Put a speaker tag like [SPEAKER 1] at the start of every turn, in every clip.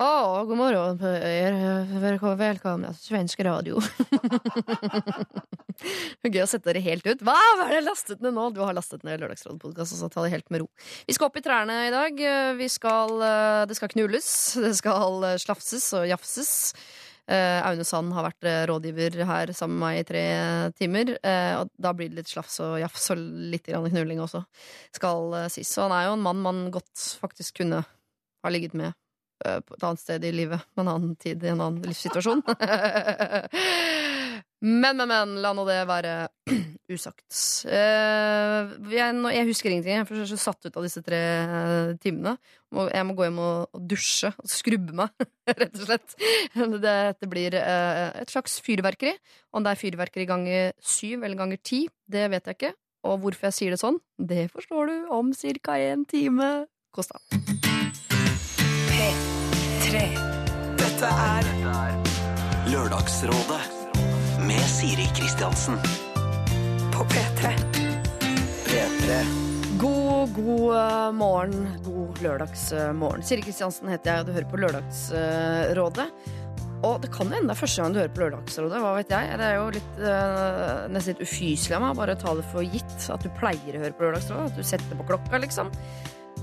[SPEAKER 1] Å, god morgen. er. Velkommen, til svensk radio. Gøy å sette dere helt ut. Hva Hva er det lastet ned nå? Du har lastet ned Lørdagsrådet-podkast, så ta det helt med ro. Vi skal opp i trærne i dag. Vi skal, eh, det skal knulles. Det skal eh, slafses og jafses. Eh, Aune Sand har vært eh, rådgiver her sammen med meg i tre timer. eh, og da blir det litt slafs og jafs og litt knulling også, skal eh, sies. Så han er jo en mann man godt faktisk kunne ha ligget med eh, et annet sted i livet, på en annen tid, i en annen livssituasjon. men, men, men, la nå det være usagt. Eh, jeg, husker ingenting, jeg er så satt ut av disse tre eh, timene. Jeg må gå hjem og, dusje og skrubbe meg, rett og slett. Det- Dette blir eh, et slags fyrverkeri. Om det er fyrverkeri ganger syv eller ganger ti, det vet jeg ikke. Og hvorfor jeg sier det sånn, det forstår du om ca. en time. Kos deg.
[SPEAKER 2] P3. Dette er
[SPEAKER 3] Lørdagsrådet med Siri Kristiansen.
[SPEAKER 2] på P3.
[SPEAKER 3] P3.
[SPEAKER 1] God, god eh, morgen. God lørdagsmorgen. Siri Kristiansen heter jeg, og du hører på Lørdagsrådet. Og det kan hende det er første gang du hører på Lørdagsrådet. Hva vet jeg? Det er jo litt, eh, nesten litt ufyselig av meg bare å ta det for gitt at du pleier å høre på Lørdagsrådet. At du setter på klokka, liksom.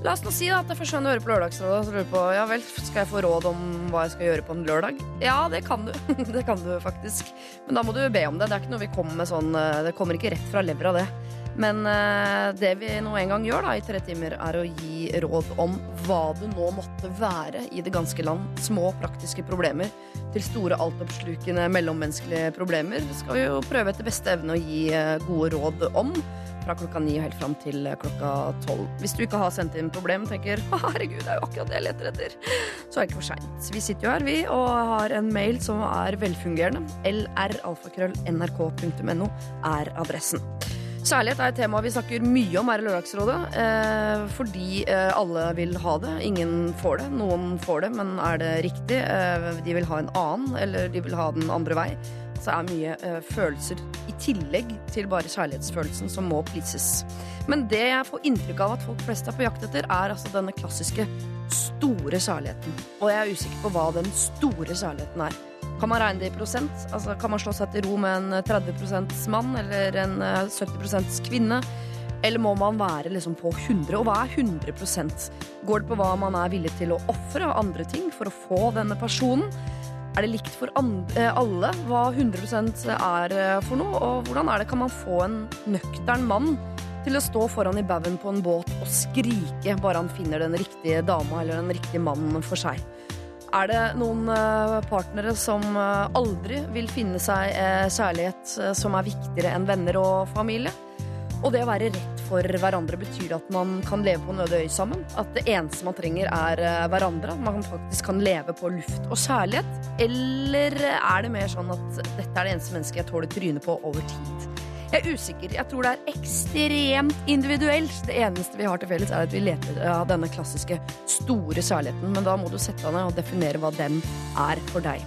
[SPEAKER 1] La oss nå si at jeg får skjønne øre du på Lørdagsrådet. og lurer på, ja vel, Skal jeg få råd om hva jeg skal gjøre på en lørdag? Ja, det kan du. det kan du faktisk. Men da må du be om det. Det er ikke noe vi kommer med sånn eh, Det kommer ikke rett fra levra, det. Men eh, det vi nå en gang gjør da, i tre timer, er å gi råd om hva det nå måtte være i det ganske land. Små praktiske problemer til store altoppslukende mellommenneskelige problemer. Det skal vi jo prøve etter beste evne å gi eh, gode råd om. Fra klokka ni og helt fram til eh, klokka tolv. Hvis du ikke har sendt inn problem, tenker herregud, det er jo akkurat det jeg leter etter, så er det ikke for seint. Vi sitter jo her, vi, og har en mail som er velfungerende. lralfakrøll.nrk.no er adressen. Kjærlighet er et tema vi snakker mye om her i Lørdagsrådet. Eh, fordi eh, alle vil ha det. Ingen får det. Noen får det, men er det riktig? Eh, de vil ha en annen, eller de vil ha den andre vei. Så er mye eh, følelser i tillegg til bare kjærlighetsfølelsen som må pleases. Men det jeg får inntrykk av at folk flest er på jakt etter, er altså denne klassiske store kjærligheten. Og jeg er usikker på hva den store kjærligheten er. Kan man regne det i prosent? Altså, kan man slå seg til ro med en 30% mann eller en eh, 70% kvinne? Eller må man være liksom på 100? Og hva er 100% Går det på hva man er villig til å ofre av andre ting for å få denne personen? Er det likt for eh, alle hva 100 er eh, for noe? Og hvordan er det kan man få en nøktern mann til å stå foran i baugen på en båt og skrike bare han finner den riktige dama eller den riktige mannen for seg? Er det noen eh, partnere som eh, aldri vil finne seg eh, kjærlighet som er viktigere enn venner og familie? Og det å være rett for hverandre betyr at man kan leve på en øde øy sammen. At det eneste man trenger, er hverandre. At man faktisk kan leve på luft og kjærlighet. Eller er det mer sånn at dette er det eneste mennesket jeg tåler trynet på over tid? Jeg er usikker. Jeg tror det er ekstremt individuelt. Det eneste vi har til felles, er at vi leter av denne klassiske store særligheten. Men da må du sette deg ned og definere hva den er for deg.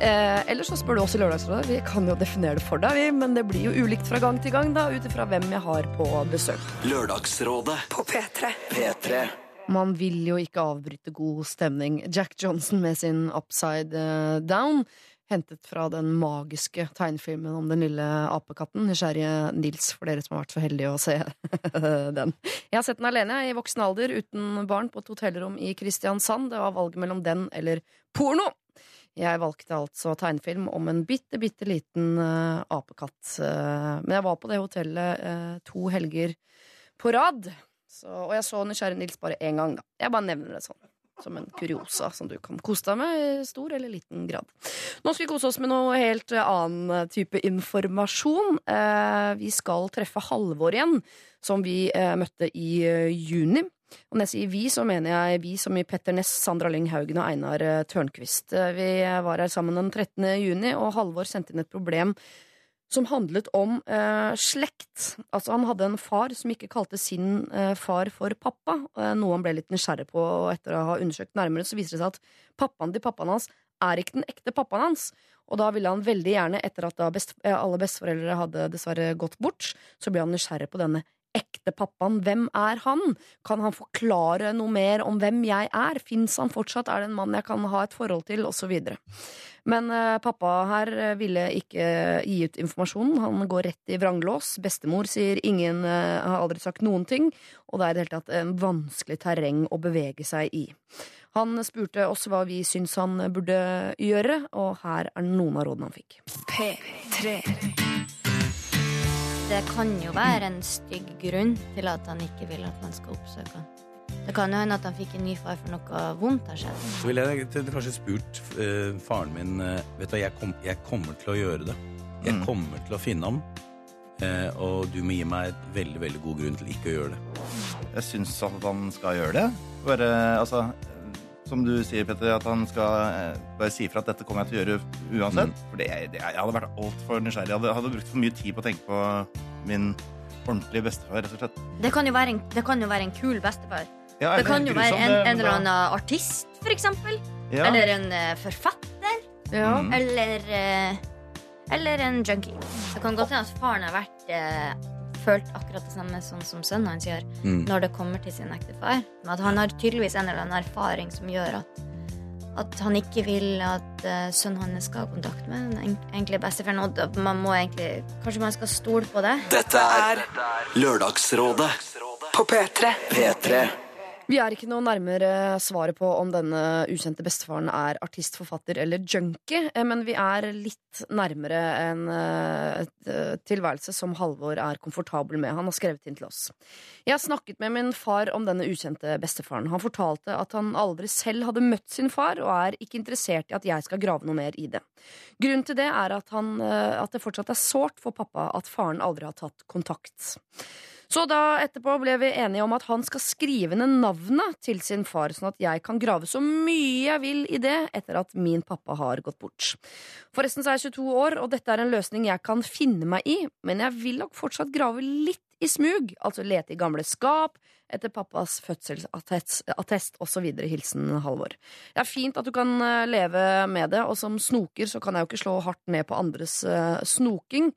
[SPEAKER 1] Eh, ellers så spør du oss i Lørdagsrådet. Vi kan jo definere det for deg, vi, men det blir jo ulikt fra gang til gang, da, ut ifra hvem jeg har på besøk.
[SPEAKER 3] Lørdagsrådet.
[SPEAKER 2] På P3.
[SPEAKER 3] P3.
[SPEAKER 1] Man vil jo ikke avbryte god stemning. Jack Johnson med sin Upside eh, Down, hentet fra den magiske tegnefilmen om den lille apekatten. Nysgjerrige Nils, for dere som har vært så heldige å se den. Jeg har sett den alene i voksen alder uten barn på et hotellrom i Kristiansand. Det var valget mellom den eller porno. Jeg valgte altså tegnefilm om en bitte, bitte liten uh, apekatt. Uh, men jeg var på det hotellet uh, to helger på rad. Så, og jeg så Nysgjerrig Nils bare én gang, da. Jeg bare nevner det sånn. Som en kuriosa som du kan kose deg med i stor eller liten grad. Nå skal vi kose oss med noe helt annen type informasjon. Eh, vi skal treffe Halvor igjen, som vi eh, møtte i eh, juni. Og når jeg sier vi, så mener jeg vi som i Petter Ness, Sandra Lyng Haugen og Einar Tørnquist. Vi var her sammen den 13. juni, og Halvor sendte inn et problem som handlet om eh, slekt. Altså Han hadde en far som ikke kalte sin eh, far for pappa, eh, noe han ble litt nysgjerrig på. Og etter å ha undersøkt nærmere, så viser det seg at pappaen til pappaen hans er ikke den ekte pappaen hans. Og da ville han veldig gjerne, etter at best, eh, alle besteforeldre hadde dessverre gått bort, så ble han nysgjerrig på denne ekte pappaen, hvem er han? Kan han forklare noe mer om hvem jeg er? Fins han fortsatt? Er det en mann jeg kan ha et forhold til? Og så videre. Men eh, pappa her eh, ville ikke gi ut informasjonen. Han går rett i vranglås. Bestemor sier ingen eh, har aldri sagt noen ting, og det er i det hele tatt en vanskelig terreng å bevege seg i. Han spurte oss hva vi syns han burde gjøre, og her er noen av rådene han fikk.
[SPEAKER 2] P3.
[SPEAKER 4] Det kan jo være en stygg grunn til at han ikke vil at man skal oppsøke han. Det kan jo hende at han fikk en ny far for noe vondt har skjedd.
[SPEAKER 5] Så ville jeg kanskje spurt eh, faren min eh, Vet du jeg, kom, jeg kommer til å gjøre det. Jeg
[SPEAKER 6] Mm.
[SPEAKER 5] kommer til å finne ham. eh, og du må gi meg et veldig veldig god grunn til ikke å gjøre det.
[SPEAKER 6] Jeg syns at han skal gjøre det. Bare, altså, som du sier, Petter, at han skal eh, bare si fra at dette kommer jeg til å gjøre uansett. For det, det, jeg hadde vært altfor nysgjerrig. Jeg hadde, hadde brukt for mye tid på å tenke på min ordentlige bestefar, rett og slett.
[SPEAKER 4] Det kan jo være en, det kan jo være en kul bestefar.
[SPEAKER 6] Ja,
[SPEAKER 4] Det kan jo være en, en eller annen artist, for eksempel.
[SPEAKER 6] Ja.
[SPEAKER 4] Eller en uh, forfatter.
[SPEAKER 1] Ja.
[SPEAKER 6] Mm.
[SPEAKER 4] Eller uh, Eller en junkie. Det kan godt hende at faren har vært uh, følt akkurat det samme sånn som sønnen hans gjør
[SPEAKER 5] Mm.
[SPEAKER 4] når det kommer til sin ektefar. Men at han har tydeligvis en eller annen erfaring som gjør at at han ikke vil at uh, sønnen hans skal ha kontakt med den en- egentlige bestefaren. Og man må egentlig Kanskje man skal stole på det.
[SPEAKER 3] Dette er Lørdagsrådet
[SPEAKER 2] På P3.
[SPEAKER 3] P3.
[SPEAKER 1] Vi er ikke noe nærmere svaret på om denne ukjente bestefaren er artist, forfatter eller junkie, eh, men vi er litt nærmere en eh, eh, tilværelse som Halvor er komfortabel med. Han har skrevet inn til oss. Jeg snakket med min far om denne ukjente bestefaren. Han fortalte at han aldri selv hadde møtt sin far, og er ikke interessert i at jeg skal grave noe mer i det. Grunnen til det er at, han, at det fortsatt er sårt for pappa at faren aldri har tatt kontakt. Så da etterpå ble vi enige om at han skal skrive ned navnet til sin far, sånn at jeg kan grave så mye jeg vil i det etter at min pappa har gått bort. Forresten så er jeg 22 år, og dette er en løsning jeg kan finne meg i, men jeg vil nok fortsatt grave litt i smug, altså lete i gamle skap, etter pappas fødselsattest attest osv. Hilsen Halvor. Det er fint at du kan eh, leve med det, og som snoker så kan jeg jo ikke slå hardt ned på andres eh, snoking.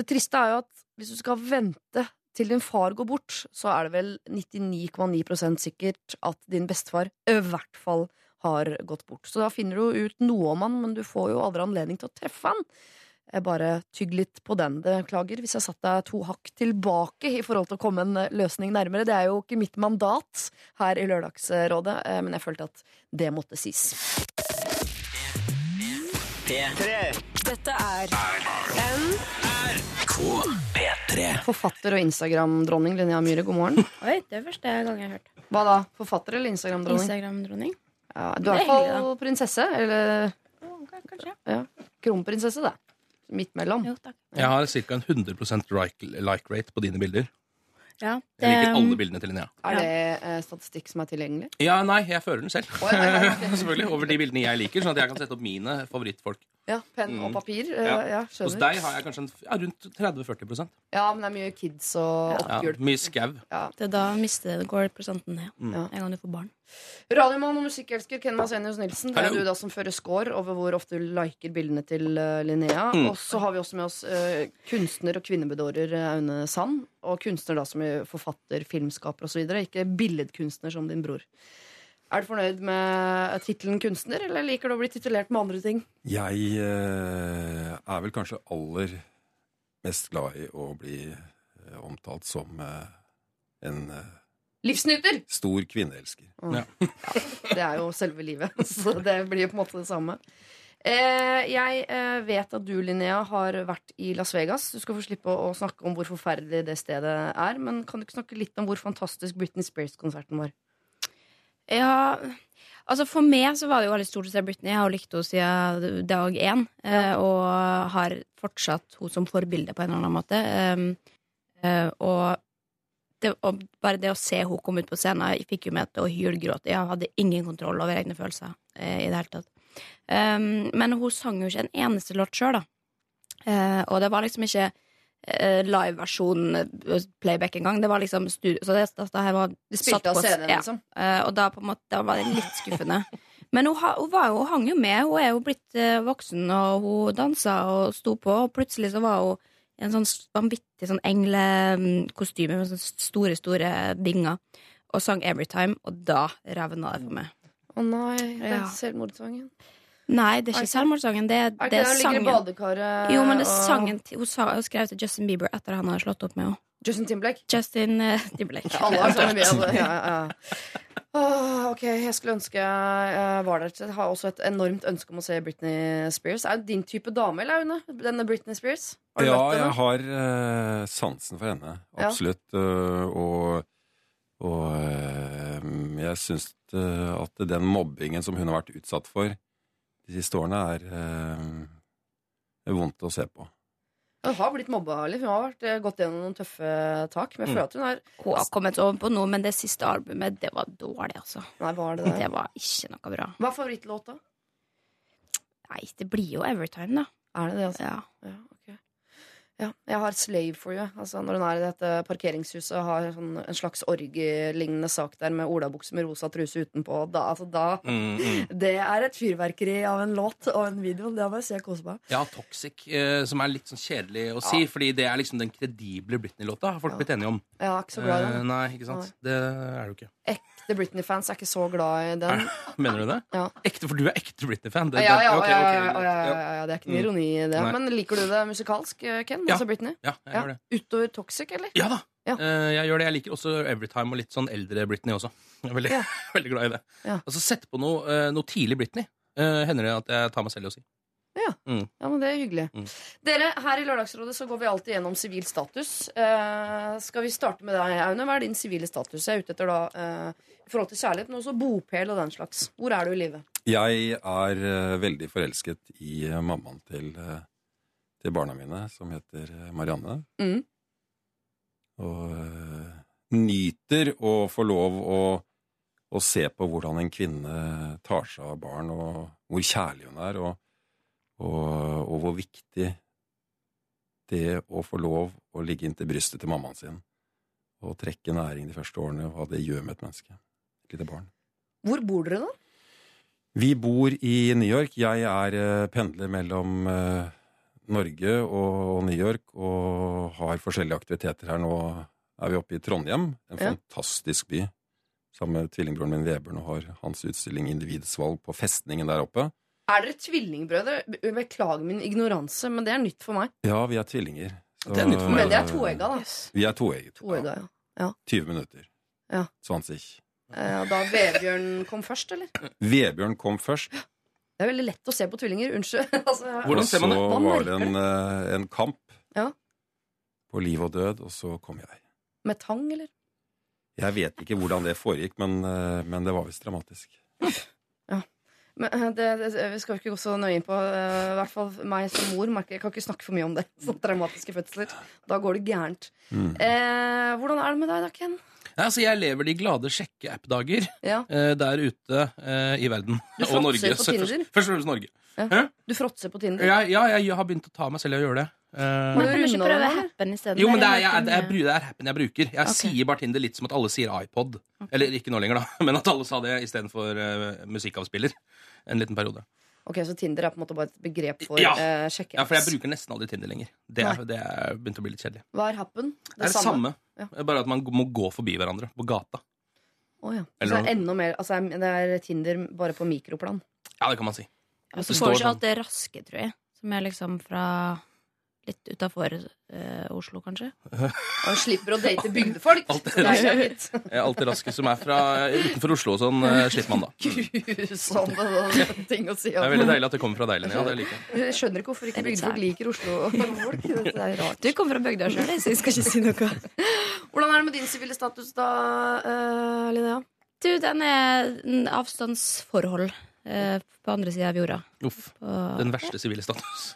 [SPEAKER 1] Det triste er jo at hvis du skal vente til din far går bort, så er det vel 99,9% sikkert at din bestefar i hvert fall har gått bort. Så da finner du ut noe om han, men du får jo aldri anledning til å treffe han. Jeg bare tygg litt på den. Beklager hvis jeg satt deg to hakk tilbake i forhold til å komme en eh, løsning nærmere. Det er jo ikke mitt mandat her i Lørdagsrådet, eh, men jeg følte at det måtte sies.
[SPEAKER 2] Dette er
[SPEAKER 3] P3.
[SPEAKER 1] Forfatter og Instagram-dronning Linnea Myhre, god morgen.
[SPEAKER 4] Oi, det er første gang jeg har hørt.
[SPEAKER 1] Hva da? Forfatter eller Instagram-dronning?
[SPEAKER 4] Instagram-dronning.
[SPEAKER 1] Ja, du er i
[SPEAKER 4] er
[SPEAKER 1] hvert fall prinsesse. Eller
[SPEAKER 4] Kanskje.
[SPEAKER 1] ja, kronprinsesse, da. Midt mellom.
[SPEAKER 4] Jo, takk.
[SPEAKER 7] Jeg har ca. en 100 like, like rate på dine bilder.
[SPEAKER 4] Ja,
[SPEAKER 7] Jeg liker alle bildene til Linnea.
[SPEAKER 1] Er det eh, statistikk som er tilgjengelig?
[SPEAKER 7] Ja, nei, jeg fører den selv.
[SPEAKER 1] Å, ja, ja, ja.
[SPEAKER 7] Selvfølgelig, Over de bildene jeg liker, sånn at jeg kan sette opp mine favorittfolk.
[SPEAKER 1] Ja, Penn og
[SPEAKER 7] Mm.
[SPEAKER 1] papir. eh,
[SPEAKER 7] Ja.
[SPEAKER 1] Ja,
[SPEAKER 7] Hos deg har jeg kanskje en, ja, rundt 30-40
[SPEAKER 1] Ja, men det er mye kids og
[SPEAKER 7] ja. Mye skau.
[SPEAKER 1] Ja.
[SPEAKER 8] Det er da mister det, går prosenten ned.
[SPEAKER 1] Ja.
[SPEAKER 8] En gang du får barn.
[SPEAKER 1] Radiomann og musikkelsker Ken Masenius Nilsen. Det er du da som fører score over hvor ofte du liker bildene til eh, Linnea.
[SPEAKER 7] Mm.
[SPEAKER 1] Og så har vi også med oss uh, kunstner og kvinnebedårer Aune Sand. Og kunstner da som er forfatter, filmskaper osv. Ikke billedkunstner som din bror. Er du fornøyd med tittelen kunstner, eller liker du å bli titulert med andre ting?
[SPEAKER 9] Jeg eh, er vel kanskje aller mest glad i å bli eh, omtalt som eh, en eh,
[SPEAKER 1] Livsnyter!
[SPEAKER 9] stor kvinneelsker.
[SPEAKER 7] Ja.
[SPEAKER 1] Det er jo selve livet, så det blir på en måte det samme. Eh, jeg eh, vet at du, Linnea, har vært i Las Vegas. Du skal få slippe å, å snakke om hvor forferdelig det stedet er. Men kan du ikke snakke litt om hvor fantastisk Britney Spears-konserten var?
[SPEAKER 8] Ja, altså For meg så var det jo veldig stort å se Britney. Jeg har likt henne siden dag én. Ja. Og har fortsatt henne som forbilde på en eller annen måte. Um, eh, og, det, og bare det å se henne komme ut på scenen Jeg fikk jo meg til å hylgråte. Jeg hadde ingen kontroll over egne følelser eh, i det hele tatt. Um, men hun sang jo ikke en eneste låt sjøl, da. Eh, og det var liksom ikke eh, liveversjon playback playback engang. Det var liksom studio. Så det, det her var
[SPEAKER 1] De spilte av CD-en,
[SPEAKER 8] ja.
[SPEAKER 1] liksom?
[SPEAKER 8] Eh, og da, på en måte, da var det litt skuffende. Men hun, hun, var hun hang jo med. Hun er jo blitt eh, voksen, og hun dansa og sto på. Og plutselig så var hun i en sånn vanvittig sånn englekostyme med sånne store, store binger, og sang Everytime, og da revna det for meg.
[SPEAKER 1] Å nei, det er
[SPEAKER 8] Ja.
[SPEAKER 1] selvmordssangen.
[SPEAKER 8] Nei, det er ikke selvmordssangen. Det,
[SPEAKER 1] Er
[SPEAKER 8] det er sangen.
[SPEAKER 1] badekaret
[SPEAKER 8] Jo, men det er
[SPEAKER 1] og-
[SPEAKER 8] sangen hun, sa, hun skrev til Justin Bieber etter han hadde slått opp med henne.
[SPEAKER 1] Justin Timberlake?
[SPEAKER 8] Justin uh, Timberlake.
[SPEAKER 1] Ja, alle har sånne vi, altså. ja, ja. Oh, ok, jeg skulle ønske jeg var der. Jeg har også et enormt ønske om å se Britney Spears. Er det din type dame, eller Aune? Denne Britney Spears? Har du
[SPEAKER 9] Ja, jeg har uh, sansen for henne.
[SPEAKER 1] Ja.
[SPEAKER 9] Absolutt. øh, og og uh, jeg syns at den mobbingen som hun har vært utsatt for de siste årene, er øh, er vondt å se på.
[SPEAKER 1] Hun har blitt mobba Liv. Hun har vært, eh, gått gjennom noen tøffe tak. Men jeg
[SPEAKER 9] Mm.
[SPEAKER 1] føler at hun er
[SPEAKER 8] Hun har kommet over på noe, men det siste albumet, det var dårlig, altså.
[SPEAKER 1] Nei, var det det?
[SPEAKER 8] Det var ikke noe bra.
[SPEAKER 1] Hva er favorittlåta?
[SPEAKER 8] Nei, det blir jo Everytime, da.
[SPEAKER 1] Er det det, altså?
[SPEAKER 8] Ja.
[SPEAKER 1] Ja. Ja, jeg har Slave for you. Altså, når hun er i dette parkeringshuset og har sånn, en slags orgielignende sak der med olabukse med rosa truse utenpå. Da, altså, da,
[SPEAKER 5] Mm, mm.
[SPEAKER 1] Det er et fyrverkeri av en låt og en video. Det må jeg si jeg koser meg.
[SPEAKER 5] Ja, Toxic, eh, som er litt sånn kjedelig å si, fordi det er liksom den kredible Britney-låta, har folk blitt enige om.
[SPEAKER 1] Er ikke så glad i
[SPEAKER 5] Eh, nei, ikke sant? Det er du ikke.
[SPEAKER 1] Ekte Britney-fans er ikke så glad i den.
[SPEAKER 5] Mener du det?
[SPEAKER 1] Ja.
[SPEAKER 5] Ekte, For du er ekte Britney-fan?
[SPEAKER 1] Ja, ja,
[SPEAKER 5] ok,
[SPEAKER 1] ja,
[SPEAKER 5] ok,
[SPEAKER 1] ja, Det er ikke noe
[SPEAKER 5] Mm.
[SPEAKER 1] ironi i det.
[SPEAKER 5] Nei.
[SPEAKER 1] Men liker du det musikalsk, eh, Ken? Altså Britney?
[SPEAKER 5] Ja, jeg gjør det.
[SPEAKER 1] Utover Toxic, eller?
[SPEAKER 5] Ja da. Eh, jeg gjør det. Jeg liker også Everytime og litt sånn eldre Britney også. Jeg er veldig, veldig glad i det. Altså Sett på noe, eh, noe tidlig Britney. Uh, hender det at jeg tar meg selv i å si.
[SPEAKER 1] Ja.
[SPEAKER 5] Mm.
[SPEAKER 1] ja, men det er hyggelig.
[SPEAKER 5] Mm.
[SPEAKER 1] Dere, her i Lørdagsrådet så går vi alltid gjennom sivil status. Eh, skal vi starte med deg, Aune? Hva er din sivile status? Jeg er ute etter da eh, i forhold til kjærlighet, men også bopel og den slags. Hvor er du i livet?
[SPEAKER 9] Jeg er øh, veldig forelsket i øh, mammaen til, øh, til barna mine, som heter øh, Marianne.
[SPEAKER 1] Mm.
[SPEAKER 9] Og nyter å få lov å, å se på hvordan en kvinne tar seg av barn, og hvor kjærlig hun er, og, og, og hvor viktig det å få lov å ligge inntil brystet til mammaen sin og trekke næring de første årene, hva det gjør med et menneske. Et lite barn.
[SPEAKER 1] Hvor bor dere, da?
[SPEAKER 9] Vi bor i New York. Jeg er eh, pendler mellom eh, Norge og, og New York og har forskjellige aktiviteter her. Nå er vi oppe i Trondheim, en
[SPEAKER 1] Ja.
[SPEAKER 9] fantastisk by. Sammen med tvillingbroren min Vebjørn og har hans utstilling Individets valg på festningen der oppe.
[SPEAKER 1] Er dere tvillingbrødre? Beklager min ignoranse, men det er nytt for meg.
[SPEAKER 9] Ja, vi er tvillinger. Så-
[SPEAKER 5] Det er nytt for meg.
[SPEAKER 1] Men det er toegga, da.
[SPEAKER 9] Vi er toegget.
[SPEAKER 1] Toegga, ja.
[SPEAKER 9] 20 minutter.
[SPEAKER 1] Ja.
[SPEAKER 9] 20.
[SPEAKER 1] Eh, Da Vebjørn kom først, eller?
[SPEAKER 9] Vebjørn kom først,
[SPEAKER 1] Det er veldig lett å se på tvillinger. Unnskyld. altså,
[SPEAKER 5] Hvordan ser
[SPEAKER 9] så
[SPEAKER 5] man det?
[SPEAKER 1] Hva
[SPEAKER 9] var det en, eh, en kamp
[SPEAKER 1] Ja.
[SPEAKER 9] på liv og død, og så kom jeg.
[SPEAKER 1] Med tang, eller?
[SPEAKER 9] Jeg vet ikke hvordan det foregikk, men, eh, men det var visst dramatisk.
[SPEAKER 1] Men eh, det, det vi skal jo ikke gå så nøye inn på. uh, I hvert fall meg som mor merker Jeg kan ikke snakke for mye om det. Sånne traumatiske fødsler. Da går det gærent.
[SPEAKER 9] Mm.
[SPEAKER 1] Eh, hvordan er det med deg da, Ken?
[SPEAKER 5] Ja, altså, jeg lever de glade sjekke-app-dager
[SPEAKER 1] Ja.
[SPEAKER 5] eh, der ute eh, i verden.
[SPEAKER 1] Du
[SPEAKER 5] og Norge.
[SPEAKER 1] fråtser på
[SPEAKER 5] Så
[SPEAKER 1] Tinder?
[SPEAKER 5] Først, først og fremst Norge.
[SPEAKER 1] Du fråtser på Tinder?
[SPEAKER 5] Ja, ja, jeg har begynt å ta meg selv i å gjøre det. Eh,
[SPEAKER 8] Men
[SPEAKER 1] du
[SPEAKER 8] kan du ikke prøve? Happen isteden?
[SPEAKER 5] jo, men det er, jeg,
[SPEAKER 8] litt
[SPEAKER 5] det, er, det er appen jeg bruker. Jeg sier bare Tinder litt som at alle sier iPod. Eller ikke nå lenger, da, men at alle sa det istedenfor uh, musikkavspiller. En liten periode.
[SPEAKER 1] Ok, Så Tinder er på en måte bare et begrep for
[SPEAKER 5] Ja.
[SPEAKER 1] eh,
[SPEAKER 5] Ja, For jeg bruker nesten aldri Tinder lenger. Det er, det er begynt å bli litt kjedelig.
[SPEAKER 1] Hva er happen?
[SPEAKER 5] Det er det samme.
[SPEAKER 1] Ja.
[SPEAKER 5] Bare at man må gå forbi hverandre på gata.
[SPEAKER 1] Oh, ja.
[SPEAKER 5] Eller
[SPEAKER 1] Så det er enda mer Altså, det er Tinder bare på mikroplan.
[SPEAKER 5] Ja, det kan man si.
[SPEAKER 8] Ja, så får du ikke
[SPEAKER 5] sånn.
[SPEAKER 8] alt det raske, tror jeg. Som er liksom fra litt utafor Oslo, kanskje.
[SPEAKER 1] Og slipper å date bygdefolk.
[SPEAKER 5] Alt det
[SPEAKER 1] raske, er
[SPEAKER 5] Eh, Alt det raske som er fra utenfor Oslo og sånn, eh, slipper man da.
[SPEAKER 1] grusomme sånne ting å si.
[SPEAKER 5] Det er veldig deilig at det kommer fra deg, Linnea. Det liker jeg.
[SPEAKER 1] Jeg skjønner ikke hvorfor ikke bygdefolk liker Oslo-folk. Det er rart.
[SPEAKER 8] Du kommer fra bygda sjøl, så jeg skal ikke si noe.
[SPEAKER 1] Hvordan er det med din sivile status da, uh, Linnea?
[SPEAKER 8] Du, den er avstandsforhold eh, på andre sida av jorda.
[SPEAKER 5] Uff.
[SPEAKER 8] På-
[SPEAKER 5] Den verste sivile status.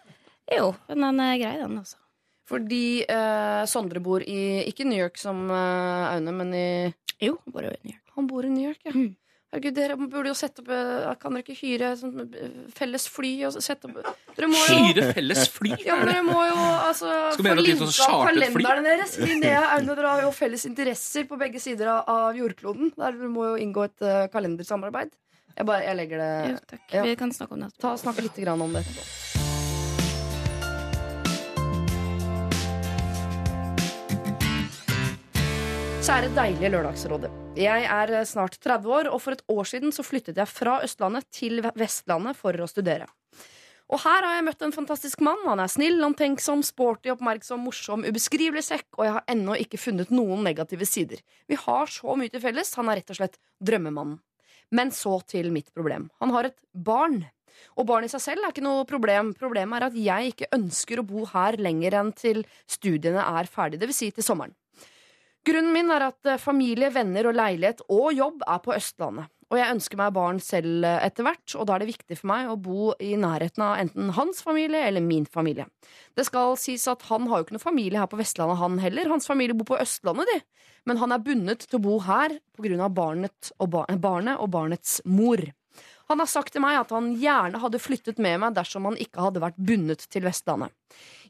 [SPEAKER 8] Jo, men den er grei, den, altså.
[SPEAKER 1] Fordi eh, Sondre bor i Ikke New York som eh, Aune, men i
[SPEAKER 8] Jo, han bor jo i New York.
[SPEAKER 1] Han bor i New York, ja.
[SPEAKER 8] Mm.
[SPEAKER 1] Herregud, dere burde jo sette opp eh, Kan dere ikke hyre sånn eh, felles fly og sette opp Dere må jo
[SPEAKER 5] Hyre felles fly?
[SPEAKER 1] ja, men dere må jo altså
[SPEAKER 5] Skal
[SPEAKER 1] få
[SPEAKER 5] gjøre noe
[SPEAKER 1] linka
[SPEAKER 5] sånn fly?
[SPEAKER 1] kalenderne deres. Linnea og Aune, dere har jo felles interesser på begge sider av, av jordkloden. Der dere må jo inngå et eh, kalendersamarbeid. Jeg, bare, jeg legger det
[SPEAKER 8] Jo, takk.
[SPEAKER 1] Ja.
[SPEAKER 8] Vi kan snakke om det etterpå.
[SPEAKER 1] Ta Snakk litt grann om det etterpå. Kjære deilige Lørdagsrådet. Jeg er eh, snart 30 år, og for et år siden så flyttet jeg fra Østlandet til Vestlandet for å studere. Og her har jeg møtt en fantastisk mann. Han er snill, omtenksom, sporty, oppmerksom, morsom, ubeskrivelig sekk, og jeg har ennå ikke funnet noen negative sider. Vi har så mye til felles. Han er rett og slett drømmemannen. Men så til mitt problem. Han har et barn. Og barn i seg selv er ikke noe problem. Problemet er at jeg ikke ønsker å bo her lenger enn til studiene er ferdig, dvs. Si til sommeren. Grunnen min er at eh, familie, venner og leilighet og jobb er på Østlandet. Og jeg ønsker meg barn selv eh, etter hvert, og da er det viktig for meg å bo i nærheten av enten hans familie eller min familie. Det skal sies at han har jo ikke noe familie her på Vestlandet, han heller. Hans familie bor på Østlandet, de. Men han er bundet til å bo her på grunn av barnet og, bar barnet og barnets mor. Han har sagt til meg at han gjerne hadde flyttet med meg dersom han ikke hadde vært bundet til Vestlandet.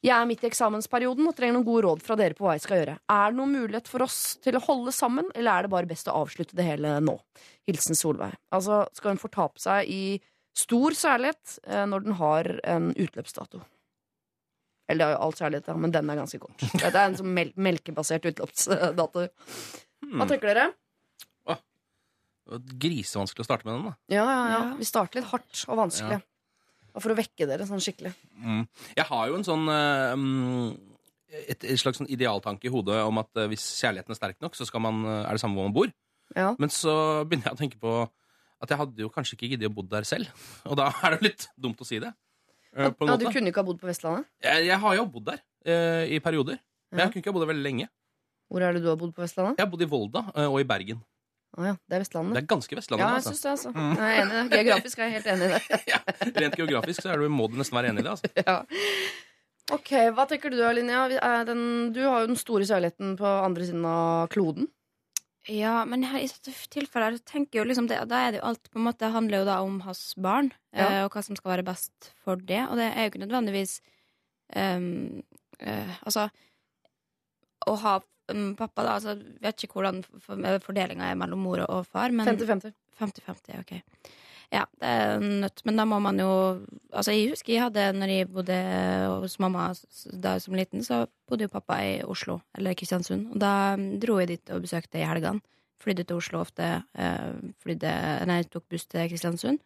[SPEAKER 1] Jeg er midt i eksamensperioden og trenger noen gode råd fra dere på hva jeg skal gjøre. Er det noen mulighet for oss til å holde sammen, eller er det bare best å avslutte det hele nå? Hilsen Solveig. Altså, skal hun fortape seg i stor kjærlighet eh, når den har en utløpsdato? Eller det er jo all særlighet, ja, men den er ganske kort. Det er en sånn mel melkebasert utløpsdato. Hva tenker dere?
[SPEAKER 5] Det var grisevanskelig å starte med den, da.
[SPEAKER 1] Ja, ja, ja. Vi starter litt hardt og vanskelig. Og for å vekke dere sånn skikkelig.
[SPEAKER 5] Mm. Jeg har jo en sånn mm, et, et slags sånn idealtanke i hodet om at uh, hvis kjærligheten er sterk nok, så skal man, uh, er det samme hvor man bor.
[SPEAKER 1] Ja.
[SPEAKER 5] Men så begynner jeg å tenke på at jeg hadde jo kanskje ikke giddet å bo der selv. Og da er det litt dumt å si det.
[SPEAKER 1] Ja, du kunne ikke ha bodd på Vestlandet?
[SPEAKER 5] Jeg, jeg har jo bodd der i perioder. Men
[SPEAKER 1] Ja.
[SPEAKER 5] jeg kunne ikke ha bodd der veldig lenge.
[SPEAKER 1] Hvor er det du har bodd på Vestlandet?
[SPEAKER 5] Jeg har bodd i Volda og i Bergen.
[SPEAKER 1] Å ja, det er Vestlandet.
[SPEAKER 5] Det er ganske Vestlandet.
[SPEAKER 1] Ja, jeg
[SPEAKER 5] altså.
[SPEAKER 1] synes det, altså.
[SPEAKER 5] Mm.
[SPEAKER 1] Jeg er enig i det. Geografisk er jeg helt enig i det.
[SPEAKER 5] Rent geografisk så er du, må du nesten være enig i det. Altså.
[SPEAKER 1] Ja. Ok, Hva tenker du? Er den- Du har jo den store kjærligheten på andre siden av kloden.
[SPEAKER 8] Ja, men her, i dette tilfellet så tenker jeg jo liksom det, Da er det jo alt på en måte handler jo da om hans barn,
[SPEAKER 1] Ja.
[SPEAKER 8] eh, og hva som skal være best for det. Og det er jo ikke nødvendigvis um, uh, Altså Å ha pappa, da altså, Vet ikke hvordan fordelinga er mellom mor og far,
[SPEAKER 1] 50-50.
[SPEAKER 8] 50-50, ok. Ja, det er nødt. Men da må man jo Altså, jeg husker jeg hadde Når jeg bodde hos mamma da som liten, så bodde jo pappa i Oslo, eller Kristiansund. Og da mm, dro jeg dit og besøkte i helgene. Flydde til Oslo ofte. eh, Flydde Nei, tok buss til Kristiansund.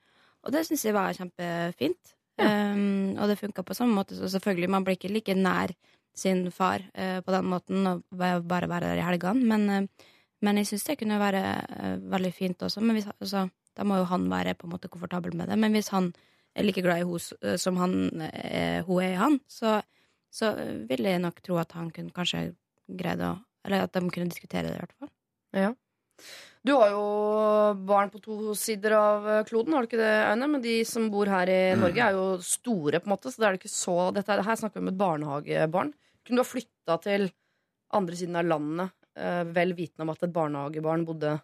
[SPEAKER 8] Og det syns jeg var kjempefint. Um, og det funka på samme måte. Så selvfølgelig, man blir ikke like nær sin far eh, på den måten og bare være der i helgene. Men, eh, men jeg syns det kunne være eh, veldig fint også. Men hvis, altså, da må jo han være på en måte komfortabel med det. Men hvis han er like glad i henne som han, hun er i han, så, så vil jeg nok tro at han kunne kanskje greid å Eller at de kunne diskutere det, i hvert fall.
[SPEAKER 1] Ja. Du har jo barn på to sider av eh, kloden, har du ikke det, Aune? Men de som bor her i Norge, er jo store, på en måte, så det er det ikke så dette, er- Her snakker vi om et barnehagebarn. Kunne du ha flytta til andre siden av landet, eh, vel vitende om at et barnehagebarn bodde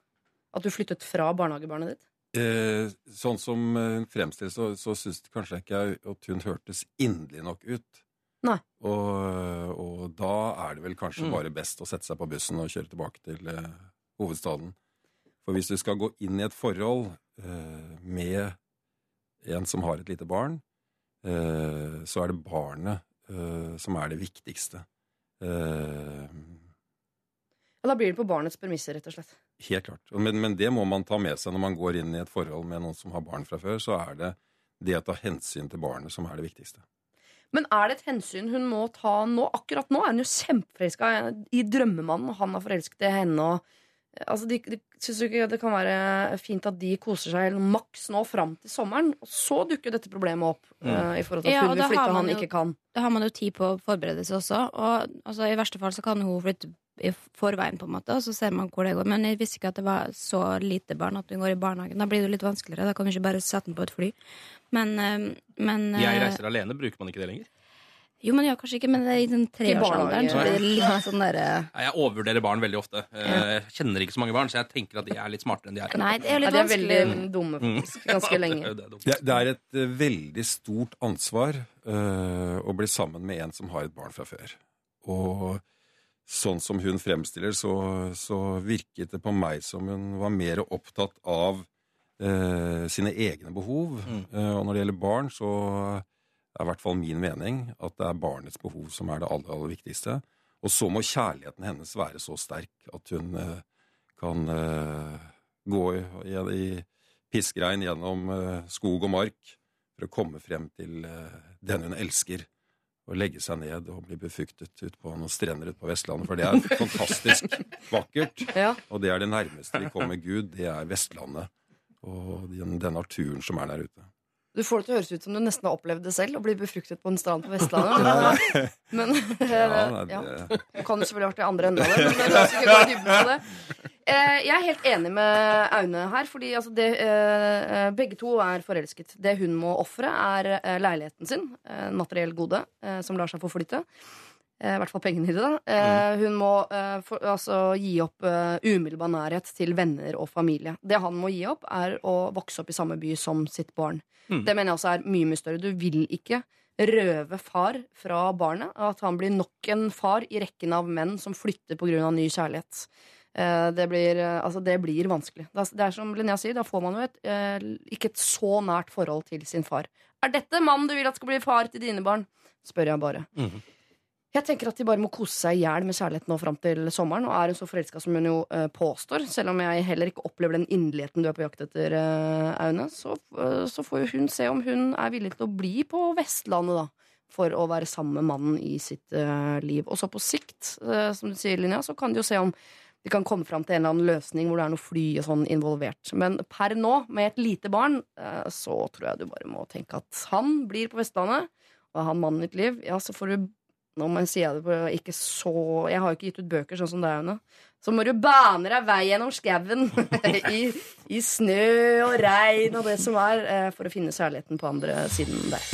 [SPEAKER 1] At du flyttet fra barnehagebarnet ditt?
[SPEAKER 9] Eh, sånn som eh, hun fremstiller, så, så syns kanskje ikke jeg at hun hørtes inderlig nok ut.
[SPEAKER 1] Nei.
[SPEAKER 9] Og, og da er det vel kanskje
[SPEAKER 5] Mm.
[SPEAKER 9] bare best å sette seg på bussen og kjøre tilbake til eh, hovedstaden. For hvis du skal gå inn i et forhold eh, med en som har et lite barn, eh, så er det barnet eh, som er det viktigste. Eh,
[SPEAKER 1] Ja, da blir det på barnets premisser, rett og slett.
[SPEAKER 9] Helt klart. Men, men det må man ta med seg når man går inn i et forhold med noen som har barn fra før. Så er det det å ta hensyn til barnet som er det viktigste.
[SPEAKER 1] Men er det et hensyn hun må ta nå? Akkurat nå er hun jo kjempeforelska i drømmemannen, og han er forelsket i henne. Og, altså, de, de, Syns du ikke det kan være fint at de koser seg maks nå fram til sommeren? Og så dukker dette problemet opp, Uh, i forhold til at
[SPEAKER 8] Ja,
[SPEAKER 1] hun vil flytte, og han
[SPEAKER 8] jo-
[SPEAKER 1] ikke kan.
[SPEAKER 8] Da har man jo tid på å forberede seg også. Og altså, i verste fall så kan hun flytte i forveien, på en måte, og så ser man hvor det går. Men jeg visste ikke at det var så lite barn at hun går i barnehagen. Da blir det jo litt vanskeligere. Da kan du ikke bare sette den på et fly. Men, uh, men uh,
[SPEAKER 5] Jeg reiser alene, bruker man ikke det lenger?
[SPEAKER 8] Jo, men ja, kanskje ikke, men det er i den treårsalderen. Så blir det litt sånn der,
[SPEAKER 5] Nei, Jeg overvurderer barn veldig ofte. Eh, Jeg kjenner ikke så mange barn, så jeg tenker at de er litt smartere enn de er.
[SPEAKER 8] Nei, det er jo
[SPEAKER 1] Ja,
[SPEAKER 8] litt
[SPEAKER 1] de er veldig dumme, faktisk. Ganske lenge.
[SPEAKER 5] Er
[SPEAKER 9] det er et eh, veldig stort ansvar uh, å bli sammen med en som har et barn fra før. Og sånn som hun fremstiller, så, så virket det på meg som hun var mer opptatt av uh, sine egne behov. Uh, og når det gjelder barn, så er i hvert fall min mening at det er barnets behov som er det aller, aller viktigste. Og så må kjærligheten hennes være så sterk at hun eh, kan eh, gå i, i, gjennom eh, skog og mark for å komme frem til den hun elsker. Og legge seg ned og bli befuktet ut på noen strender ute på Vestlandet. For det er fantastisk vakkert.
[SPEAKER 1] Ja.
[SPEAKER 9] Og det er det nærmeste vi kommer Gud. Det er Vestlandet. Og den, den naturen som er der ute.
[SPEAKER 1] Du får det til å høres ut som du nesten har opplevd det selv, å bli befruktet på en strand på Vestlandet. Men, men
[SPEAKER 9] Ja, det,
[SPEAKER 1] Det kan jo selvfølgelig vært i andre enden av det. Men la oss ikke gå i dybden på det. Eh, Jeg er helt enig med Aune her, fordi altså det, eh, begge to er forelsket. Det hun må ofre, er eh, leiligheten sin, en materiell gode, eh, som lar seg forflytte. flytte. I hvert fall pengene i det. da eh, Hun må eh, for, altså, gi opp eh, umiddelbar nærhet til venner og familie. Det han må gi opp, er å vokse opp i samme by som sitt barn.
[SPEAKER 5] Mm.
[SPEAKER 1] Det mener jeg også er mye mye større. Du vil ikke røve far fra barnet. At han blir nok en far i rekken av menn som flytter pga. ny kjærlighet. Eh, Det blir, eh, altså det blir vanskelig. Det er som Linnea sier, da får man jo et, eh, ikke et så nært forhold til sin far. Er dette mannen du vil at skal bli far til dine barn? Spør jeg bare.
[SPEAKER 5] Mhm.
[SPEAKER 1] Jeg tenker at de bare må kose seg i hjel med kjærligheten nå fram til sommeren. Og er hun så forelska som hun jo uh, påstår, selv om jeg heller ikke opplever den inderligheten du er på jakt etter, uh, Aune, så, uh, så får jo hun se om hun er villig til å bli på Vestlandet, da. For å være sammen med mannen i sitt liv. Og så på sikt, som du sier, Linja, så kan de jo se om de kan komme fram til en eller annen løsning hvor det er noe fly og sånn involvert. Men per nå, med et lite barn, så tror jeg du bare må tenke at han blir på Vestlandet, og er han mannen i ditt liv, ja, så får du nå må jeg si det på ikke så Jeg har jo ikke gitt ut bøker sånn som deg, Aune. Så må du bane deg vei gjennom skauen I, i snø og regn og det som er, eh, for å finne særligheten på andre siden der.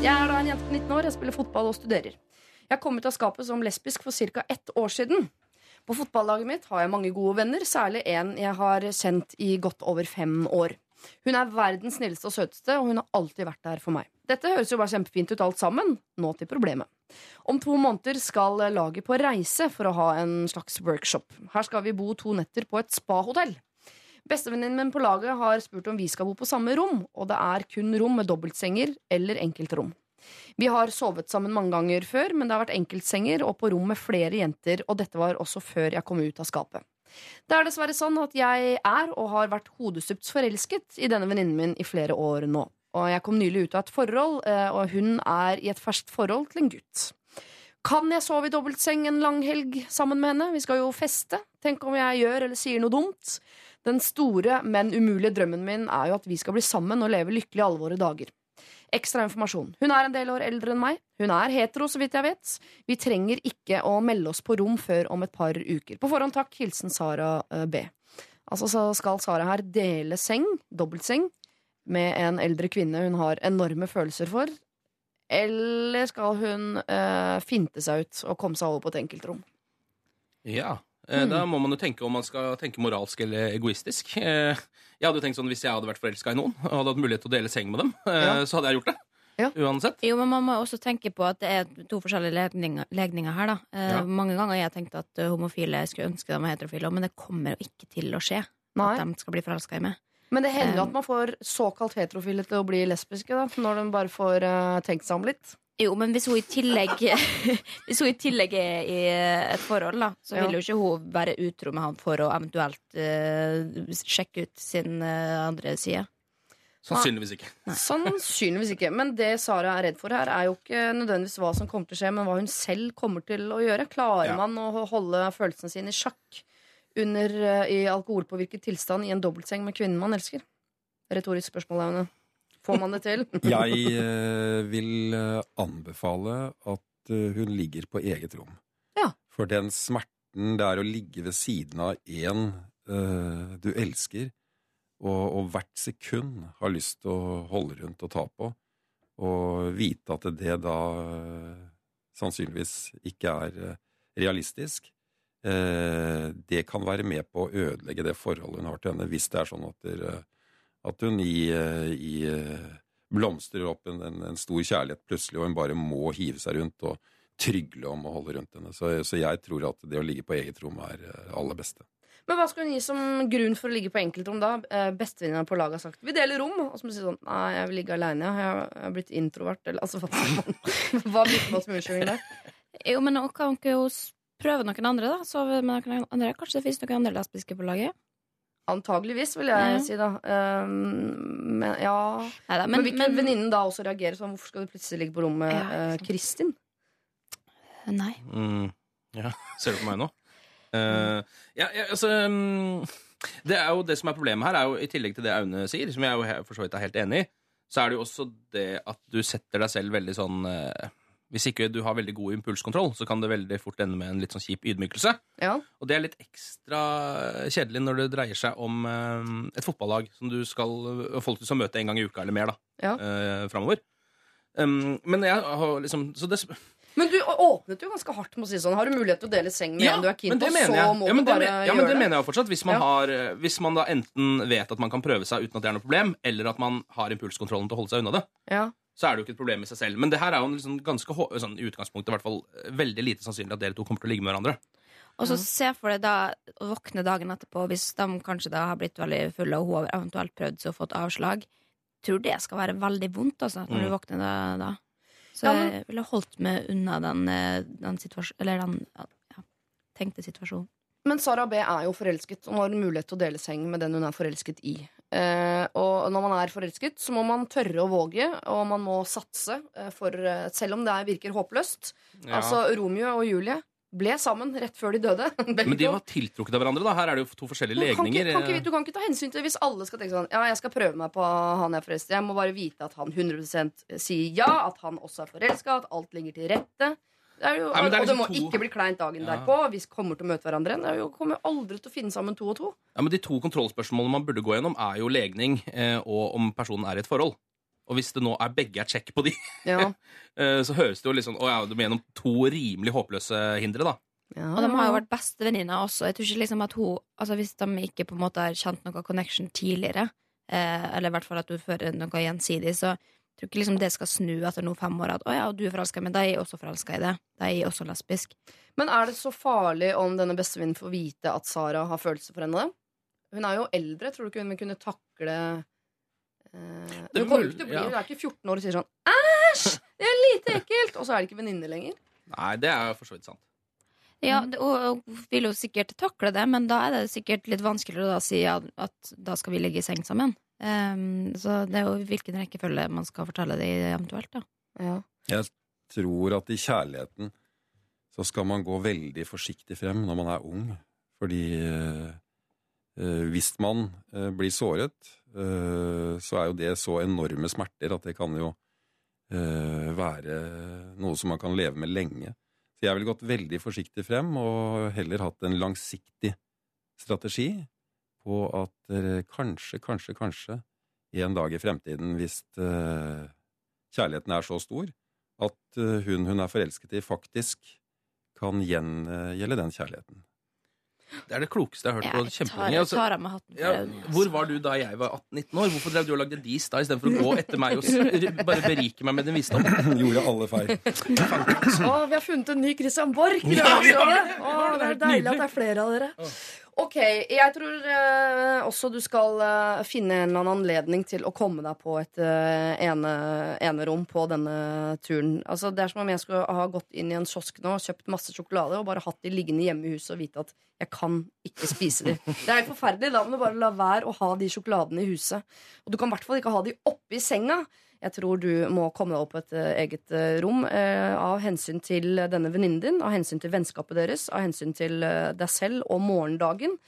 [SPEAKER 1] Jeg er da en jente på 19 år, jeg spiller fotball og studerer. Jeg kom ut av skapet som lesbisk for ca. ett år siden. På fotballaget mitt har jeg mange gode venner, særlig en jeg har kjent i godt over fem år. Hun er verdens snilleste og søteste, og hun har alltid vært der for meg. Dette høres jo bare kjempefint ut alt sammen. Nå til problemet. Om to måneder skal laget på reise for å ha en slags workshop. Her skal vi bo to netter på et spahotell. Bestevenninnen min på laget har spurt om vi skal bo på samme rom, og det er kun rom med dobbeltsenger eller enkeltrom. Vi har sovet sammen mange ganger før, men det har vært enkeltsenger og på rom med flere jenter, og dette var også før jeg kom ut av skapet. Det er dessverre sånn at jeg er og har vært hodestups forelsket i denne venninnen min i flere år nå. Og jeg kom nylig ut av et forhold, eh, og hun er i et ferskt forhold til en gutt. Kan jeg sove i dobbeltseng en lang helg sammen med henne? Vi skal jo feste. Tenk om jeg gjør eller sier noe dumt. Den store, men umulige drømmen min er jo at vi skal bli sammen og leve lykkelig alle våre dager. Ekstra informasjon. Hun er en del år eldre enn meg. Hun er hetero, så vidt jeg vet. Vi trenger ikke å melde oss på rom før om et par uker. På forhånd takk. Hilsen Sara eh, B. Altså så skal Sara her dele seng, dobbeltseng, med en eldre kvinne hun har enorme følelser for. Eller skal hun eh, finte seg ut og komme seg over på et enkeltrom?
[SPEAKER 5] Ja. Eh, Da må man jo tenke om man skal tenke moralsk eller egoistisk. Eh, Jeg hadde jo tenkt sånn Hvis jeg hadde vært forelska i noen og hadde hatt mulighet til å dele seng med dem, eh,
[SPEAKER 1] Ja.
[SPEAKER 5] så hadde jeg gjort det.
[SPEAKER 1] Ja.
[SPEAKER 5] Uansett.
[SPEAKER 8] Jo, men man må også tenke på at det er to forskjellige legninger, legninger her, da. Eh,
[SPEAKER 5] Ja.
[SPEAKER 8] Mange ganger har jeg tenkt at homofile skulle ønske dem var heterofile, men det kommer jo ikke til å skje.
[SPEAKER 1] Nei.
[SPEAKER 8] At de skal bli forelska i meg.
[SPEAKER 1] Men det hender jo
[SPEAKER 8] Um,
[SPEAKER 1] at man får såkalt heterofile til å bli lesbiske, da, når de bare får uh, tenkt seg om litt.
[SPEAKER 8] Jo, men hvis hun i tillegg Hvis hun i tillegg er i et forhold, da, så vil jo ikke hun være utro med han for å eventuelt eh, sjekke ut sin eh, andre side.
[SPEAKER 5] Sannsynligvis ikke.
[SPEAKER 1] Sannsynligvis ikke. Men det Sara er redd for her, er jo ikke nødvendigvis hva som kommer til å skje, men hva hun selv kommer til å gjøre. Klarer
[SPEAKER 5] Ja.
[SPEAKER 1] man å holde følelsene sine i sjakk under, eh, i alkoholpåvirket tilstand i en dobbeltseng med kvinnen man elsker? Retorisk spørsmål, Aune. Får man det til?
[SPEAKER 9] Jeg eh, vil eh, anbefale at eh, hun ligger på eget rom.
[SPEAKER 1] Ja.
[SPEAKER 9] For den smerten det er å ligge ved siden av en eh, du elsker, og, og hvert sekund har lyst til å holde rundt og ta på, og vite at det da eh, sannsynligvis ikke er eh, realistisk, det kan være med på å ødelegge det forholdet hun har til henne, hvis det er sånn at, dere, at hun i, eh, i eh, blomstrer opp en, en, en stor kjærlighet plutselig, og hun bare må hive seg rundt og trygle om å holde rundt henne. Så, så jeg tror at det å ligge på eget rom er eh, aller beste.
[SPEAKER 1] Men hva skal hun gi som grunn for å ligge på enkeltrom da? Bestevenninna på laget har sagt vi deler rom. Og så må du si sånn Nei, jeg vil ligge aleine. Jeg har- jeg har blitt introvert. Eller altså, hva, blir bruker man som unnskyldning der?
[SPEAKER 8] Jo, men nå kan dere jo prøve noen andre, da. Sove med noen andre. Kanskje det finnes noen andre lesbiske på laget?
[SPEAKER 1] Antageligvis, vil jeg
[SPEAKER 8] Ja.
[SPEAKER 1] si, da. Um, men ja
[SPEAKER 8] Neida,
[SPEAKER 1] Men,
[SPEAKER 8] men,
[SPEAKER 1] vil ikke venninnen da også reagere sånn? Hvorfor skal du plutselig ligge på rommet
[SPEAKER 8] Ja,
[SPEAKER 1] eh. Kristin?
[SPEAKER 8] Nei.
[SPEAKER 5] Mm, ja, ser du på meg nå? Uh, ja, ja, altså um, Det er jo det som er problemet her, er jo i tillegg til det Aune sier, som jeg jo for så vidt er helt enig i, så er det jo også det at du setter deg selv veldig sånn eh, Hvis ikke du har veldig god impulskontroll, så kan det veldig fort ende med en litt sånn kjip ydmykelse.
[SPEAKER 1] Ja.
[SPEAKER 5] Og det er litt ekstra kjedelig når det dreier seg om eh, et fotballag som du skal, folk du skal møte en gang i uka eller mer da,
[SPEAKER 1] Ja.
[SPEAKER 5] eh, framover. Um, men jeg har liksom så det,
[SPEAKER 1] Men du åpnet jo ganske hardt med å si sånn. Har du mulighet til å dele seng med en du er keen på, så må
[SPEAKER 5] Ja,
[SPEAKER 1] du
[SPEAKER 5] gjøre det, ja, men det mener jeg jo fortsatt. Hvis man,
[SPEAKER 1] Ja.
[SPEAKER 5] har, hvis man da enten vet at man kan prøve seg uten at det er noe problem, eller at man har impulskontrollen til å holde seg unna det,
[SPEAKER 1] Ja.
[SPEAKER 5] Så er det jo ikke et problem i seg selv. Men det her er jo en liksom ganske sånn, i utgangspunktet i hvert fall eh, veldig lite sannsynlig at dere to kommer til å ligge med hverandre.
[SPEAKER 8] Og så se for deg da å våkne dagen etterpå, hvis de kanskje da har blitt veldig fulle, og hun har eventuelt prøvd seg og fått avslag. Tror det skal være veldig vondt, altså, når
[SPEAKER 5] Mm.
[SPEAKER 8] du våkner da. da. Så
[SPEAKER 1] Ja, men-
[SPEAKER 8] jeg ville holdt meg unna den, eh, den situasjonen Eller den ja, tenkte situasjonen.
[SPEAKER 1] Men Sara B er jo forelsket og har en mulighet til å dele seng med den hun er forelsket i. Eh, og når man er forelsket, så må man tørre å våge, og man må satse. Eh, for eh, selv om det er, virker håpløst.
[SPEAKER 5] Ja.
[SPEAKER 1] Altså, Romeo og Julie ble sammen rett før de døde.
[SPEAKER 5] Men de var tiltrukket av hverandre. da Her er det jo to forskjellige
[SPEAKER 1] kan
[SPEAKER 5] legninger.
[SPEAKER 1] ikke, kan ikke, du kan ikke ta hensyn til det hvis alle skal tenke sånn Ja, jeg skal prøve meg på han jeg er forelsket. Jeg må bare vite at han 100% sier ja, at han også er forelska, at alt ligger til rette. Det er jo,
[SPEAKER 5] Nei, det er
[SPEAKER 1] og det må
[SPEAKER 5] liksom to-
[SPEAKER 1] ikke bli kleint dagen
[SPEAKER 5] Ja.
[SPEAKER 1] derpå. Vi kommer til å møte hverandre igjen. Det er kommer aldri til å finne sammen to og to.
[SPEAKER 5] Ja, men De to kontrollspørsmålene man burde gå gjennom, er jo legning eh, og om personen er i et forhold. Og hvis det nå er begge er check på de,
[SPEAKER 1] Ja.
[SPEAKER 5] eh, så høres det jo litt sånn Å ja, du må gjennom to rimelig håpløse hindre, da. Ja.
[SPEAKER 8] Og de har jo vært bestevenninner også. Jeg tror ikke liksom at hun Altså Hvis de ikke på en måte har kjent noe connection tidligere, eh, eller i hvert fall at du fører noe gjensidig, så tror ikke liksom det skal snu etter noen fem år at å ja, du er forelska, men da er jeg også forelska i det. Da er jeg også lesbisk.
[SPEAKER 1] Men er det så farlig om denne bestevennen får vite at Sara har følelser for henne? Hun er jo eldre. Tror du ikke hun vil kunne takle eh,
[SPEAKER 5] Det
[SPEAKER 1] Hun bli
[SPEAKER 5] ja.
[SPEAKER 1] Hun er ikke 14 år og sier sånn Æsj! Det er lite ekkelt! Og så er det ikke venninne lenger.
[SPEAKER 5] Nei, det er for så vidt sant.
[SPEAKER 8] Ja, det- og, og vil jo sikkert takle det, men da er det sikkert litt vanskeligere å da si at, at da skal vi ligge i seng sammen. Ehm, så det er jo hvilken rekkefølge man skal fortelle det i eventuelt, da.
[SPEAKER 1] Ja.
[SPEAKER 9] Jeg tror at i kjærligheten så skal man gå veldig forsiktig frem når man er ung. Fordi eh, eh, hvis man eh, blir såret, eh, så er jo det så enorme smerter at det kan jo eh, være noe som man kan leve med lenge. Så jeg ville gått veldig forsiktig frem og heller hatt en langsiktig strategi på at dere kanskje, kanskje, kanskje en dag i fremtiden, hvis eh, kjærligheten er så stor, at eh, hun hun er forelsket i, faktisk kan gjengjelde den kjærligheten.
[SPEAKER 5] Det er det klokeste jeg har hørt
[SPEAKER 8] Jeg
[SPEAKER 5] på kjempelenge. Altså,
[SPEAKER 8] tar av meg hatten for
[SPEAKER 5] ja, hvor var du da jeg var 18-19 år? Hvorfor drev du og lagde dis da istedenfor å gå etter meg og bare berike meg med din visdom?
[SPEAKER 9] Gjorde alle feil.
[SPEAKER 1] Å, vi har funnet en ny Christian Borch! Ja, det er deilig at det er flere av dere. Ok, jeg tror eh, også du skal eh, finne en eller annen anledning til å komme deg på et uh, ene, enerom på denne turen. Altså, det er som om jeg skulle ha gått inn i en kiosk nå og kjøpt masse sjokolade og bare hatt de liggende hjemme i huset og vite at jeg kan ikke spise de. Det er helt forferdelig. Da må du bare la være å ha de sjokoladene i huset. Og du kan i hvert fall ikke ha de oppi senga. Jeg tror du må komme deg opp et eh, eget eh, rom eh, av hensyn til denne venninnen din, av hensyn til vennskapet deres, av hensyn til deg selv og morgendagen.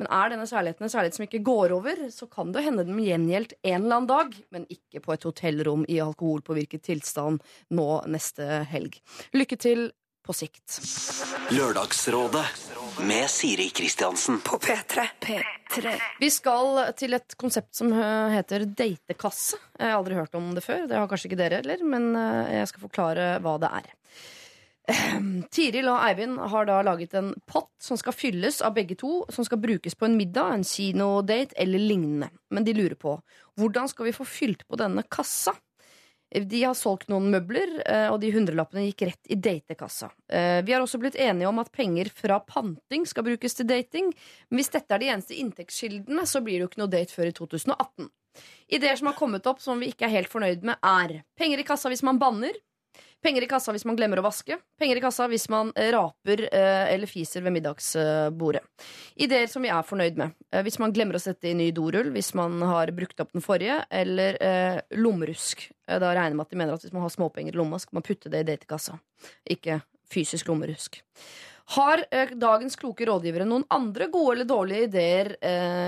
[SPEAKER 1] Men er denne kjærligheten en kjærlighet som ikke går over, så kan det hende den blir gjengjeldt en eller annen dag, men ikke på et hotellrom i alkoholpåvirket tilstand nå neste helg. Lykke til på sikt.
[SPEAKER 3] Lørdagsrådet med Siri Kristiansen.
[SPEAKER 2] På P3. P3.
[SPEAKER 1] Vi skal til et konsept som eh, heter datekasse. Jeg har aldri hørt om det før. Det har kanskje ikke dere heller, men eh, jeg skal forklare hva det er. Ehm, Tiril og Eivind har da laget en pott som skal fylles av begge to, som skal brukes på en middag, en kinodate eller lignende. Men de lurer på hvordan skal vi få fylt på denne kassa? De har solgt noen møbler, eh, og de hundrelappene gikk rett i datekassa. Eh, Vi har også blitt enige om at penger fra panting skal brukes til dating. Men hvis dette er de eneste inntektskildene, så blir det jo ikke noe date før i 2018. Ideer som har kommet opp som vi ikke er helt fornøyd med, er penger i kassa hvis man banner. Penger i kassa hvis man glemmer å vaske. Penger i kassa hvis man eh, raper eh, eller fiser ved middagsbordet. Ideer som vi er fornøyd med. Eh, hvis man glemmer å sette i ny dorull, hvis man har brukt opp den forrige, eller eh, lommerusk. Da regner jeg med at de mener at hvis man har småpenger i lomma, skal man putte det i datekassa. Ikke fysisk lommerusk. Har dagens kloke rådgivere noen andre gode eller dårlige ideer?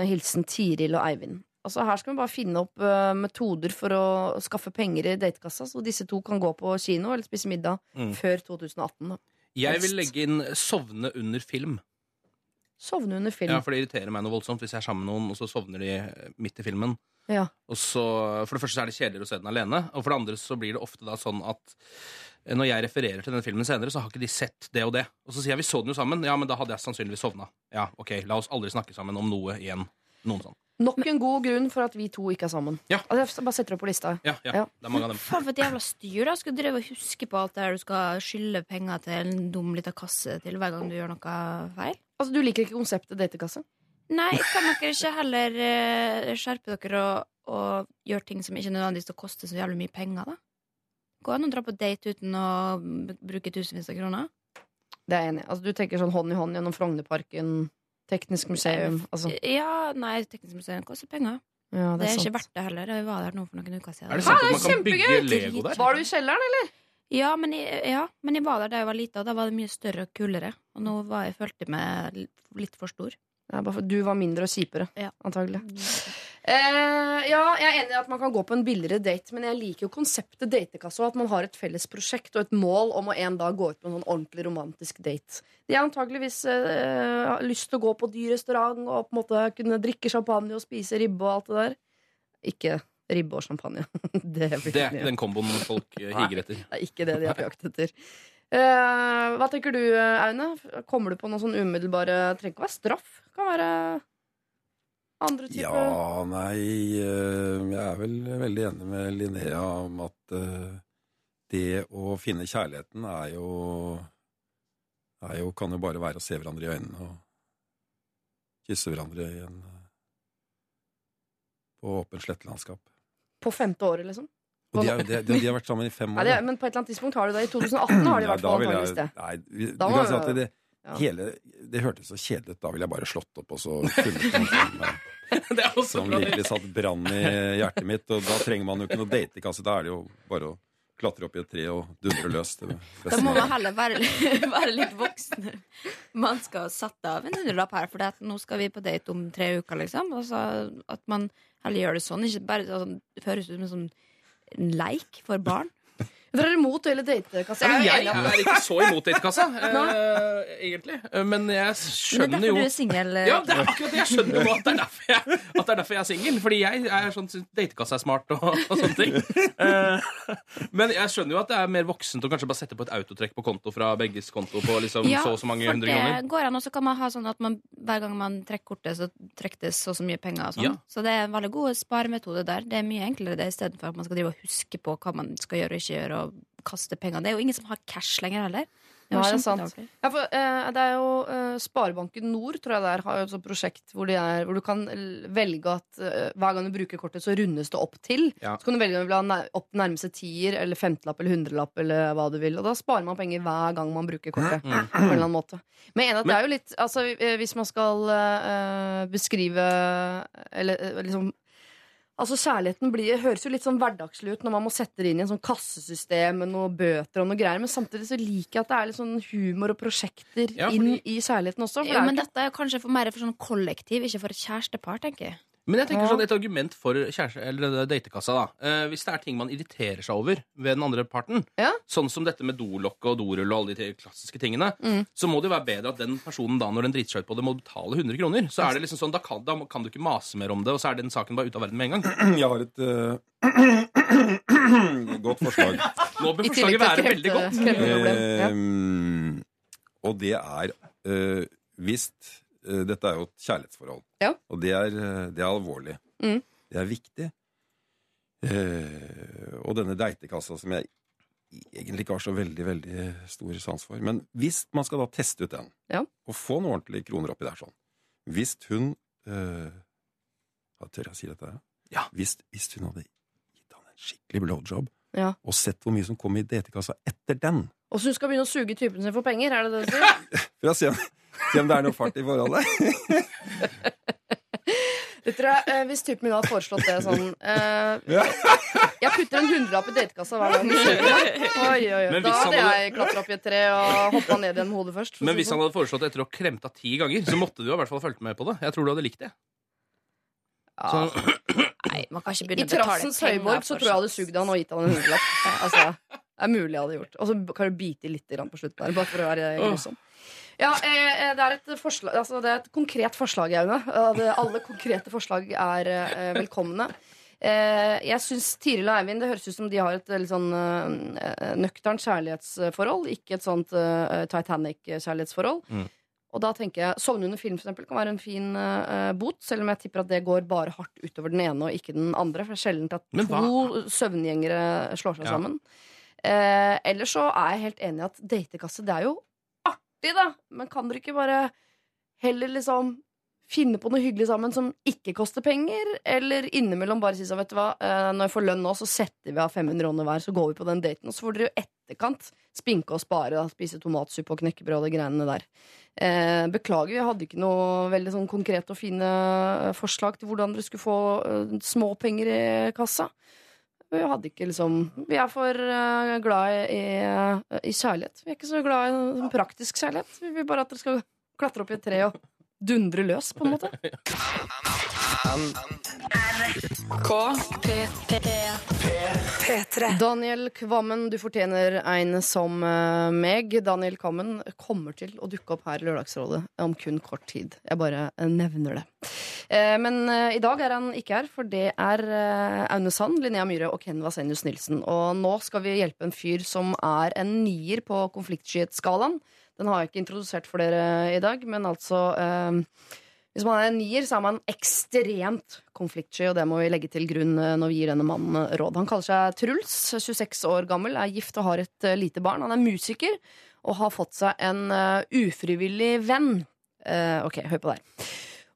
[SPEAKER 1] Hilsen Tiril og Eivind. Altså Her skal vi bare finne opp uh, metoder for å skaffe penger i datekassa, så disse to kan gå på kino eller spise middag
[SPEAKER 5] Mm.
[SPEAKER 1] før 2018. Da.
[SPEAKER 5] Jeg vil legge inn sovne under film.
[SPEAKER 1] Sovne under film.
[SPEAKER 5] Ja, for det irriterer meg noe voldsomt hvis jeg er sammen med noen, og så sovner de midt i filmen.
[SPEAKER 1] Ja.
[SPEAKER 5] Og så, For det første så er det kjedeligere å se den alene, og for det andre så blir det ofte da sånn at eh, når jeg refererer til den filmen senere, så har ikke de sett det og det. Og så sier jeg vi så den jo sammen. Ja, men da hadde jeg sannsynligvis sovna. Ja, ok, la oss aldri snakke sammen om noe igjen. Noen sånn.
[SPEAKER 1] Nok en god grunn for at vi to ikke er sammen.
[SPEAKER 5] Ja.
[SPEAKER 1] Altså, jeg bare setter det opp på lista.
[SPEAKER 5] Ja, ja,
[SPEAKER 1] Ja.
[SPEAKER 5] det er mange av dem.
[SPEAKER 8] Faen, for et jævla styr, da. Skal du drive og huske på alt det her du skal skylde penger til en dum lita kasse til hver gang du gjør noe feil?
[SPEAKER 1] Altså, Du liker ikke konseptet datekasse?
[SPEAKER 8] Nei, kan dere ikke heller uh, skjerpe dere og, og gjøre ting som ikke nødvendigvis koster koste så jævlig mye penger, da? Går an å dra på date uten å bruke tusenvis av kroner?
[SPEAKER 1] Det er jeg enig i. Altså, du tenker sånn hånd i hånd gjennom Frognerparken, Teknisk museum altså.
[SPEAKER 8] Ja, nei, Teknisk museum koster penger.
[SPEAKER 1] Ja,
[SPEAKER 8] Det er
[SPEAKER 1] sant.
[SPEAKER 8] ikke verdt det heller. Jeg var der nå for noen uker siden.
[SPEAKER 5] Er det sant at man kan bygge Lego der?
[SPEAKER 1] Var du i kjelleren, eller?
[SPEAKER 8] Ja men, jeg, ja, men jeg var der da jeg var lita, og da var det mye større og kulere. Og nå var jeg følte meg litt for stor.
[SPEAKER 1] Ja, bare for du var mindre og kjipere,
[SPEAKER 8] Ja.
[SPEAKER 1] antagelig. Eh, ja, jeg er enig i at man kan gå på en billigere date, men jeg liker jo konseptet datekasse, at man har et felles prosjekt og et mål om å en dag gå ut på en sånn ordentlig romantisk date. De har antageligvis uh, lyst til å gå på dyr restaurant og på en måte kunne drikke champagne og spise ribbe og alt det der. Ikke ribbe og champagne. det,
[SPEAKER 5] Det er ikke den komboen folk eh, higer etter.
[SPEAKER 1] Det er ikke det de er på jakt etter. Uh, hva tenker du, Aune? Kommer du på noen sånn umiddelbare Trenger ikke å være straff. Kan være andre typer
[SPEAKER 9] Ja, nei eh, Jeg er vel veldig enig med Linnea om at eh, det å finne kjærligheten er jo, er jo Kan jo bare være å se hverandre i øynene og kysse hverandre i en eh, på åpent slettelandskap.
[SPEAKER 1] på femte året, liksom.
[SPEAKER 9] Og de, er, de, de, de har vært sammen i fem
[SPEAKER 1] Ja,
[SPEAKER 9] år.
[SPEAKER 1] det, men på et eller annet tidspunkt har de det. I 2018 har de
[SPEAKER 9] vært på
[SPEAKER 1] antageligvis det.
[SPEAKER 9] Nei, vi,
[SPEAKER 1] Da
[SPEAKER 9] vi kan si
[SPEAKER 1] at
[SPEAKER 9] at det,
[SPEAKER 1] ja.
[SPEAKER 9] hele, det hørtes så kjedelig ut. Da ville jeg bare slått opp og så funnet noen som, virkelig satt brann i hjertet mitt. Og da trenger man jo ikke noe datekasse. Da er det jo bare å klatre opp i et tre og dundre løs. Det
[SPEAKER 8] Da må
[SPEAKER 9] man-
[SPEAKER 8] heller være, være litt voksen. Man skal sette av en hundrelapp her, for nå skal vi på date om tre uker, liksom. Altså, at man heller gjør det sånn. Ikke bare sånn, det høres ut som en sånn en leik for barn.
[SPEAKER 1] Dere er imot hele datekassa?
[SPEAKER 5] Ja,
[SPEAKER 1] Jeg
[SPEAKER 5] jeg er ikke så imot datekassa, eh, egentlig. Eh, Men jeg skjønner
[SPEAKER 8] Men det er derfor du er singel.
[SPEAKER 5] Ja, det er akkurat det. Jeg skjønner jo at det er derfor jeg, det er, derfor jeg er singel. Fordi jeg er sånn datekassa er smart og, og sånne ting. Eh, Men jeg skjønner jo at det er mer voksent å kanskje bare sette på et autotrekk på konto fra begges konto på liksom
[SPEAKER 8] Ja,
[SPEAKER 5] så og så mange
[SPEAKER 8] for
[SPEAKER 5] hundre
[SPEAKER 8] det
[SPEAKER 5] kroner.
[SPEAKER 8] går an, og så kan man ha sånn at man, hver gang man trekker kortet, så trekker det så og så mye penger. Og sånn.
[SPEAKER 5] Ja.
[SPEAKER 8] Så det er en veldig god sparemetode der. Det er mye enklere det istedenfor at man skal drive og huske på hva man skal gjøre og ikke gjøre, kaste penger. Det er jo ingen som har cash lenger heller. Det
[SPEAKER 1] Ja, det er sant. Ja, for, eh, det er jo eh, Sparebanken Nord tror jeg der har jo et sånt prosjekt hvor, de er, hvor du kan velge at eh, hver gang du bruker kortet, så rundes det opp til.
[SPEAKER 5] Ja.
[SPEAKER 1] Så kan du velge om du vil ha opp nærmeste tier eller femtelapp eller hundrelapp eller hva du vil. Og da sparer man penger hver gang man bruker kortet.
[SPEAKER 5] Mm.
[SPEAKER 1] På en eller annen måte. Men en at det er jo litt Altså eh, Hvis man skal eh, beskrive Eller eh, liksom Altså Kjærligheten blir, høres jo litt sånn hverdagslig ut når man må sette det inn i en sånn kassesystem med noen bøter og noe greier, men samtidig så liker jeg at det er litt sånn humor og prosjekter
[SPEAKER 5] Ja,
[SPEAKER 1] inn i kjærligheten også. For
[SPEAKER 8] Jo,
[SPEAKER 1] det
[SPEAKER 8] men
[SPEAKER 1] ikke-
[SPEAKER 8] dette er kanskje for mer for sånn kollektiv, ikke for et kjærestepar, tenker jeg.
[SPEAKER 5] Men jeg tenker
[SPEAKER 1] Ja.
[SPEAKER 5] sånn et argument for kjæreste, eller datekassa, da. Eh, hvis det er ting man irriterer seg over ved den andre parten,
[SPEAKER 1] Ja.
[SPEAKER 5] sånn som dette med dolokket og dorull og alle de klassiske tingene,
[SPEAKER 1] Mm.
[SPEAKER 5] så må det jo være bedre at den personen da, når den driter seg ut på det, må betale 100 kroner. Så er det liksom sånn, da kan, da kan du ikke mase mer om det, og så er den saken bare ute av verden med en gang.
[SPEAKER 9] Jeg har et uh... godt forslag.
[SPEAKER 5] Nå bør forslaget være veldig godt.
[SPEAKER 9] Eh, og det er uh, Hvis Dette er jo et kjærlighetsforhold.
[SPEAKER 1] Ja.
[SPEAKER 9] Og det er, eh, det er alvorlig.
[SPEAKER 1] Mm.
[SPEAKER 9] Det er viktig. Eh, og denne deitekassa som jeg egentlig ikke har så veldig veldig stor sans for. Men hvis man skal da teste ut den,
[SPEAKER 1] Ja.
[SPEAKER 9] og få noen ordentlige kroner oppi der sånn Hvis hun eh, ja, Tør jeg si dette?
[SPEAKER 5] Ja.
[SPEAKER 9] Hvis, hvis hun hadde gitt han en skikkelig blowjob,
[SPEAKER 1] Ja.
[SPEAKER 9] og sett hvor mye som kom i DT-kassa etter den
[SPEAKER 1] Og så hun skal begynne å suge typen sin for penger, er det det du sier?
[SPEAKER 9] Se om, det er noe fart i forholdet.
[SPEAKER 1] Det tror jeg, eh, Hvis typen min hadde foreslått det sånn eh, Jeg putter en hundrelapp i datekassa hver gang. Oi, oi, oi. Da hadde jeg klatra opp i et tre og hoppa ned igjen med hodet først.
[SPEAKER 5] Men hvis han
[SPEAKER 1] sånn.
[SPEAKER 5] hadde foreslått det etter å ha kremta ti ganger, så måtte du i hvert fall fulgt med på det. Jeg tror du hadde likt det. Så,
[SPEAKER 8] Nei, man kan ikke
[SPEAKER 1] I
[SPEAKER 8] begynne å betale
[SPEAKER 1] trassens høyborg så tror jeg jeg hadde sugd han og gitt han en hundrelapp. Altså, det er mulig jeg hadde gjort. Og så kan du bite litt på slutten der, bare for å være grusom. Ja, eh, det er et forslag Altså, det er et konkret forslag, Aune. Alle konkrete forslag er eh, velkomne. Eh, jeg syns Tiril og Eivind Det høres ut som de har et litt sånn eh, nøkternt kjærlighetsforhold, ikke et sånt eh, Titanic-kjærlighetsforhold.
[SPEAKER 5] Mm.
[SPEAKER 1] Og da tenker jeg Sovne under film for eksempel, kan være en fin eh, bot, selv om jeg tipper at det går bare hardt utover den ene og ikke den andre. For det er sjelden at to søvngjengere slår seg
[SPEAKER 5] Ja.
[SPEAKER 1] sammen. Eh, ellers så er jeg helt enig i at datekasse, det er jo artig, da. Men kan dere ikke bare heller liksom finne på noe hyggelig sammen som ikke koster penger? Eller innimellom bare si sånn, vet du hva, eh, når jeg får lønn nå, så setter vi av 500 kroner hver, så går vi på den daten. Og så får dere jo etterkant spinke og spare, da, spise tomatsuppe og knekkebrød og de greiene der. Eh, beklager, jeg hadde ikke noe veldig sånn konkret og fine eh, forslag til hvordan dere skulle få eh, små i kassa. Vi hadde ikke liksom Vi er for uh, glad i, i kjærlighet. Vi er ikke så glad i sånn praktisk kjærlighet. Vi vil bare at dere skal klatre opp i et tre og dundre løs, på en måte.
[SPEAKER 2] P3.
[SPEAKER 1] Daniel Kvammen, du fortjener en som eh, meg. Daniel Kvammen kommer til å dukke opp her i Lørdagsrådet om kun kort tid. Jeg bare eh, nevner det. Eh, Men eh, i dag er han ikke her, for det er eh, Aune Sand, Linnea Myhre og Ken Vasenius Nilsen. Og nå skal vi hjelpe en fyr som er en nier på konfliktskyhetsskalaen. Den har jeg ikke introdusert for dere i dag, men altså eh, hvis man er en nier, så er man ekstremt konfliktsky, og det må vi legge til grunn eh, når vi gir denne mannen eh, råd. Han kaller seg Truls, 26 år gammel, er gift og har et eh, lite barn. Han er musiker og har fått seg en ufrivillig venn. Uh, ok, hør på der.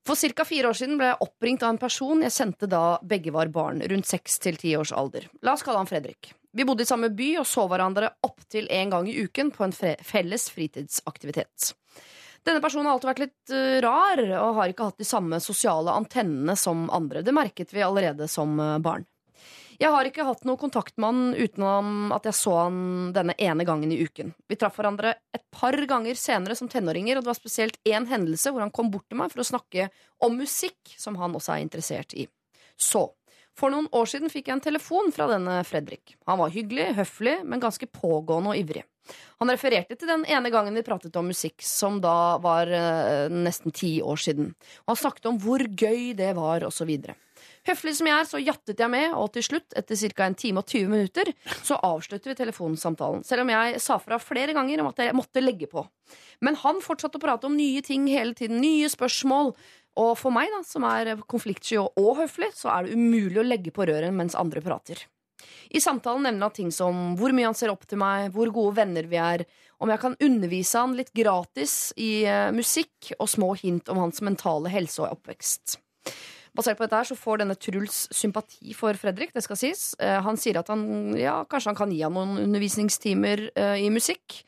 [SPEAKER 1] For ca. fire år siden ble jeg oppringt av en person jeg kjente da begge var barn, rundt seks til ti års alder. La oss kalle han Fredrik. Vi bodde i samme by og så hverandre opptil én gang i uken på en felles fritidsaktivitet. Denne personen har alltid vært litt eh, rar og har ikke hatt de samme sosiale antennene som andre. Det merket vi allerede som eh, barn. Jeg har ikke hatt noe kontakt med han utenom at jeg så han denne ene gangen i uken. Vi traff hverandre et par ganger senere som tenåringer, og det var spesielt én hendelse hvor han kom bort til meg for å snakke om musikk, som han også er interessert i. Så, for noen år siden fikk jeg en telefon fra denne Fredrik. Han var hyggelig, høflig, men ganske pågående og ivrig. Han refererte til den ene gangen vi pratet om musikk, som da var eh, nesten ti år siden. Og han snakket om hvor gøy det var, osv. Høflig som jeg er, så jattet jeg med, og til slutt, etter ca. en time og 20 minutter, så avslutter vi telefonsamtalen. Selv om jeg sa fra flere ganger om at jeg måtte legge på. Men han fortsatte å prate om nye ting hele tiden, nye spørsmål. Og for meg, da, som er konfliktsky og, høflig, så er det umulig å legge på røret mens andre prater. I samtalen nevner han ting som hvor mye han ser opp til meg, hvor gode venner vi er, om jeg kan undervise han litt gratis i eh, musikk, og små hint om hans mentale helse og oppvekst. Basert på dette her så får denne Truls sympati for Fredrik, det skal sies. Eh, han sier at han, ja, kanskje han kan gi han noen undervisningstimer eh, i musikk.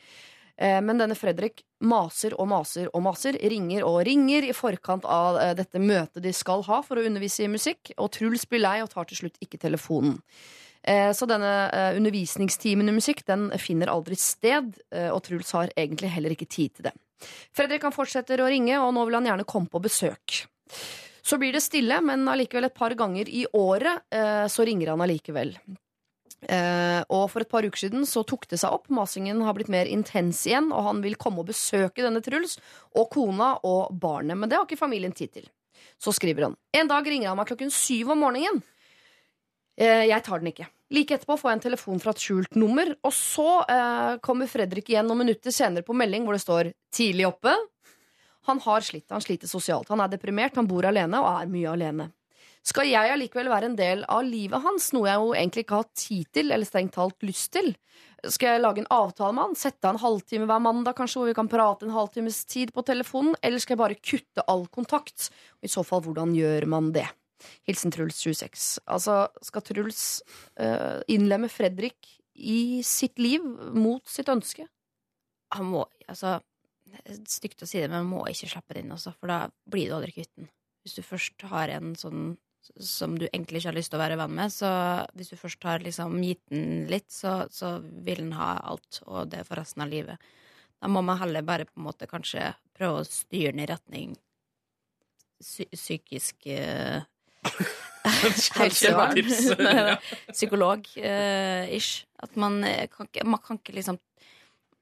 [SPEAKER 1] Eh, men denne Fredrik maser og maser og maser, ringer og ringer i forkant av eh, dette møtet de skal ha for å undervise i musikk, og Truls blir lei og tar til slutt ikke telefonen. Eh, Så denne undervisningstimen i musikk Den finner aldri sted, og Truls har egentlig heller ikke tid til det. Fredrik han fortsetter å ringe, og nå vil han gjerne komme på besøk. Så blir det stille, men allikevel et par ganger i året så ringer han allikevel. Eh, og for et par uker siden så tok det seg opp. Masingen har blitt mer intens igjen, og han vil komme og besøke denne Truls og kona og barnet. Men det har ikke familien tid til. Så skriver han. En dag ringer han meg klokken syv om morgenen. Eh, jeg tar den ikke. Like etterpå får jeg en telefon fra et skjult nummer, og så eh, kommer Fredrik igjen noen minutter senere på melding hvor det står 'tidlig oppe'. Han har slitt, han sliter sosialt. Han er deprimert, han bor alene og er mye alene. Skal jeg allikevel være en del av livet hans, noe jeg jo egentlig ikke har tid til, eller strengt talt lyst til? Skal jeg lage en avtale med han, sette av en halvtime hver mandag kanskje, hvor vi kan prate en halvtimes tid på telefonen, eller skal jeg bare kutte all kontakt? Og I så fall, hvordan gjør man det? Hilsen Truls 26. Altså, skal Truls uh, innlemme Fredrik i sitt liv mot sitt ønske?
[SPEAKER 8] Han må, altså Stygt å si det, men han må ikke slippe det inn, altså, for da blir du aldri kvitt den. Hvis du først har en sånn som du egentlig ikke har lyst til å være venn med, så hvis du først har liksom gitt den litt, så, så vil den ha alt, og det for resten av livet. Da må man heller bare på en måte kanskje prøve å styre den i retning psy psykisk uh, helsevern.
[SPEAKER 5] Kjempetips.
[SPEAKER 8] Nei, da. Psykolog-ish. At man eh, kan man kan ikke liksom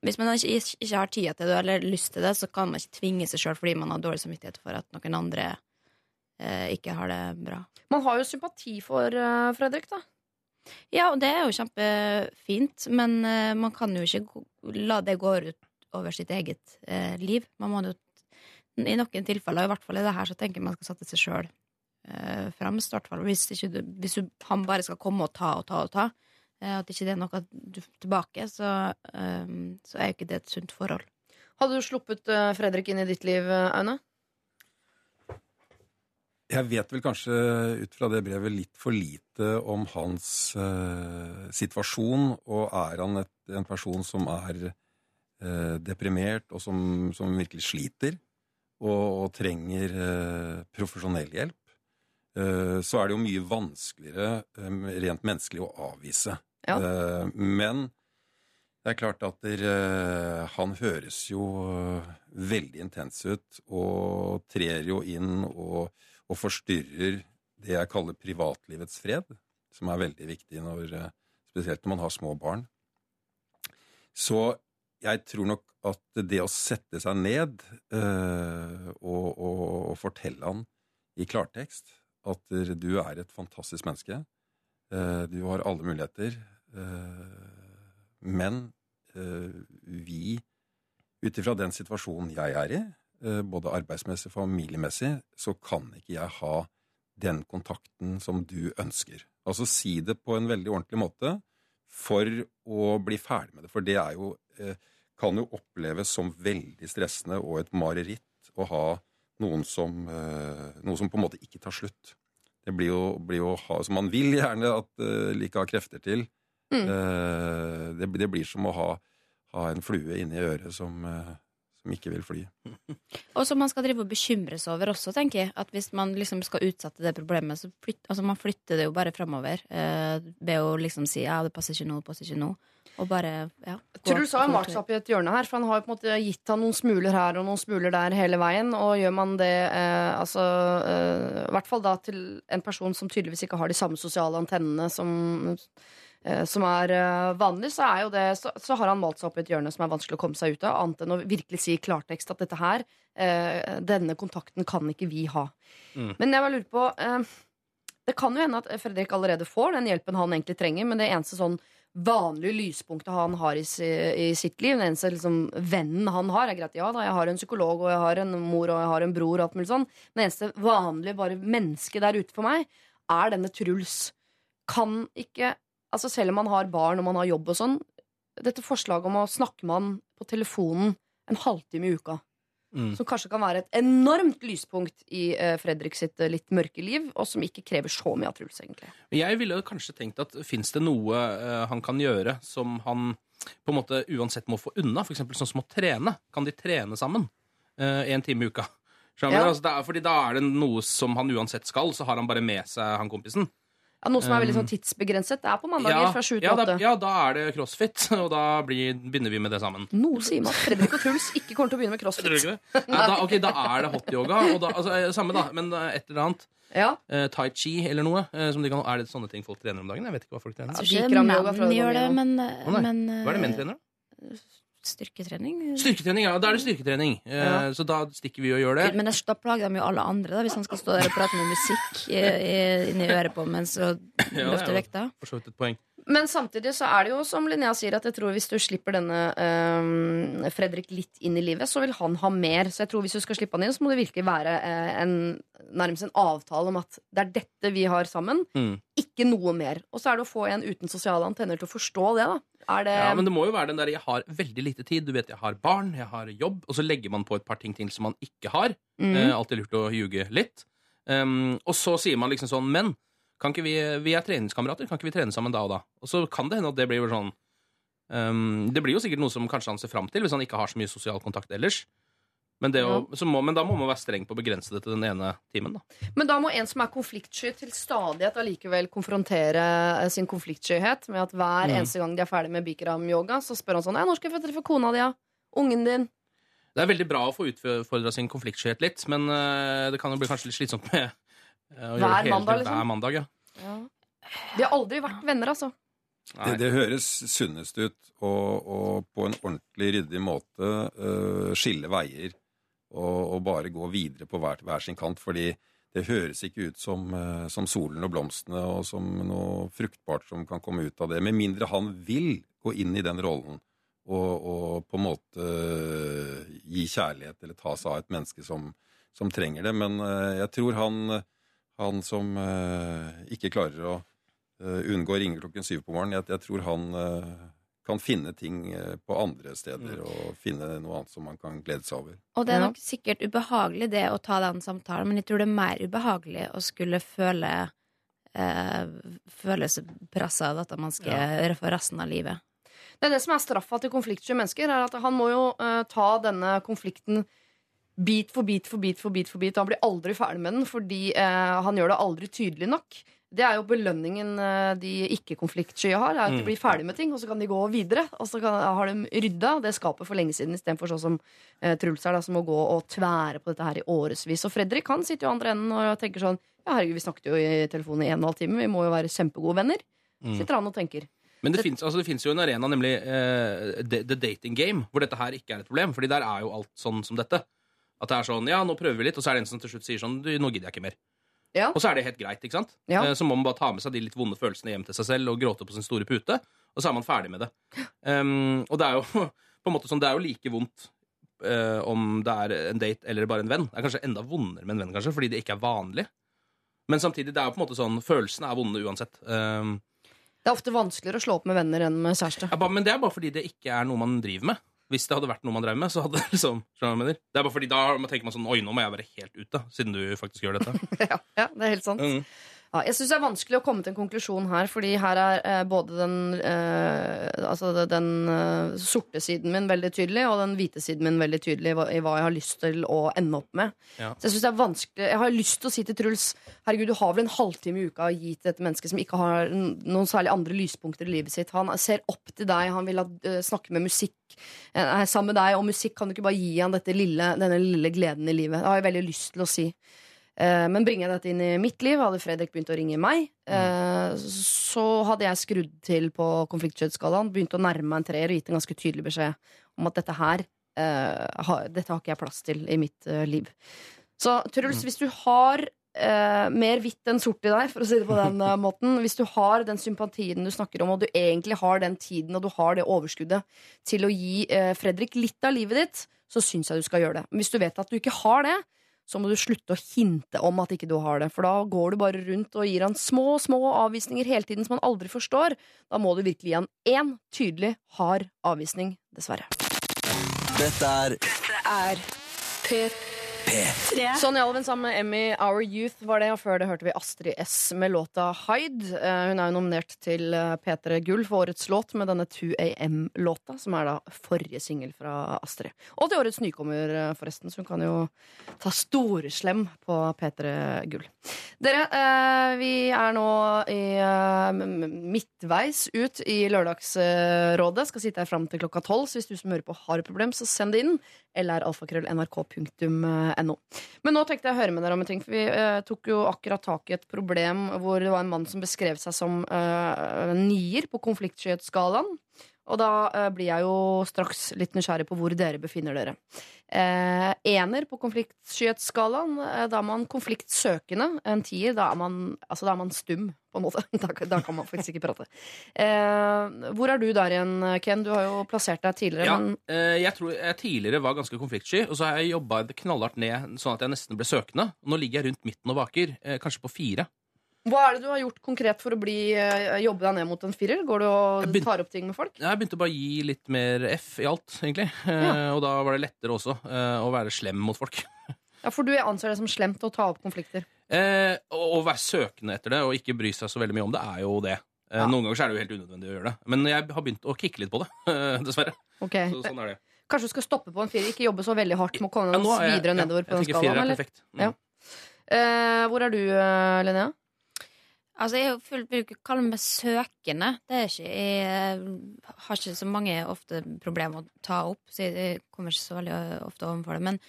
[SPEAKER 8] Hvis man ikke, ikke har tida til det eller lyst til det, så kan man ikke tvinge seg sjøl fordi man har dårlig samvittighet for at noen andre eh, ikke har det bra.
[SPEAKER 1] Man har jo sympati for eh, Fredrik, da.
[SPEAKER 8] Ja, og det er jo kjempefint, men eh, man kan jo ikke la det gå ut over sitt eget eh, liv. Man må jo I noen tilfeller, i hvert fall i det her, så tenker jeg man skal sette seg sjøl eh, fremst. Hvis, du, hvis du, han bare skal komme og ta og ta og ta, eh, at ikke det er noe du tilbake, så, eh, så er jo ikke det et sunt forhold.
[SPEAKER 1] Hadde du sluppet eh, Fredrik inn i ditt liv, eh, Aune?
[SPEAKER 9] Jeg vet vel kanskje ut fra det brevet litt for lite om hans eh, situasjon, og er han et, en person som er eh, deprimert, og som, som virkelig sliter, og, og trenger eh, profesjonell hjelp, eh, så er det jo mye vanskeligere eh, rent menneskelig å avvise.
[SPEAKER 1] Ja.
[SPEAKER 9] Eh, men det er klart at der, han høres jo veldig intens ut, og trer jo inn og og forstyrrer det jeg kaller privatlivets fred, som er veldig viktig når, eh, spesielt når man har små barn. Så jeg tror nok at det å sette seg ned øh, og, og, og fortelle han i klartekst at du er et fantastisk menneske, øh, du har alle muligheter, øh, men vi, ut ifra den situasjonen jeg er i, både arbeidsmessig og familiemessig, så kan ikke jeg ha den kontakten som du ønsker. Altså si det på en veldig ordentlig måte for å bli ferdig med det. For det er jo, eh, kan jo oppleves som veldig stressende og et mareritt å ha noen som, eh, noe som på en måte ikke tar slutt. Det blir jo, blir jo ha, som man vil gjerne at like har krefter til.
[SPEAKER 1] Mm.
[SPEAKER 9] Eh, det, det blir som å ha, ha en flue inni øret som, eh, som ikke vil fly.
[SPEAKER 8] Og som man skal drive og bekymre seg over også, tenker jeg. At hvis man liksom skal utsette det problemet, så flyt, altså man flytter det jo bare fremover. Eh, ved å liksom si ja, det passer ikke nå, det passer ikke nå. Og bare, ja. gå-
[SPEAKER 1] Truls har jo
[SPEAKER 8] gå
[SPEAKER 1] malt seg opp i et hjørne her, for han har jo på en måte gitt han noen smuler her og noen smuler der hele veien. Og gjør man det eh, altså eh, I hvert fall da til en person som tydeligvis ikke har de samme sosiale antennene som, som er eh, vanlig, så, er jo det, så, så har han malt seg opp i et hjørne som er vanskelig å komme seg ut av, annet enn å virkelig si i klartekst at dette her, eh, denne kontakten kan ikke vi ha.
[SPEAKER 5] Mm.
[SPEAKER 1] Men jeg bare lurer på eh, Det kan jo hende at Fredrik allerede får den hjelpen han egentlig trenger, men det eneste sånn vanlige lyspunktet han har i, i sitt liv, den eneste liksom, vennen han har, er greit. Ja da, jeg har en psykolog, og jeg har en mor, og jeg har en bror, og alt mulig sånn. Men det eneste vanlige bare mennesket der ute for meg, er denne Truls. Kan ikke Altså selv om man har barn og man har jobb og sånn, dette forslaget om å snakke med han på telefonen en halvtime i uka,
[SPEAKER 5] Mm.
[SPEAKER 1] som kanskje kan være et enormt lyspunkt i uh, Fredrik sitt uh, litt mørke liv, og som ikke krever så mye av Truls, egentlig.
[SPEAKER 5] Jeg ville kanskje tenkt at fins det noe uh, han kan gjøre som han på en måte uansett må få unna? Eksempel sånn som å trene. Kan de trene sammen én en time i uka?
[SPEAKER 1] Ja.
[SPEAKER 5] Altså, det er, fordi da er det noe som han uansett skal, så har han bare med seg han kompisen.
[SPEAKER 1] Ja, noe som er veldig
[SPEAKER 5] Um,
[SPEAKER 1] sånn tidsbegrenset. Det er på mandager fra sju
[SPEAKER 5] ja,
[SPEAKER 1] til
[SPEAKER 5] da,
[SPEAKER 1] åtte.
[SPEAKER 5] ja, da er det crossfit, og da blir, begynner vi med det sammen.
[SPEAKER 1] Noe sier meg at Fredrik og Truls ikke kommer til å begynne med
[SPEAKER 5] Tror du
[SPEAKER 1] crossfit.
[SPEAKER 5] ikke det? Ja, da, ok, da er det hotyoga. Og altså, eh, samme da, men eh, et eller annet.
[SPEAKER 1] Ja,
[SPEAKER 5] Uh, tai chi eller noe. Uh, som de kan, er det sånne ting folk trener om dagen? Jeg vet ikke hva folk trener.
[SPEAKER 1] Ja,
[SPEAKER 8] ikke
[SPEAKER 1] Bikram-yoga
[SPEAKER 8] menn gjør det, men,
[SPEAKER 5] nei.
[SPEAKER 8] men
[SPEAKER 5] Hva er det menn
[SPEAKER 8] trener,
[SPEAKER 5] trener?
[SPEAKER 8] Styrketrening?
[SPEAKER 5] Styrketrening, ja. Da er det styrketrening. Eh,
[SPEAKER 1] Ja.
[SPEAKER 5] Så da stikker vi og gjør det.
[SPEAKER 8] Men da plager de jo alle andre, da, hvis han skal stå der og prate med musikk i, i, inni øret på mens og
[SPEAKER 5] Ja, det er
[SPEAKER 8] løfte
[SPEAKER 5] jo
[SPEAKER 8] vekta.
[SPEAKER 5] for så vidt et poeng.
[SPEAKER 1] Men samtidig så er det jo som Linnea sier, at jeg tror hvis du slipper denne eh, Fredrik litt inn i livet, så vil han ha mer. Så jeg tror hvis du skal slippe han inn, så må det virkelig være eh, en, nærmest en avtale om at det er dette vi har sammen,
[SPEAKER 5] Mm.
[SPEAKER 1] Ikke noe mer. Og så er det å få en uten sosiale antenner til å forstå det, da. Det
[SPEAKER 5] Ja, men det må jo være den der jeg har veldig lite tid. Du vet, jeg har barn, jeg har jobb, og så legger man på et par ting til som man ikke har.
[SPEAKER 1] Mm.
[SPEAKER 5] Eh, alltid lurt å ljuge litt. Um, og så sier man liksom sånn Men kan ikke vi, vi er treningskamerater, kan ikke vi trene sammen da og da? Og så kan det hende at det blir jo sånn um, Det blir jo sikkert noe som kanskje han ser fram til, hvis han ikke har så mye sosial kontakt ellers. Men, det å, så må, men da må man være streng på å begrense det til den ene timen. da
[SPEAKER 1] Men da må en som er konfliktsky, til stadighet allikevel konfrontere eh, sin konfliktskyhet med at hver
[SPEAKER 5] mm.
[SPEAKER 1] eneste gang de er ferdig med Bikram-yoga, så spør han sånn «Ja, 'Når skal jeg få treffe kona di, ja? Ungen din?'
[SPEAKER 5] Det er veldig bra å få utfordra sin konfliktskyhet litt, men uh, det kan jo bli kanskje litt slitsomt med uh, å
[SPEAKER 1] Hver
[SPEAKER 5] gjøre det hele
[SPEAKER 1] mandag,
[SPEAKER 5] tiden.
[SPEAKER 1] liksom?
[SPEAKER 5] Hver mandag, ja.
[SPEAKER 1] De har aldri vært venner, altså.
[SPEAKER 9] Det, det høres sunnest ut å på en ordentlig ryddig måte uh, skille veier og, og bare gå videre på hver, hver sin kant. Fordi det høres ikke ut som, øh, som solen og blomstene og som noe fruktbart som kan komme ut av det. Med mindre han vil gå inn i den rollen og, og på en måte øh, gi kjærlighet eller ta seg av et menneske som, som trenger det. Men øh, jeg tror han, han som ikke klarer å unngå å ringe klokken syv på morgenen. Jeg, jeg tror han eh, kan finne ting eh, på andre steder og finne noe annet som man kan glede seg over.
[SPEAKER 8] Og det er nok sikkert ubehagelig det å ta den samtalen, men jeg tror det er mer ubehagelig å skulle føle eh, føle seg pressa av dette man skal gjøre for resten av livet.
[SPEAKER 1] Det er det som er straffa til konfliktsky mennesker, er at han må jo eh, ta denne konflikten bit for bit for bit for bit, for bit og han blir aldri ferdig med den fordi eh, han gjør det aldri tydelig nok. Det er jo belønningen eh, de ikke-konfliktsky har. er at De
[SPEAKER 5] Mm.
[SPEAKER 1] blir ferdig med ting, og så kan de gå videre. Og så kan, har de rydda det skapet for lenge siden, istedenfor sånn som eh, Truls er, da, som må gå og tvære på dette her i årevis. Og Fredrik han sitter jo andre enden og tenker sånn Ja, herregud, vi snakket jo i telefonen i en og en halv time, vi må jo være kjempegode venner.
[SPEAKER 5] Mm.
[SPEAKER 1] Sitter han og tenker.
[SPEAKER 5] Men det fins altså, det jo en arena, nemlig eh, the, the dating game, hvor dette her ikke er et problem. Fordi der er jo alt sånn som dette. At det er sånn, ja, nå prøver vi litt, og så er det en som til slutt sier sånn, du, nå gidder jeg ikke mer.
[SPEAKER 1] Ja.
[SPEAKER 5] Og så er det helt greit, ikke sant?
[SPEAKER 1] Ja.
[SPEAKER 5] Eh, så må man bare ta med seg de litt vonde følelsene hjem til seg selv og gråte på sin store pute, og så er man ferdig med det. Um, og det er jo på en måte sånn, det er jo like vondt uh, om det er en date eller bare en venn. Det er kanskje enda vondere med en venn, kanskje, fordi det ikke er vanlig. Men samtidig, det er jo på en måte sånn, følelsene er vonde uansett. Um,
[SPEAKER 1] Det er ofte vanskeligere å slå opp med venner enn med kjæreste.
[SPEAKER 5] ja, men det er bare fordi det ikke er noe man driver med. Hvis det hadde vært noe man drev med, så hadde det liksom? Det er bare fordi da tenker man sånn Oi, nå må jeg være helt ute, siden du faktisk gjør dette.
[SPEAKER 1] ja, ja, det er helt sant.
[SPEAKER 5] Mm.
[SPEAKER 1] Ja, jeg syns det er vanskelig å komme til en konklusjon her, fordi her er eh, både den, eh, altså den eh, sorte siden min veldig tydelig, og den hvite siden min veldig tydelig i hva, i hva jeg har lyst til å ende opp med.
[SPEAKER 5] Ja.
[SPEAKER 1] Så jeg synes det er vanskelig Jeg har lyst til å si til Truls Herregud, du har vel en halvtime i uka å gi til et menneske som ikke har noen særlig andre lyspunkter i livet sitt. Han ser opp til deg, han vil ha, eh, snakke med musikk er sammen med deg, og musikk kan du ikke bare gi han dette lille, denne lille gleden i livet. Det har jeg veldig lyst til å si. Eh, Men bringer jeg dette inn i mitt liv, hadde Fredrik begynt å ringe meg, eh, så hadde jeg skrudd til på konfliktskjøttskalaen, begynt å nærme meg en treer og gitt en ganske tydelig beskjed om at dette her eh, Dette har ikke jeg plass til i mitt liv. Så Truls, hvis du har Uh, mer hvitt enn sort i deg, for å si det på den uh, måten, hvis du har den sympatien du snakker om, og du egentlig har den tiden og du har det overskuddet til å gi uh, Fredrik litt av livet ditt, så syns jeg du skal gjøre det. Men hvis du vet at du ikke har det, så må du slutte å hinte om at ikke du har det. For da går du bare rundt og gir han små, små avvisninger hele tiden som han aldri forstår. Da må du virkelig gi han én tydelig, hard avvisning, dessverre.
[SPEAKER 3] Dette er
[SPEAKER 2] er P3.
[SPEAKER 1] Sonny Alven sammen med Emmy Our Youth var det, og før det hørte vi Astrid S med låta Hyde. Eh, Hun er jo nominert til eh, P3 Gull for årets låt med denne 2AM-låta, som er da forrige singel fra Astrid. Og til årets nykommer, eh, forresten, så hun kan jo ta storeslem på P3 Gull. Dere, eh, vi er nå i midtveis ut i Lørdagsrådet. Skal sitte her fram til klokka tolv, så hvis du som hører på har et problem, så send det inn. Eller alfakrøll.nrk.no. Men nå tenkte jeg å høre med dere om en ting, for vi eh, tok jo akkurat tak i et problem hvor det var en mann som beskrev seg som eh, nier på konfliktskyhetsskalaen. Og da eh, blir jeg jo straks litt nysgjerrig på hvor dere befinner dere. Eh, ener på konfliktskyhetsskalaen, eh, da er man konfliktsøkende. En tier, da er man, altså, da er man stum, på en måte. Da, da kan man faktisk ikke prate. Eh, hvor er du der igjen, Ken? Du har jo plassert deg tidligere.
[SPEAKER 5] Ja,
[SPEAKER 1] Men
[SPEAKER 5] eh, jeg tror jeg tidligere var ganske konfliktsky, og så har jeg jobba knallhardt ned sånn at jeg nesten ble søkende. Nå ligger jeg rundt midten og vaker, eh, kanskje på fire.
[SPEAKER 1] Hva er det du har gjort konkret for å bli, eh, jobbe deg ned mot en firer? Går du og
[SPEAKER 5] Jeg
[SPEAKER 1] tar opp ting med folk?
[SPEAKER 5] Jeg begynte bare å gi litt mer F i alt, egentlig. Eh, og da var det lettere også uh, å være slem mot folk.
[SPEAKER 1] Ja, For du anser det som slemt å ta opp konflikter.
[SPEAKER 5] Uh, og å være søkende etter det og ikke bry seg så veldig mye om det, er jo det. Ja. Noen ganger så er det jo helt unødvendig å gjøre det. Men jeg har begynt å kicke litt på det, dessverre.
[SPEAKER 1] Ok,
[SPEAKER 5] Så, sånn er det.
[SPEAKER 1] Kanskje du skal stoppe på en firer? Ikke jobbe så veldig hardt med å komme
[SPEAKER 5] Ja, jeg-
[SPEAKER 1] videre nedover på den skalaen?
[SPEAKER 5] Mm.
[SPEAKER 1] Ja. Hvor er du, Linnea?
[SPEAKER 8] Altså, jeg bruker å ikke kalle meg søkende. Det er ikke, jeg har ikke så mange ofte problemer å ta opp, så jeg kommer ikke så veldig ofte overfor det. Men,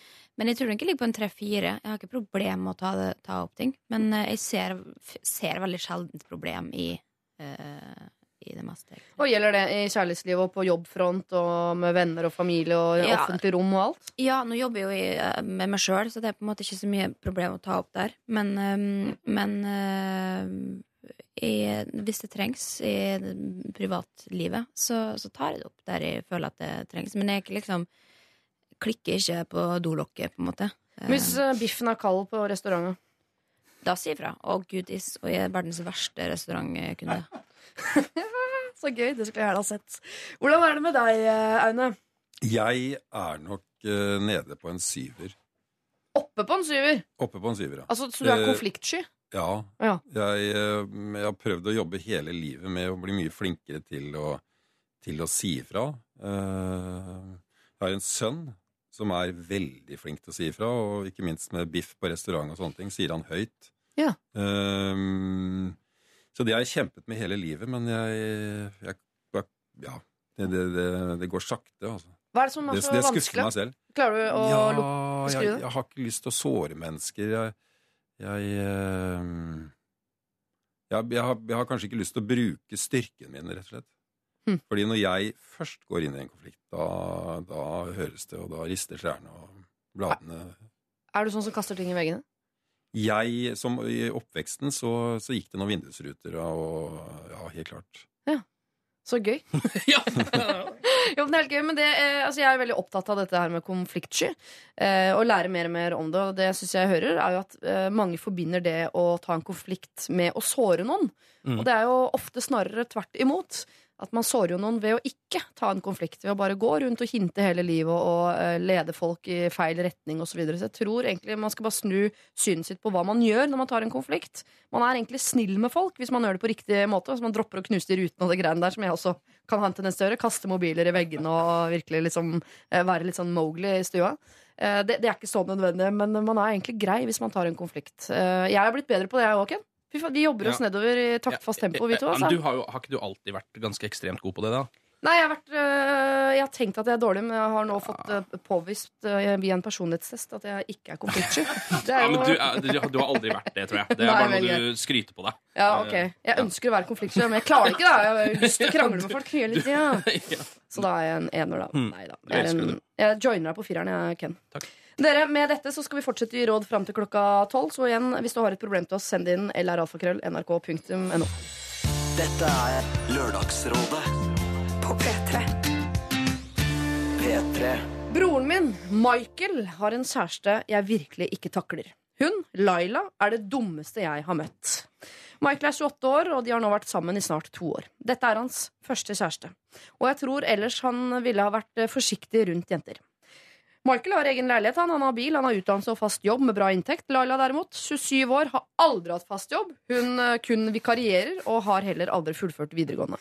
[SPEAKER 8] men jeg tror nok jeg ligger på en tre-fire. Jeg har ikke problemer med å ta, det, ta opp ting. Men eh, jeg ser, ser veldig sjeldent problem i, eh, i det meste. egentlig.
[SPEAKER 1] Og Gjelder det i kjærlighetslivet og på jobbfront og med venner og familie og
[SPEAKER 8] Ja.
[SPEAKER 1] offentlig rom og alt?
[SPEAKER 8] Ja, nå jobber jeg jo i, eh, med meg sjøl, så det er på en måte ikke så mye problem å ta opp der. Men, eh, men eh, i, hvis det trengs i privatlivet, så, så tar jeg det opp der jeg føler at det trengs. Men jeg liksom klikker ikke på dolokket, på en måte. Eh,
[SPEAKER 1] Hvis eh, biffen er kald på restauranten?
[SPEAKER 8] Da sier jeg fra. Å, gudis. Og jeg er verdens verste restaurantkunde.
[SPEAKER 1] Så gøy. Det skulle jeg gjerne ha sett. Hvordan er det med deg, eh, Aune?
[SPEAKER 9] Jeg er nok uh, nede på en syver.
[SPEAKER 1] Oppe på en syver?
[SPEAKER 9] Oppe på en syver, ja.
[SPEAKER 1] Altså, Så du er
[SPEAKER 9] Eh,
[SPEAKER 1] konfliktsky?
[SPEAKER 9] Ja.
[SPEAKER 1] Ja.
[SPEAKER 9] Jeg, jeg har prøvd å jobbe hele livet med å bli mye flinkere til å, til å si ifra. Eh, Jeg har en sønn som er veldig flink til å si ifra, og ikke minst med biff på restaurant og sånne ting, sier han høyt.
[SPEAKER 1] Ja.
[SPEAKER 9] Eh, Så det har jeg kjempet med hele livet, men jeg, jeg Ja. Det, det, det, det går sakte, altså.
[SPEAKER 1] Hva er det som er så vanskelig? Klarer du å
[SPEAKER 9] ja,
[SPEAKER 1] beskrive det?
[SPEAKER 9] jeg har ikke lyst til å såre mennesker. Jeg, jeg, eh, jeg, jeg, har, jeg har kanskje ikke lyst til å bruke styrken min, rett og slett.
[SPEAKER 1] Hm.
[SPEAKER 9] Fordi når jeg først går inn i en konflikt, da, da høres det, og da rister trærne og bladene.
[SPEAKER 1] Er du sånn som kaster ting i veggene?
[SPEAKER 9] Jeg, som I oppveksten så, så gikk det noen vindusruter, og ja, helt klart.
[SPEAKER 1] Så gøy.
[SPEAKER 5] Ja.
[SPEAKER 1] Jo, men det er helt gøy, men det, eh, altså jeg er veldig opptatt av dette her med konfliktsky. Eh, og lære mer og mer om det. Og det synes jeg hører, er jo at eh, mange forbinder det å ta en konflikt med å såre noen.
[SPEAKER 5] Mm.
[SPEAKER 1] Og det er jo ofte snarere tvert imot. At man sårer jo noen ved å ikke ta en konflikt. Ved å bare gå rundt og hinte hele livet og, og eh, lede folk i feil retning osv. Så, videre. så jeg tror egentlig man skal bare snu synet sitt på hva man gjør når man tar en konflikt. Man er egentlig snill med folk hvis man gjør det på riktig måte. Hvis man dropper å knuse de rutene og det greiene der, som jeg også kan ha en tendens til å gjøre. Kaste mobiler i veggene og virkelig liksom eh, være litt sånn Mowgli i stua. Eh, Det, det er ikke så nødvendig, men man er egentlig grei hvis man tar en konflikt. Jeg har blitt bedre på det, jeg òg, Ken. Vi jobber oss nedover i taktfast tempo, vi to.
[SPEAKER 5] Altså. men du har, jo, har ikke du alltid vært ganske ekstremt god på det, da?
[SPEAKER 1] Nei, jeg har, vært, øh, jeg har tenkt at jeg er dårlig, men jeg har nå fått øh, påvist øh, via en personlighetstest at jeg ikke er konfliktsky.
[SPEAKER 5] Ja, men du, er, du, har aldri vært det, tror jeg. Det er
[SPEAKER 1] Nei,
[SPEAKER 5] bare noe du skryter på deg.
[SPEAKER 1] Ja, ok. Jeg ønsker å være konfliktsky, men jeg klarer ikke det. Jeg har lyst til å krangle med folk hele tida.
[SPEAKER 5] Ja.
[SPEAKER 1] Så da er jeg en ener, da.
[SPEAKER 5] Mm.
[SPEAKER 1] Nei da.
[SPEAKER 5] Jeg
[SPEAKER 1] en, jeg joiner deg på fireren, jeg, Ken.
[SPEAKER 5] Takk.
[SPEAKER 1] Dere, Med dette så skal vi fortsette i råd fram til klokka tolv. Så igjen, hvis du har et problem til oss, send inn lralfakrøll.nrk.no.
[SPEAKER 3] Dette er Lørdagsrådet
[SPEAKER 2] På P3.
[SPEAKER 3] P3.
[SPEAKER 1] Broren min, Michael, har en kjæreste jeg virkelig ikke takler. Hun, Laila, er det dummeste jeg har møtt. Michael er 28 år, og de har nå vært sammen i snart to år. Dette er hans første kjæreste. Og jeg tror ellers han ville ha vært eh, forsiktig rundt jenter. Michael har egen leilighet, han, han har bil, han har utdannelse og fast jobb med bra inntekt. Laila derimot, 27 år, har aldri hatt fast jobb. Hun eh, kun vikarierer og har heller aldri fullført videregående.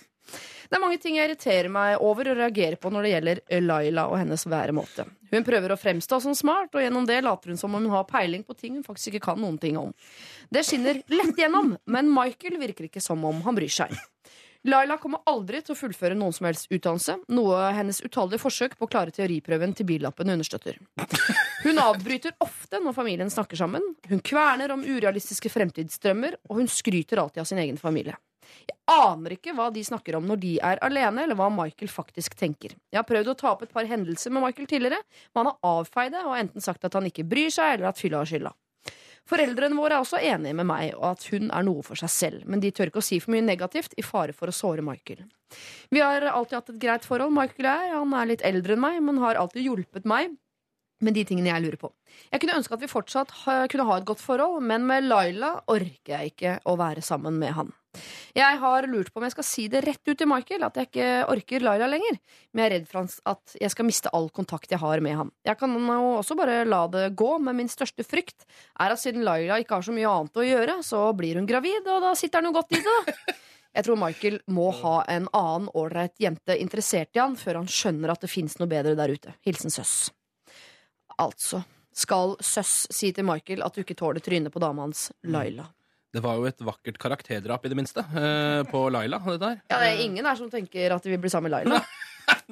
[SPEAKER 1] Det er mange ting jeg irriterer meg over og reagerer på når det gjelder Laila og hennes væremåte. Hun prøver å fremstå som smart, og gjennom det later hun som om hun har peiling på ting hun faktisk ikke kan noen ting om. Det skinner lett gjennom, men Michael virker ikke som om han bryr seg. Laila kommer aldri til å fullføre noen som helst utdannelse, noe hennes utallige forsøk på å klare teoriprøven til billappen understøtter. Hun avbryter ofte når familien snakker sammen, hun kverner om urealistiske fremtidsdrømmer, og hun skryter alltid av sin egen familie. Jeg aner ikke hva de snakker om når de er alene, eller hva Michael faktisk tenker. Jeg har prøvd å ta opp et par hendelser med Michael tidligere, men han har avfeid det og enten sagt at han ikke bryr seg, eller at fylla har skylda. Foreldrene våre er også enige med meg og at hun er noe for seg selv, men de tør ikke å si for mye negativt i fare for å såre Michael. Vi har alltid hatt et greit forhold, Michael og jeg. Han er litt eldre enn meg, men har alltid hjulpet meg med de tingene jeg lurer på. Jeg kunne ønske at vi fortsatt kunne ha et godt forhold, men med Laila orker jeg ikke å være sammen med han. Jeg har lurt på om jeg skal si det rett ut til Michael, at jeg ikke orker Laila lenger. Men jeg er redd for at jeg skal miste all kontakt jeg har med han. Jeg kan jo også bare la det gå, men min største frykt er at siden Laila ikke har så mye annet å gjøre, så blir hun gravid, og da sitter han jo godt i det, da. Jeg tror Michael må ha en annen ålreit jente interessert i han før han skjønner at det fins noe bedre der ute. Hilsen Søss. Altså skal Søss si til Michael at du ikke tåler trynet på dama hans, Laila.
[SPEAKER 5] Det var jo et vakkert karakterdrap, i det minste, eh, på Laila. Det der.
[SPEAKER 1] Ja, det er ingen her som tenker at de vil bli sammen med Laila.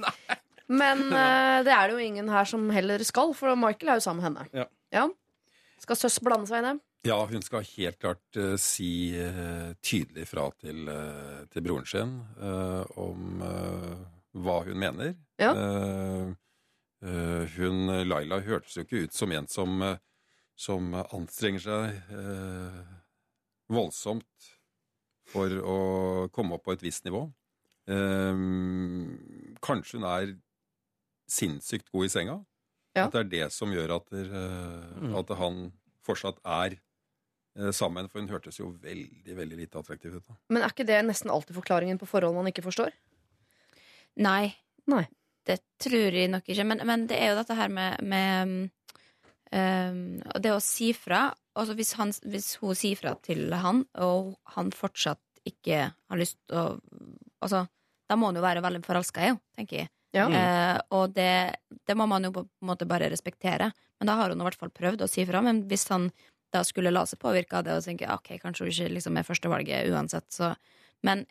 [SPEAKER 1] Men eh, det er det jo ingen her som heller skal, for Michael er jo sammen med henne.
[SPEAKER 5] Ja.
[SPEAKER 1] Skal Søss blande seg i det?
[SPEAKER 9] Ja, hun skal helt klart eh, si eh, tydelig fra til, eh, til broren sin eh, om eh, hva hun mener.
[SPEAKER 1] Ja.
[SPEAKER 9] Eh, hun, Laila hørtes jo ikke ut som en som, eh, som anstrenger seg eh, voldsomt for å komme opp på et visst nivå. Eh, kanskje hun er sinnssykt god i senga.
[SPEAKER 1] Ja.
[SPEAKER 9] At det er det som gjør at, der, eh, at han fortsatt er eh, sammen. For hun hørtes jo veldig veldig lite attraktiv ut. da.
[SPEAKER 1] Men er ikke det nesten alltid forklaringen på forhold man ikke forstår?
[SPEAKER 8] Nei.
[SPEAKER 1] Nei.
[SPEAKER 8] Det tror jeg nok ikke. Men, men det er jo dette her med, med um, Det å si fra. Altså hvis, han, hvis hun sier fra til han, og han fortsatt ikke har lyst til å Altså, da må han jo være veldig forelska i henne, tenker jeg.
[SPEAKER 1] Ja.
[SPEAKER 8] Eh, og det, det må man jo på en måte bare respektere. Men da har hun i hvert fall prøvd å si fra. Men hvis han da skulle la seg påvirke av det og tenke ok, kanskje hun ikke liksom er førstevalget uansett, så Men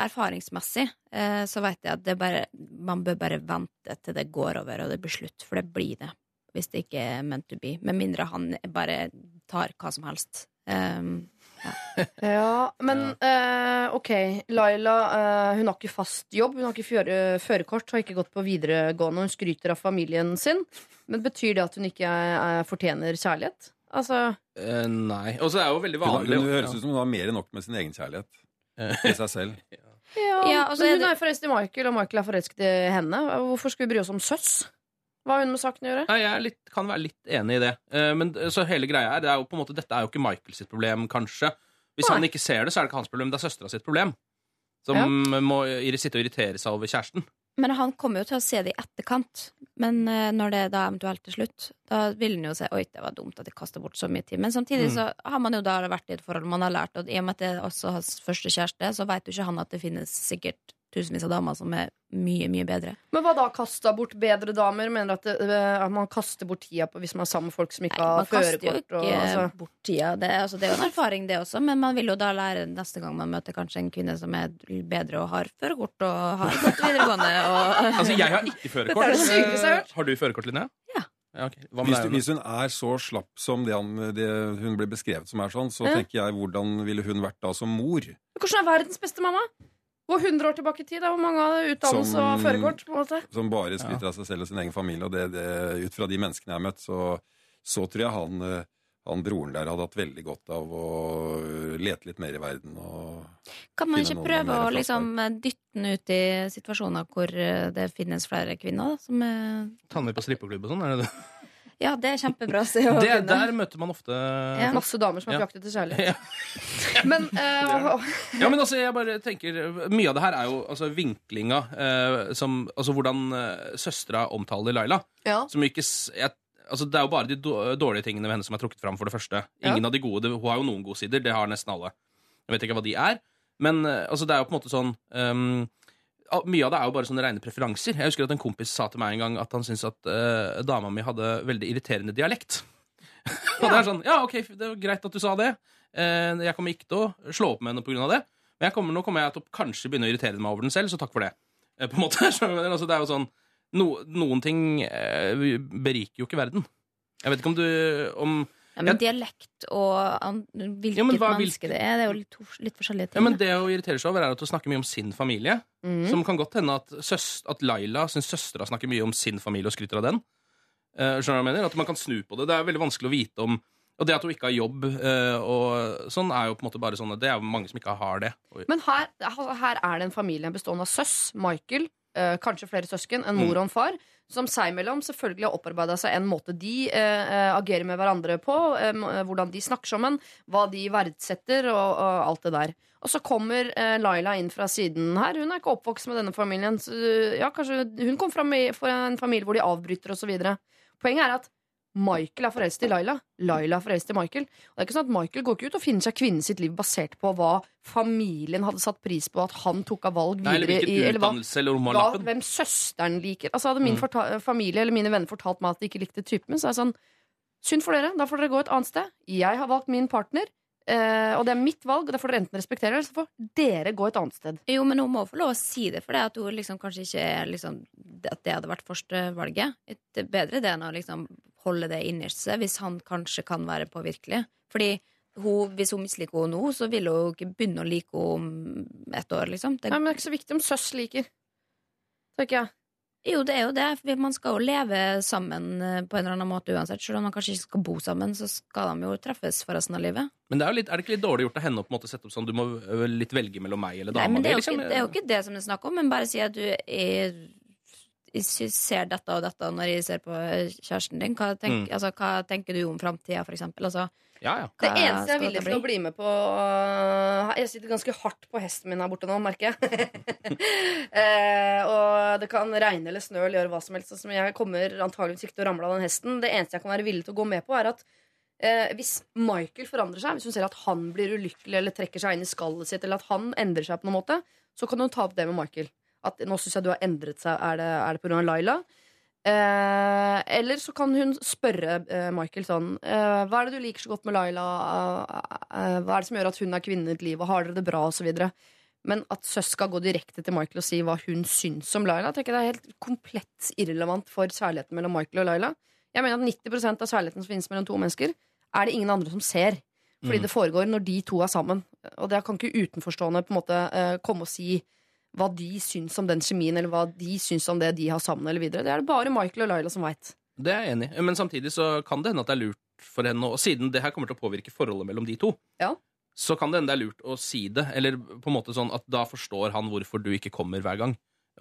[SPEAKER 8] erfaringsmessig eh, så vet jeg at det bare, man bør bare vente til det går over og det blir slutt, for det blir det. Hvis det ikke er meant to be. Med mindre han bare tar hva som helst. Um,
[SPEAKER 1] Ja, men eh, ok. Laila uh, hun har ikke fast jobb, hun har ikke føre- førerkort, har ikke gått på videregående, hun skryter av familien sin. Men betyr det at hun ikke er, fortjener kjærlighet? Altså
[SPEAKER 5] Eh, nei. Og så er det jo veldig vanlig
[SPEAKER 9] Det, høres ut som hun har mer enn nok med sin egen kjærlighet. I seg selv.
[SPEAKER 1] Ja,
[SPEAKER 8] Ja, altså,
[SPEAKER 1] men hun er forelsket i Michael, og Michael er forelsket i henne. Hvorfor skal vi bry oss om søss? Hva har hun med saken å gjøre?
[SPEAKER 5] Ja, jeg er litt, kan være litt enig i det. Eh, Men så hele greia er, det er jo på en måte, dette er jo ikke Michael sitt problem, kanskje. Hvis
[SPEAKER 1] Nei.
[SPEAKER 5] han ikke ser det, så er det ikke hans problem, det er søstera sitt problem. Som
[SPEAKER 1] Ja.
[SPEAKER 5] må sitte og irritere seg over kjæresten.
[SPEAKER 8] Men han kommer jo til å se det i etterkant. Men eh, når det da eventuelt til slutt, da vil han jo si oi, det var dumt at jeg kasta bort så mye tid. Men samtidig
[SPEAKER 5] Mm.
[SPEAKER 8] så har man jo da vært i et forhold man har lært, og i og med at det er også hans første kjæreste, så vet jo ikke han at det finnes sikkert tusenvis av damer som er mye, mye bedre.
[SPEAKER 1] Men hva da kasta bort bedre damer? Mener at, det, eh, at man kaster bort tida på hvis man er sammen med folk som ikke
[SPEAKER 8] Nei,
[SPEAKER 1] har
[SPEAKER 8] man kaster jo ikke
[SPEAKER 1] og- altså.
[SPEAKER 8] bort tida. Det, altså, det er jo en erfaring, det også, men man vil jo da lære neste gang man møter kanskje en kvinne som er bedre og har førerkort og har gått videregående og
[SPEAKER 5] Altså, jeg har ikke førerkort.
[SPEAKER 1] Er har
[SPEAKER 5] du førerkort, Linnea?
[SPEAKER 8] Ja.
[SPEAKER 5] ja okay.
[SPEAKER 9] Hvis, du, hvis hun er så slapp som det, han, det hun blir beskrevet som er sånn, så
[SPEAKER 1] Ja.
[SPEAKER 9] tenker jeg hvordan ville hun vært da som mor?
[SPEAKER 1] Hvordan er verdens beste mamma? Gå 100 år tilbake i tid, da, hvor mange hadde utdannelse
[SPEAKER 9] Som-
[SPEAKER 1] og førerkort? på en måte
[SPEAKER 9] Som bare skryter av seg selv og sin egen familie. Og det, det, ut fra de menneskene jeg har møtt, så, så tror jeg han, eh, han broren der hadde hatt veldig godt av å lete litt mer i verden. Og
[SPEAKER 8] Kan man ikke prøve å liksom dytte den ut i situasjoner hvor eh, det finnes flere kvinner? Da, som er
[SPEAKER 5] Tanner på strippeklubb og sånn? Er det det?
[SPEAKER 8] Ja, det er kjempebra. Se å
[SPEAKER 5] det?
[SPEAKER 8] kunne.
[SPEAKER 5] Der møter man ofte
[SPEAKER 8] Ja.
[SPEAKER 1] Masse damer som har
[SPEAKER 5] Ja.
[SPEAKER 1] på etter kjærlighet. Men eh,
[SPEAKER 5] Ja, men altså, jeg bare tenker Mye av det her er jo altså, vinklinga eh, som Altså hvordan uh, søstera omtaler Laila.
[SPEAKER 1] ja.
[SPEAKER 5] Som ikke s- jeg, Altså, det er jo bare de då- dårlige tingene ved henne som er trukket fram, for det første. Ingen
[SPEAKER 1] Ja.
[SPEAKER 5] av de gode, det, Hun har jo noen gode sider, det har nesten alle. Jeg vet ikke hva de er. Men eh, altså, det er jo på en måte sånn ehm, Mye av det er jo bare sånne rene preferanser. Jeg husker at en kompis sa til meg en gang at han syntes at uh, dama mi hadde veldig irriterende dialekt. Og det er sånn, ja, ok, det var greit at du sa det. Uh, jeg kommer ikke til å slå opp med henne av det. Men jeg kommer, nå kommer jeg til å kanskje begynne å irritere meg over den selv, så takk for det. Uh, på en måte, altså, det er jo sånn, no, Noen ting beriker jo ikke verden. Jeg vet ikke om du om,
[SPEAKER 8] Ja, men dialekt og an, hvilket
[SPEAKER 5] Ja, men hva-
[SPEAKER 8] menneske det er, det er jo litt, litt forskjellige ting.
[SPEAKER 5] Ja, men. Det hun irriterer seg over, er at hun snakker mye om sin familie.
[SPEAKER 8] Mm.
[SPEAKER 5] Som kan godt hende at, søs, at Laila sin søstera snakker mye om sin familie og skryter av den. Uh, skjønner du hva jeg mener? At man kan snu på det. Det er veldig vanskelig å vite om Og det at hun ikke har jobb eh, og sånn, er jo på en måte bare sånn det er jo mange som ikke har det.
[SPEAKER 1] Men her, her er det en familie bestående av søs, Michael, eh, kanskje flere søsken, en mor og en far, som seg imellom selvfølgelig har opparbeida seg en måte de eh, eh, agerer med hverandre på, eh, eh, hvordan de snakker sammen, hva de verdsetter og, og alt det der. Og så kommer eh, Laila inn fra siden her. Hun er ikke oppvokst med denne familien. Så, ja, kanskje Hun kom fra, en familie hvor de avbryter osv. Poenget er at Michael er forelsket i Laila. Laila er forelsket i Michael. Og det er ikke sånn at Michael går ikke ut og finner seg kvinnen sitt liv basert på hva familien hadde satt pris på at han tok av valg
[SPEAKER 5] Nei, eller
[SPEAKER 1] videre i eller hva,
[SPEAKER 5] eller
[SPEAKER 1] hva, hvem søsteren liker. Altså Hadde min
[SPEAKER 5] Mm.
[SPEAKER 1] familie eller mine venner fortalt meg at de ikke likte typen min, så er jeg sånn Synd for dere. Da får dere gå et annet sted. Jeg har valgt min partner. Uh, og det er mitt valg, og det får dere enten respektere, eller så får dere gå et annet sted.
[SPEAKER 8] Jo, men hun må få lov å si det, for det at hun liksom kanskje ikke er liksom, At det hadde vært førstevalget. Det bedre det enn å liksom holde det innerst seg, hvis han kanskje kan være påvirkelig. Fordi hun, hvis hun misliker henne nå, så vil hun ikke begynne å like henne om et år, liksom. Det,
[SPEAKER 1] Nei, men det er ikke så viktig om søs liker. Tenker jeg.
[SPEAKER 8] jo, det er jo det. For man skal jo leve sammen eh, på en eller annen måte uansett. Selv om man kanskje ikke skal bo sammen, så skal de jo treffes for resten av livet.
[SPEAKER 5] Men det er, jo litt, er det ikke litt dårlig gjort av henne å på en måte sette opp sånn du må litt velge mellom meg eller dama
[SPEAKER 8] men det er, jo
[SPEAKER 5] liksom?
[SPEAKER 8] ikke, det er jo ikke det som det er snakk om, men bare si at du er, jeg ser dette og dette når jeg ser på kjæresten din. Hva, tenk,
[SPEAKER 5] Mm.
[SPEAKER 8] altså, hva tenker du om framtida, for eksempel? Altså,
[SPEAKER 5] Ja, ja.
[SPEAKER 1] Det eneste jeg er villig til å bli med på øh, Jeg sitter ganske hardt på hesten min her borte nå, merker jeg. eh, og det kan regne eller snø eller gjøre hva som helst. Men jeg kommer antageligvis ikke til å ramle av den hesten. Det eneste jeg kan være villig til å gå med på, er at eh, hvis Michael forandrer seg, hvis hun ser at han blir ulykkelig eller trekker seg inn i skallet sitt, eller at han endrer seg på noen måte, så kan hun ta opp det med Michael. At nå syns jeg du har endret seg. Er det, er det pga. Laila? Eh, eller så kan hun spørre eh, Michael sånn eh, Hva er det du liker så godt med Laila? Eh, hva er det som gjør at hun er kvinnen i ditt liv? Og har dere det bra? Og så videre. Men at søs skal gå direkte til Michael og si hva hun syns om Laila, tenker jeg det er helt komplett irrelevant for særligheten mellom Michael og Laila. Jeg mener at 90% av særligheten som finnes mellom to mennesker, er det ingen andre som ser. Fordi
[SPEAKER 5] Mm.
[SPEAKER 1] det foregår når de to er sammen. Og det kan ikke utenforstående på en måte eh, komme og si hva de syns om den kjemien, eller hva de syns om det de har sammen. eller videre. Det er det bare Michael og Laila som veit.
[SPEAKER 5] Det er jeg enig i. Men samtidig så kan det hende at det er lurt for henne, og siden det her kommer til å påvirke forholdet mellom de to,
[SPEAKER 1] Ja.
[SPEAKER 5] så kan det hende det er lurt å si det. Eller på en måte sånn at da forstår han hvorfor du ikke kommer hver gang.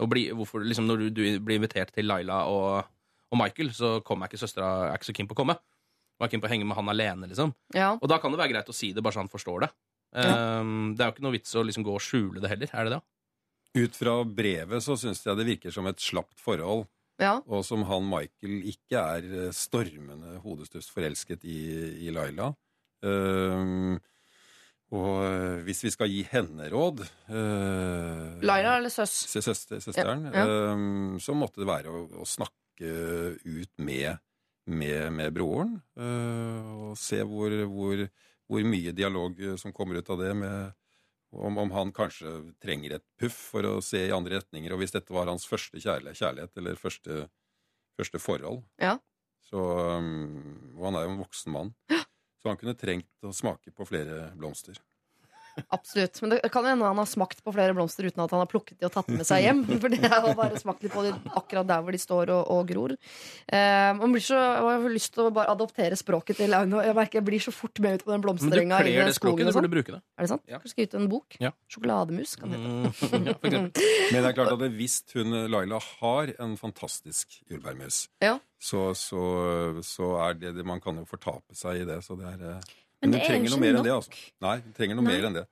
[SPEAKER 5] Bli, hvorfor, liksom Når du, du blir invitert til Laila og, og Michael, så kommer ikke søstera er ikke så keen på å komme. Hun er keen på å henge med han alene, liksom.
[SPEAKER 1] Ja.
[SPEAKER 5] Og da kan det være greit å si det, bare så han forstår det. Um, det er jo ikke noe vits å liksom gå og skjule det heller. Er det det?
[SPEAKER 9] Ut fra brevet så syns jeg det virker som et slapt forhold.
[SPEAKER 1] Ja.
[SPEAKER 9] Og som han Michael ikke er eh, stormende hodestuss forelsket i, i Laila. Ehm, og eh, hvis vi skal gi henne råd uh,
[SPEAKER 1] Laila eller søs?
[SPEAKER 9] Søster, søsteren.
[SPEAKER 1] Ja,
[SPEAKER 9] ehm, så måtte det være å, å snakke ut med, med, med broren. og se hvor, hvor, hvor mye dialog som kommer ut av det. med om, om han kanskje trenger et puff for å se i andre retninger. Og hvis dette var hans første kjærlighet, kjærlighet eller første, første forhold
[SPEAKER 1] Ja.
[SPEAKER 9] så, um, Og han er jo en voksen mann. Ja. Så han kunne trengt å smake på flere blomster.
[SPEAKER 1] Absolutt. Men det kan hende han har smakt på flere blomster uten at han har plukket de og tatt med seg hjem. For det er å bare smakt litt på de akkurat der hvor de står og, og gror. Eh, man blir så, jeg har lyst til å bare adoptere språket til Aune. Jeg merker jeg blir så fort med ut på den
[SPEAKER 5] Men du
[SPEAKER 1] blomsterenga.
[SPEAKER 5] kler det språket, det
[SPEAKER 1] sånn.
[SPEAKER 5] du bruke det.
[SPEAKER 1] Er det sant?
[SPEAKER 5] Ja.
[SPEAKER 1] Kanskje ut en bok?
[SPEAKER 5] Ja.
[SPEAKER 1] Sjokolademus, kan det hete.
[SPEAKER 5] Mm, ja.
[SPEAKER 9] Men det er klart at hvis hun, Laila har en fantastisk jordbærmus,
[SPEAKER 1] Ja.
[SPEAKER 9] så, så, så er det det Man kan jo fortape seg i det. Så det er, eh,
[SPEAKER 8] Men
[SPEAKER 9] men
[SPEAKER 8] det
[SPEAKER 9] hun
[SPEAKER 8] er
[SPEAKER 9] trenger noe mer enn det. altså. Nei, hun trenger noe
[SPEAKER 8] Nei.
[SPEAKER 9] mer enn det.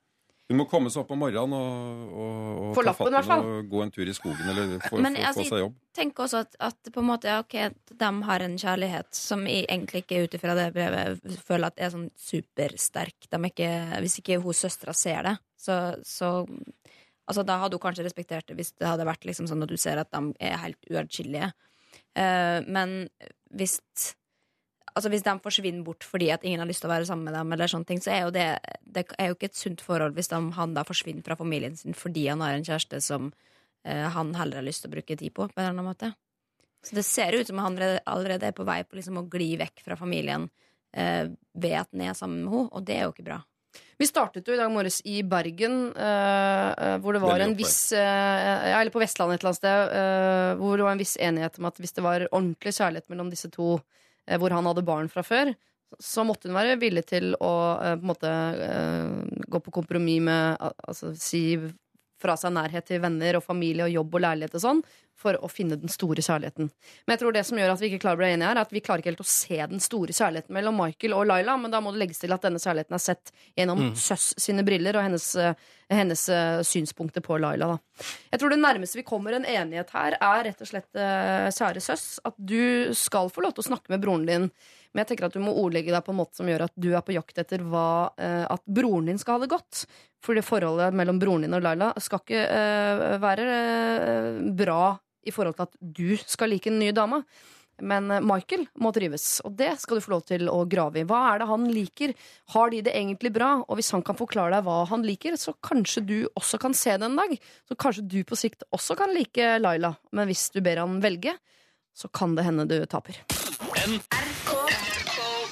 [SPEAKER 9] Hun må komme seg opp om morgenen og, og, og
[SPEAKER 1] Få
[SPEAKER 9] ta
[SPEAKER 1] lappen,
[SPEAKER 9] fatten
[SPEAKER 1] fall.
[SPEAKER 9] og gå en tur i skogen eller få,
[SPEAKER 8] Men
[SPEAKER 9] få,
[SPEAKER 8] altså,
[SPEAKER 9] få seg jobb.
[SPEAKER 8] Tenk også at, at på en måte, ok, de har en kjærlighet som jeg egentlig ikke ut ifra det brevet føler at er sånn supersterk. De ikke, hvis ikke hun søstera ser det, så, så altså, Da hadde hun kanskje respektert det hvis det hadde vært liksom sånn at du ser at de er helt uatskillelige. Uh, men hvis Altså Hvis de forsvinner bort fordi at ingen har lyst til å være sammen med dem, eller sånne ting, så er jo det Det er jo ikke et sunt forhold hvis de, han da forsvinner fra familien sin fordi han har en kjæreste som eh, han heller har lyst til å bruke tid på. på en eller annen måte Så det ser ut som han allerede- er på vei på liksom å gli vekk fra familien eh, ved at han er sammen med henne, og det er jo ikke bra.
[SPEAKER 1] Vi startet jo i dag morges i Bergen, eh, eh, hvor det var en viss uh, ja, Eller på Vestlandet et eller annet sted, uh, hvor det var en viss enighet om at hvis det var ordentlig kjærlighet mellom disse to, hvor han hadde barn fra før, så måtte hun være villig til å eh, på en måte eh, gå på kompromiss med Altså si fra seg nærhet til venner og familie og jobb og leilighet og sånn, for å finne den store kjærligheten. Men jeg tror det som gjør at vi ikke klarer å bli enige her, er at vi klarer ikke helt å se den store kjærligheten mellom Michael og Laila, men da må det legges til at denne kjærligheten er sett gjennom
[SPEAKER 5] Mm.
[SPEAKER 1] Søss sine briller og hennes, eh, hennes eh, synspunkter på Laila. Da. Jeg tror det nærmeste vi kommer en enighet her, er rett og slett, eh, kjære Søss, at du skal få lov til å snakke med broren din. Men jeg tenker at du må ordlegge deg på en måte som gjør at du er på jakt etter hva, eh, at broren din skal ha det godt. For det forholdet mellom broren din og Laila skal ikke eh, være eh, bra i forhold til at du skal like den nye dama. Men Michael må trives, og det skal du få lov til å grave i. Hva er det han liker? Har de det egentlig bra? Og hvis han kan forklare deg hva han liker, så kanskje du også kan se det en dag. Så kanskje du på sikt også kan like Laila. Men hvis du ber han velge, så kan det hende du taper.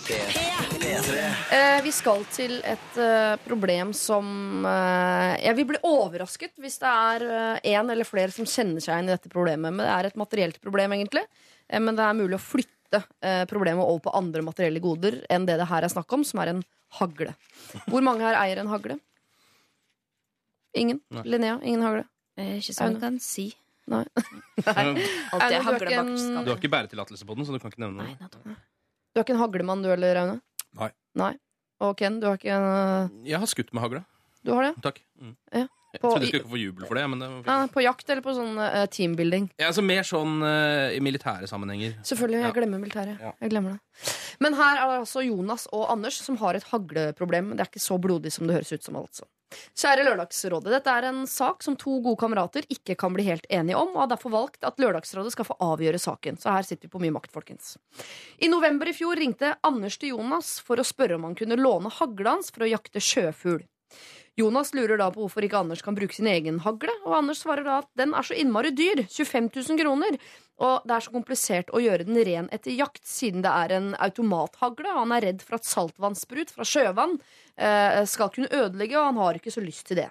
[SPEAKER 3] P3.
[SPEAKER 1] Eh, vi skal til et eh, problem som eh, Jeg vil bli overrasket hvis det er én eller flere som kjenner seg igjen i dette problemet. Men det er et materielt problem, egentlig. Eh, men det er mulig å flytte eh, problemet over på andre materielle goder enn det det her er snakk om, som er en hagle. Hvor mange her eier en hagle? Ingen? Linnea? Ingen hagle?
[SPEAKER 8] Eh, ikke som jeg kan si.
[SPEAKER 1] Nei.
[SPEAKER 5] Du
[SPEAKER 1] Alt du har ikke
[SPEAKER 8] bak
[SPEAKER 1] en-
[SPEAKER 8] skapet.
[SPEAKER 5] har ikke bæretillatelse på den, så du kan ikke nevne
[SPEAKER 8] Nei,
[SPEAKER 5] noe.
[SPEAKER 1] Du har ikke en haglemann, du heller, Aune?
[SPEAKER 9] Nei.
[SPEAKER 1] Nei. Og Ken, du har ikke en
[SPEAKER 5] Jeg har skutt med hagle.
[SPEAKER 1] Du har det?
[SPEAKER 5] Takk. Mm.
[SPEAKER 1] Ja.
[SPEAKER 5] Jeg
[SPEAKER 1] På-
[SPEAKER 5] trodde jeg skulle ikke få jubel for det. Men det var
[SPEAKER 1] ja, på jakt eller på sånn uh, teambuilding?
[SPEAKER 5] Ja, altså Mer sånn uh, i militære sammenhenger.
[SPEAKER 1] Selvfølgelig. Jeg
[SPEAKER 5] Ja.
[SPEAKER 1] glemmer militæret.
[SPEAKER 5] Ja.
[SPEAKER 1] Jeg glemmer det. Men her er det altså Jonas og Anders som har et hagleproblem. Det er ikke så blodig som det høres ut som, altså. Kjære Lørdagsrådet. Dette er en sak som to gode kamerater ikke kan bli helt enige om, og har derfor valgt at Lørdagsrådet skal få avgjøre saken. Så her sitter vi på mye makt, folkens. I november i fjor ringte Anders til Jonas for å spørre om han kunne låne hagla hans for å jakte sjøfugl. Jonas lurer da på hvorfor ikke Anders kan bruke sin egen hagle, og Anders svarer da at den er så innmari dyr, 25 000 kroner, og det er så komplisert å gjøre den ren etter jakt, siden det er en automathagle, og han er redd for at saltvannsprut fra sjøvann eh, skal kunne ødelegge, og han har ikke så lyst til det.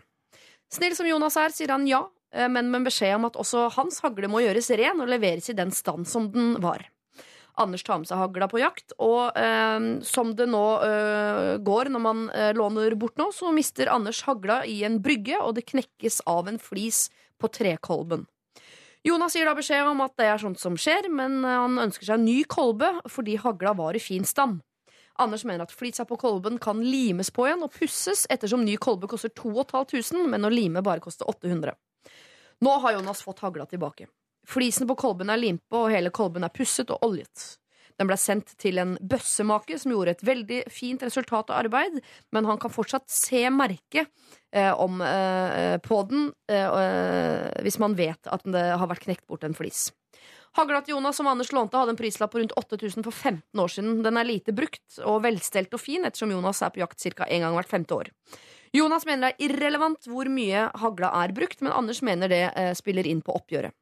[SPEAKER 1] Snill som Jonas er, sier han ja, eh, men med beskjed om at også hans hagle må gjøres ren og leveres i den stand som den var. Anders tar med seg hagla på jakt, og eh, som det nå eh, går når man eh, låner bort noe, så mister Anders hagla i en brygge, og det knekkes av en flis på trekolben. Jonas gir da beskjed om at det er sånt som skjer, men eh, han ønsker seg en ny kolbe fordi hagla var i fin stand. Anders mener at flisa på kolben kan limes på igjen og pusses, ettersom ny kolbe koster 2500, men å lime bare koster 800. Nå har Jonas fått hagla tilbake. Flisene på kolben er limpa, og hele kolben er pusset og oljet. Den ble sendt til en bøssemake som gjorde et veldig fint resultat av arbeid, men han kan fortsatt se merket eh, om, eh, på den eh, eh, hvis man vet at det har vært knekt bort en flis. Hagla til Jonas som Anders lånte, hadde en prislapp på rundt 8000 for 15 år siden. Den er lite brukt og velstelt og fin, ettersom Jonas er på jakt ca. en gang hvert femte år. Jonas mener det er irrelevant hvor mye hagla er brukt, men Anders mener det eh, spiller inn på oppgjøret.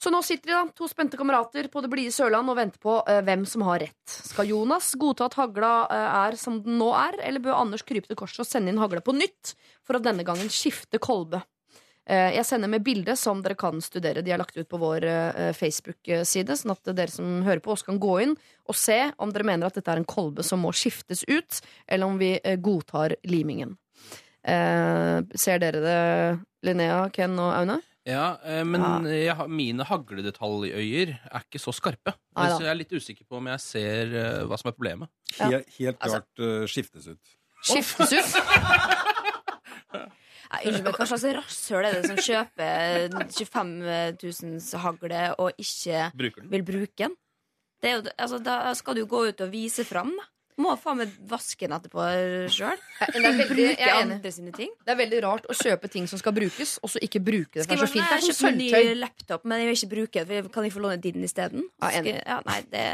[SPEAKER 1] Så nå sitter de da, to spente kamerater på det blide Sørland og venter på eh, hvem som har rett. Skal Jonas godta at hagla eh, er som den nå er, eller bør Anders krype til korset og sende inn hagla på nytt for å denne gangen skifte kolbe? Eh, jeg sender med bilde som dere kan studere. De er lagt ut på vår eh, Facebook-side, sånn at dere som hører på oss, kan gå inn og se om dere mener at dette er en kolbe som må skiftes ut, eller om vi eh, godtar limingen. Eh, ser dere det, Linnea, Ken og Aune?
[SPEAKER 5] Ja, eh, men jeg har, mine hagledetaljøyer er ikke så skarpe.
[SPEAKER 1] Neida.
[SPEAKER 5] Så jeg er litt usikker på om jeg ser eh, hva som er problemet.
[SPEAKER 1] Ja.
[SPEAKER 9] Helt, helt
[SPEAKER 1] Altså-
[SPEAKER 9] klart eh, skiftes ut.
[SPEAKER 1] Skiftes ut?
[SPEAKER 8] Nei, Unnskyld meg, hva slags rasshøl er det som kjøper 25 000 hagle og ikke
[SPEAKER 5] Bruker den.
[SPEAKER 8] vil bruke den? Det er jo, altså, da skal du jo gå ut og vise fram, da. Må faen meg vaske den etterpå sjøl. Andre sine ting.
[SPEAKER 1] Det er veldig rart å kjøpe ting som skal brukes, og så ikke bruke det. For det er så fint. Det
[SPEAKER 8] jeg kjøper en ny laptop, men jeg vil ikke bruke det. Kan jeg få låne din isteden?
[SPEAKER 1] Ja,
[SPEAKER 8] Ja, nei, det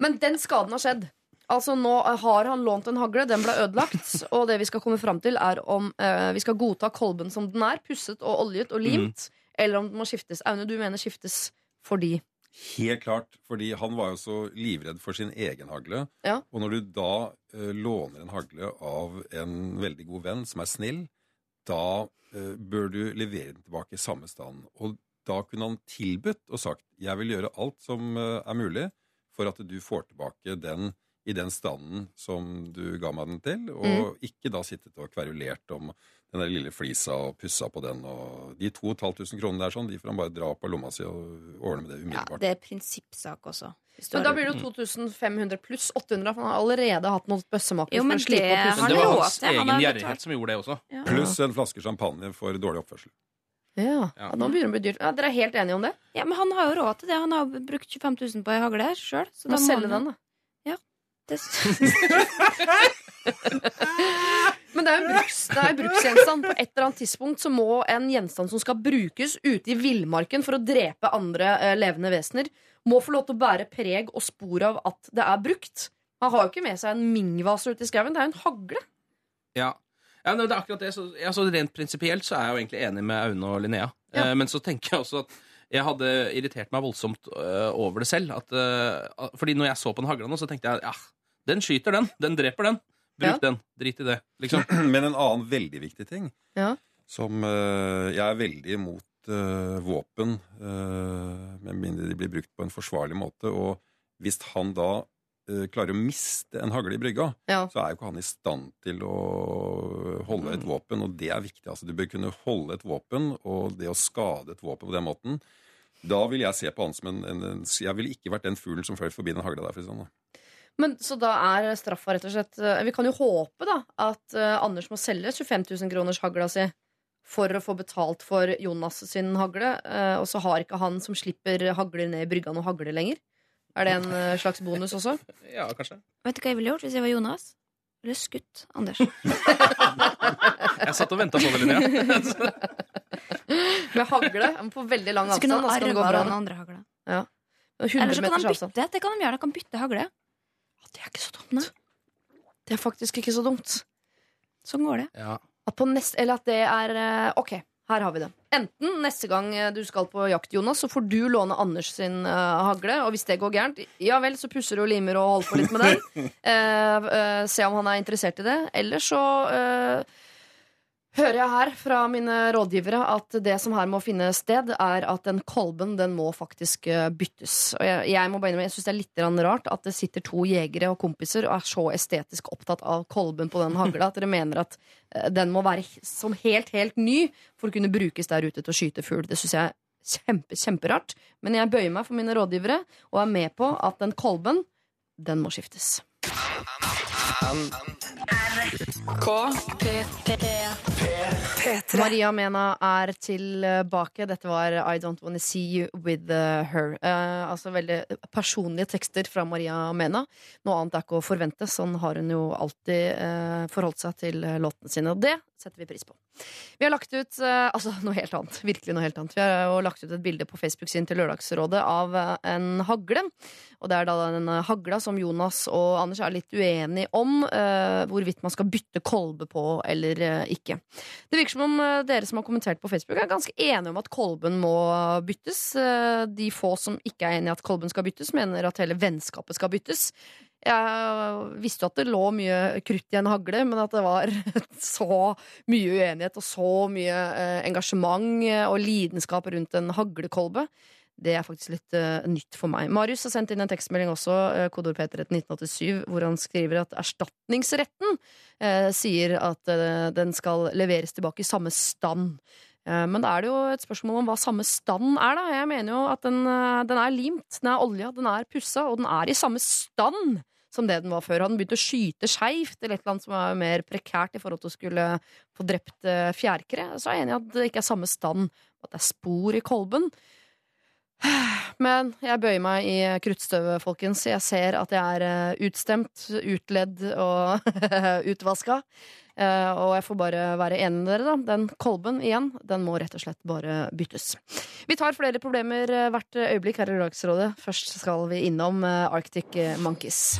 [SPEAKER 1] Men den skaden har skjedd. Altså Nå har han lånt en hagle, den ble ødelagt. Og det vi skal komme fram til, er om eh, vi skal godta kolben som den er, pusset og oljet og limt, eller om den må skiftes. Aune, du mener skiftes fordi
[SPEAKER 9] Helt klart, fordi han var jo så livredd for sin egen hagle.
[SPEAKER 1] Ja.
[SPEAKER 9] Og når du da eh, låner en hagle av en veldig god venn som er snill, da eh, bør du levere den tilbake i samme stand. Og da kunne han tilbudt og sagt jeg vil gjøre alt som eh, er mulig for at du får tilbake den i den standen som du ga meg den til, og ikke da sittet og kverulert om den der lille flisa og pussa på den. og De 2500 kronene der sånn, de får han bare dra opp av lomma si og ordne med det
[SPEAKER 8] Ja, det er prinsippsak også. hvis du
[SPEAKER 1] Men da blir det jo 2500 pluss 800, for han har allerede hatt noen bøssemaker
[SPEAKER 8] Jo, men det har
[SPEAKER 5] Men det var hans egen gjerrighet som gjorde det også.
[SPEAKER 8] Ja.
[SPEAKER 9] Pluss en flaske champagne for dårlig oppførsel.
[SPEAKER 1] Ja.
[SPEAKER 5] Ja.
[SPEAKER 1] ja, Nå begynner det å bli dyrt. Ja, dere er helt enige om det?
[SPEAKER 8] Ja, men han har jo råd til det. Han har brukt 25 000 på ei hagle sjøl.
[SPEAKER 1] Du må selge den, da.
[SPEAKER 8] Det,
[SPEAKER 1] Men det er jo en bruks, det er en bruksgjenstand. På et eller annet tidspunkt så må en gjenstand som skal brukes ute i villmarken for å drepe andre eh, levende vesener, må få lov til å bære preg og spor av at det er brukt. Han har jo ikke med seg en mingvase ute i skauen. Det er jo en hagle.
[SPEAKER 5] Ja. ja men det er akkurat det. Så, altså, rent prinsipielt så er jeg jo egentlig enig med Aune og Linnea.
[SPEAKER 1] Ja.
[SPEAKER 5] Eh, men så tenker jeg også at jeg hadde irritert meg voldsomt øh, over det selv. At, øh, fordi når jeg så på den hagla nå, så tenkte jeg ja, den skyter den. Den dreper den. Bruk
[SPEAKER 1] Ja.
[SPEAKER 5] den. Drit i det. Liksom.
[SPEAKER 9] Men en annen veldig viktig ting
[SPEAKER 1] Ja.
[SPEAKER 9] som uh, Jeg er veldig imot uh, våpen, uh, med mindre de blir brukt på en forsvarlig måte. Og hvis han da klarer å miste en hagle i brygga,
[SPEAKER 1] Ja.
[SPEAKER 9] så er jo ikke han i stand til å holde et våpen, og det er viktig. Altså, du bør kunne holde et våpen, og det å skade et våpen på den måten da vil jeg se på han som en, en, en Jeg ville ikke vært den fuglen som fløy forbi den hagla der. For å si sånn, da.
[SPEAKER 1] Men Så da er straffa rett og slett eh, Vi kan jo håpe da at eh, Anders må selge 25 000 kroners hagla si for å få betalt for Jonas sin hagle, eh, og så har ikke han som slipper hagler ned i brygga, noe hagle lenger. Er det en slags bonus også?
[SPEAKER 5] Ja, kanskje.
[SPEAKER 8] vet du hva jeg ville gjort hvis jeg var Jonas? Ville skutt Anders.
[SPEAKER 5] Jeg satt og venta på det, Linnea.
[SPEAKER 1] Med hagle på veldig lang
[SPEAKER 8] Så kunne han arva den andre hagla.
[SPEAKER 1] Ja.
[SPEAKER 8] Eller så kan han bytte. Det kan de gjøre. De kan bytte hagle.
[SPEAKER 1] Det er ikke så dumt. Det er faktisk ikke så dumt.
[SPEAKER 8] Sånn går det.
[SPEAKER 5] Ja.
[SPEAKER 1] At på nest, eller at det er eh, Ok, her har vi det. Enten neste gang eh, du skal på jakt, Jonas, så får du låne Anders sin uh, hagle. Og hvis det går gærent, ja vel, så pusser du og limer og holder på litt med den. uh, uh, se om han er interessert i det. Eller så eh, hører jeg her fra mine rådgivere at det som her må finne sted, er at den kolben den må faktisk eh, byttes. Og jeg, jeg må bare innrømme, jeg syns det er litt rart at det sitter to jegere og kompiser og er så estetisk opptatt av kolben på den hagla at dere mener at eh, den må være som helt, helt ny for å kunne brukes der ute til å skyte fugl. Det syns jeg er kjempe, kjemperart. Men jeg bøyer meg for mine rådgivere og er med på at den kolben, den må skiftes. Maria Mena er tilbake. Dette var I Don't Wanna See You With Her. Eh, altså veldig personlige tekster fra Maria Mena. Noe annet er ikke å forvente. Sånn har hun jo alltid eh, forholdt seg til eh, låtene sine. Og det setter vi pris på. Vi har lagt ut eh, altså noe helt annet. Virkelig noe helt annet. Vi har jo lagt ut et bilde på Facebook-siden til Lørdagsrådet av eh, en hagle. Og det er da den hagla som Jonas og Anders er litt uenige om. eh, hvorvidt man skal bytte kolbe på eller eh, ikke. Det virker som om eh, dere som har kommentert på Facebook, er ganske enige om at kolben må byttes. Eh, De få som ikke er enig i at kolben skal byttes, mener at hele vennskapet skal byttes. Jeg visste jo at det lå mye krutt i en hagle, men at det var så mye uenighet og så mye eh, engasjement eh, og lidenskap rundt en haglekolbe, det er faktisk litt uh, nytt for meg. Marius har sendt inn en tekstmelding også, uh, kodord P3 1987, hvor han skriver at erstatningsretten uh, sier at uh, den skal leveres tilbake i samme stand. Men da er det jo et spørsmål om hva samme stand er, da. Jeg mener jo at den, den er limt, den er olja, den er pussa, og den er i samme stand som det den var før. Hadde den begynt å skyte skeivt, eller et eller annet som er mer prekært i forhold til å skulle få drept fjærkre, så er jeg enig i at det ikke er samme stand, at det er spor i kolben. Men jeg bøyer meg i kruttstøvet, folkens. Jeg ser at jeg er eh, utstemt, utledd og utvaska. Eh, og jeg får bare være enig med dere, da. Den kolben igjen, den må rett og slett bare byttes. Vi tar flere problemer eh, hvert øyeblikk her i Lørdagsrådet. Først skal vi innom Arctic Monkeys.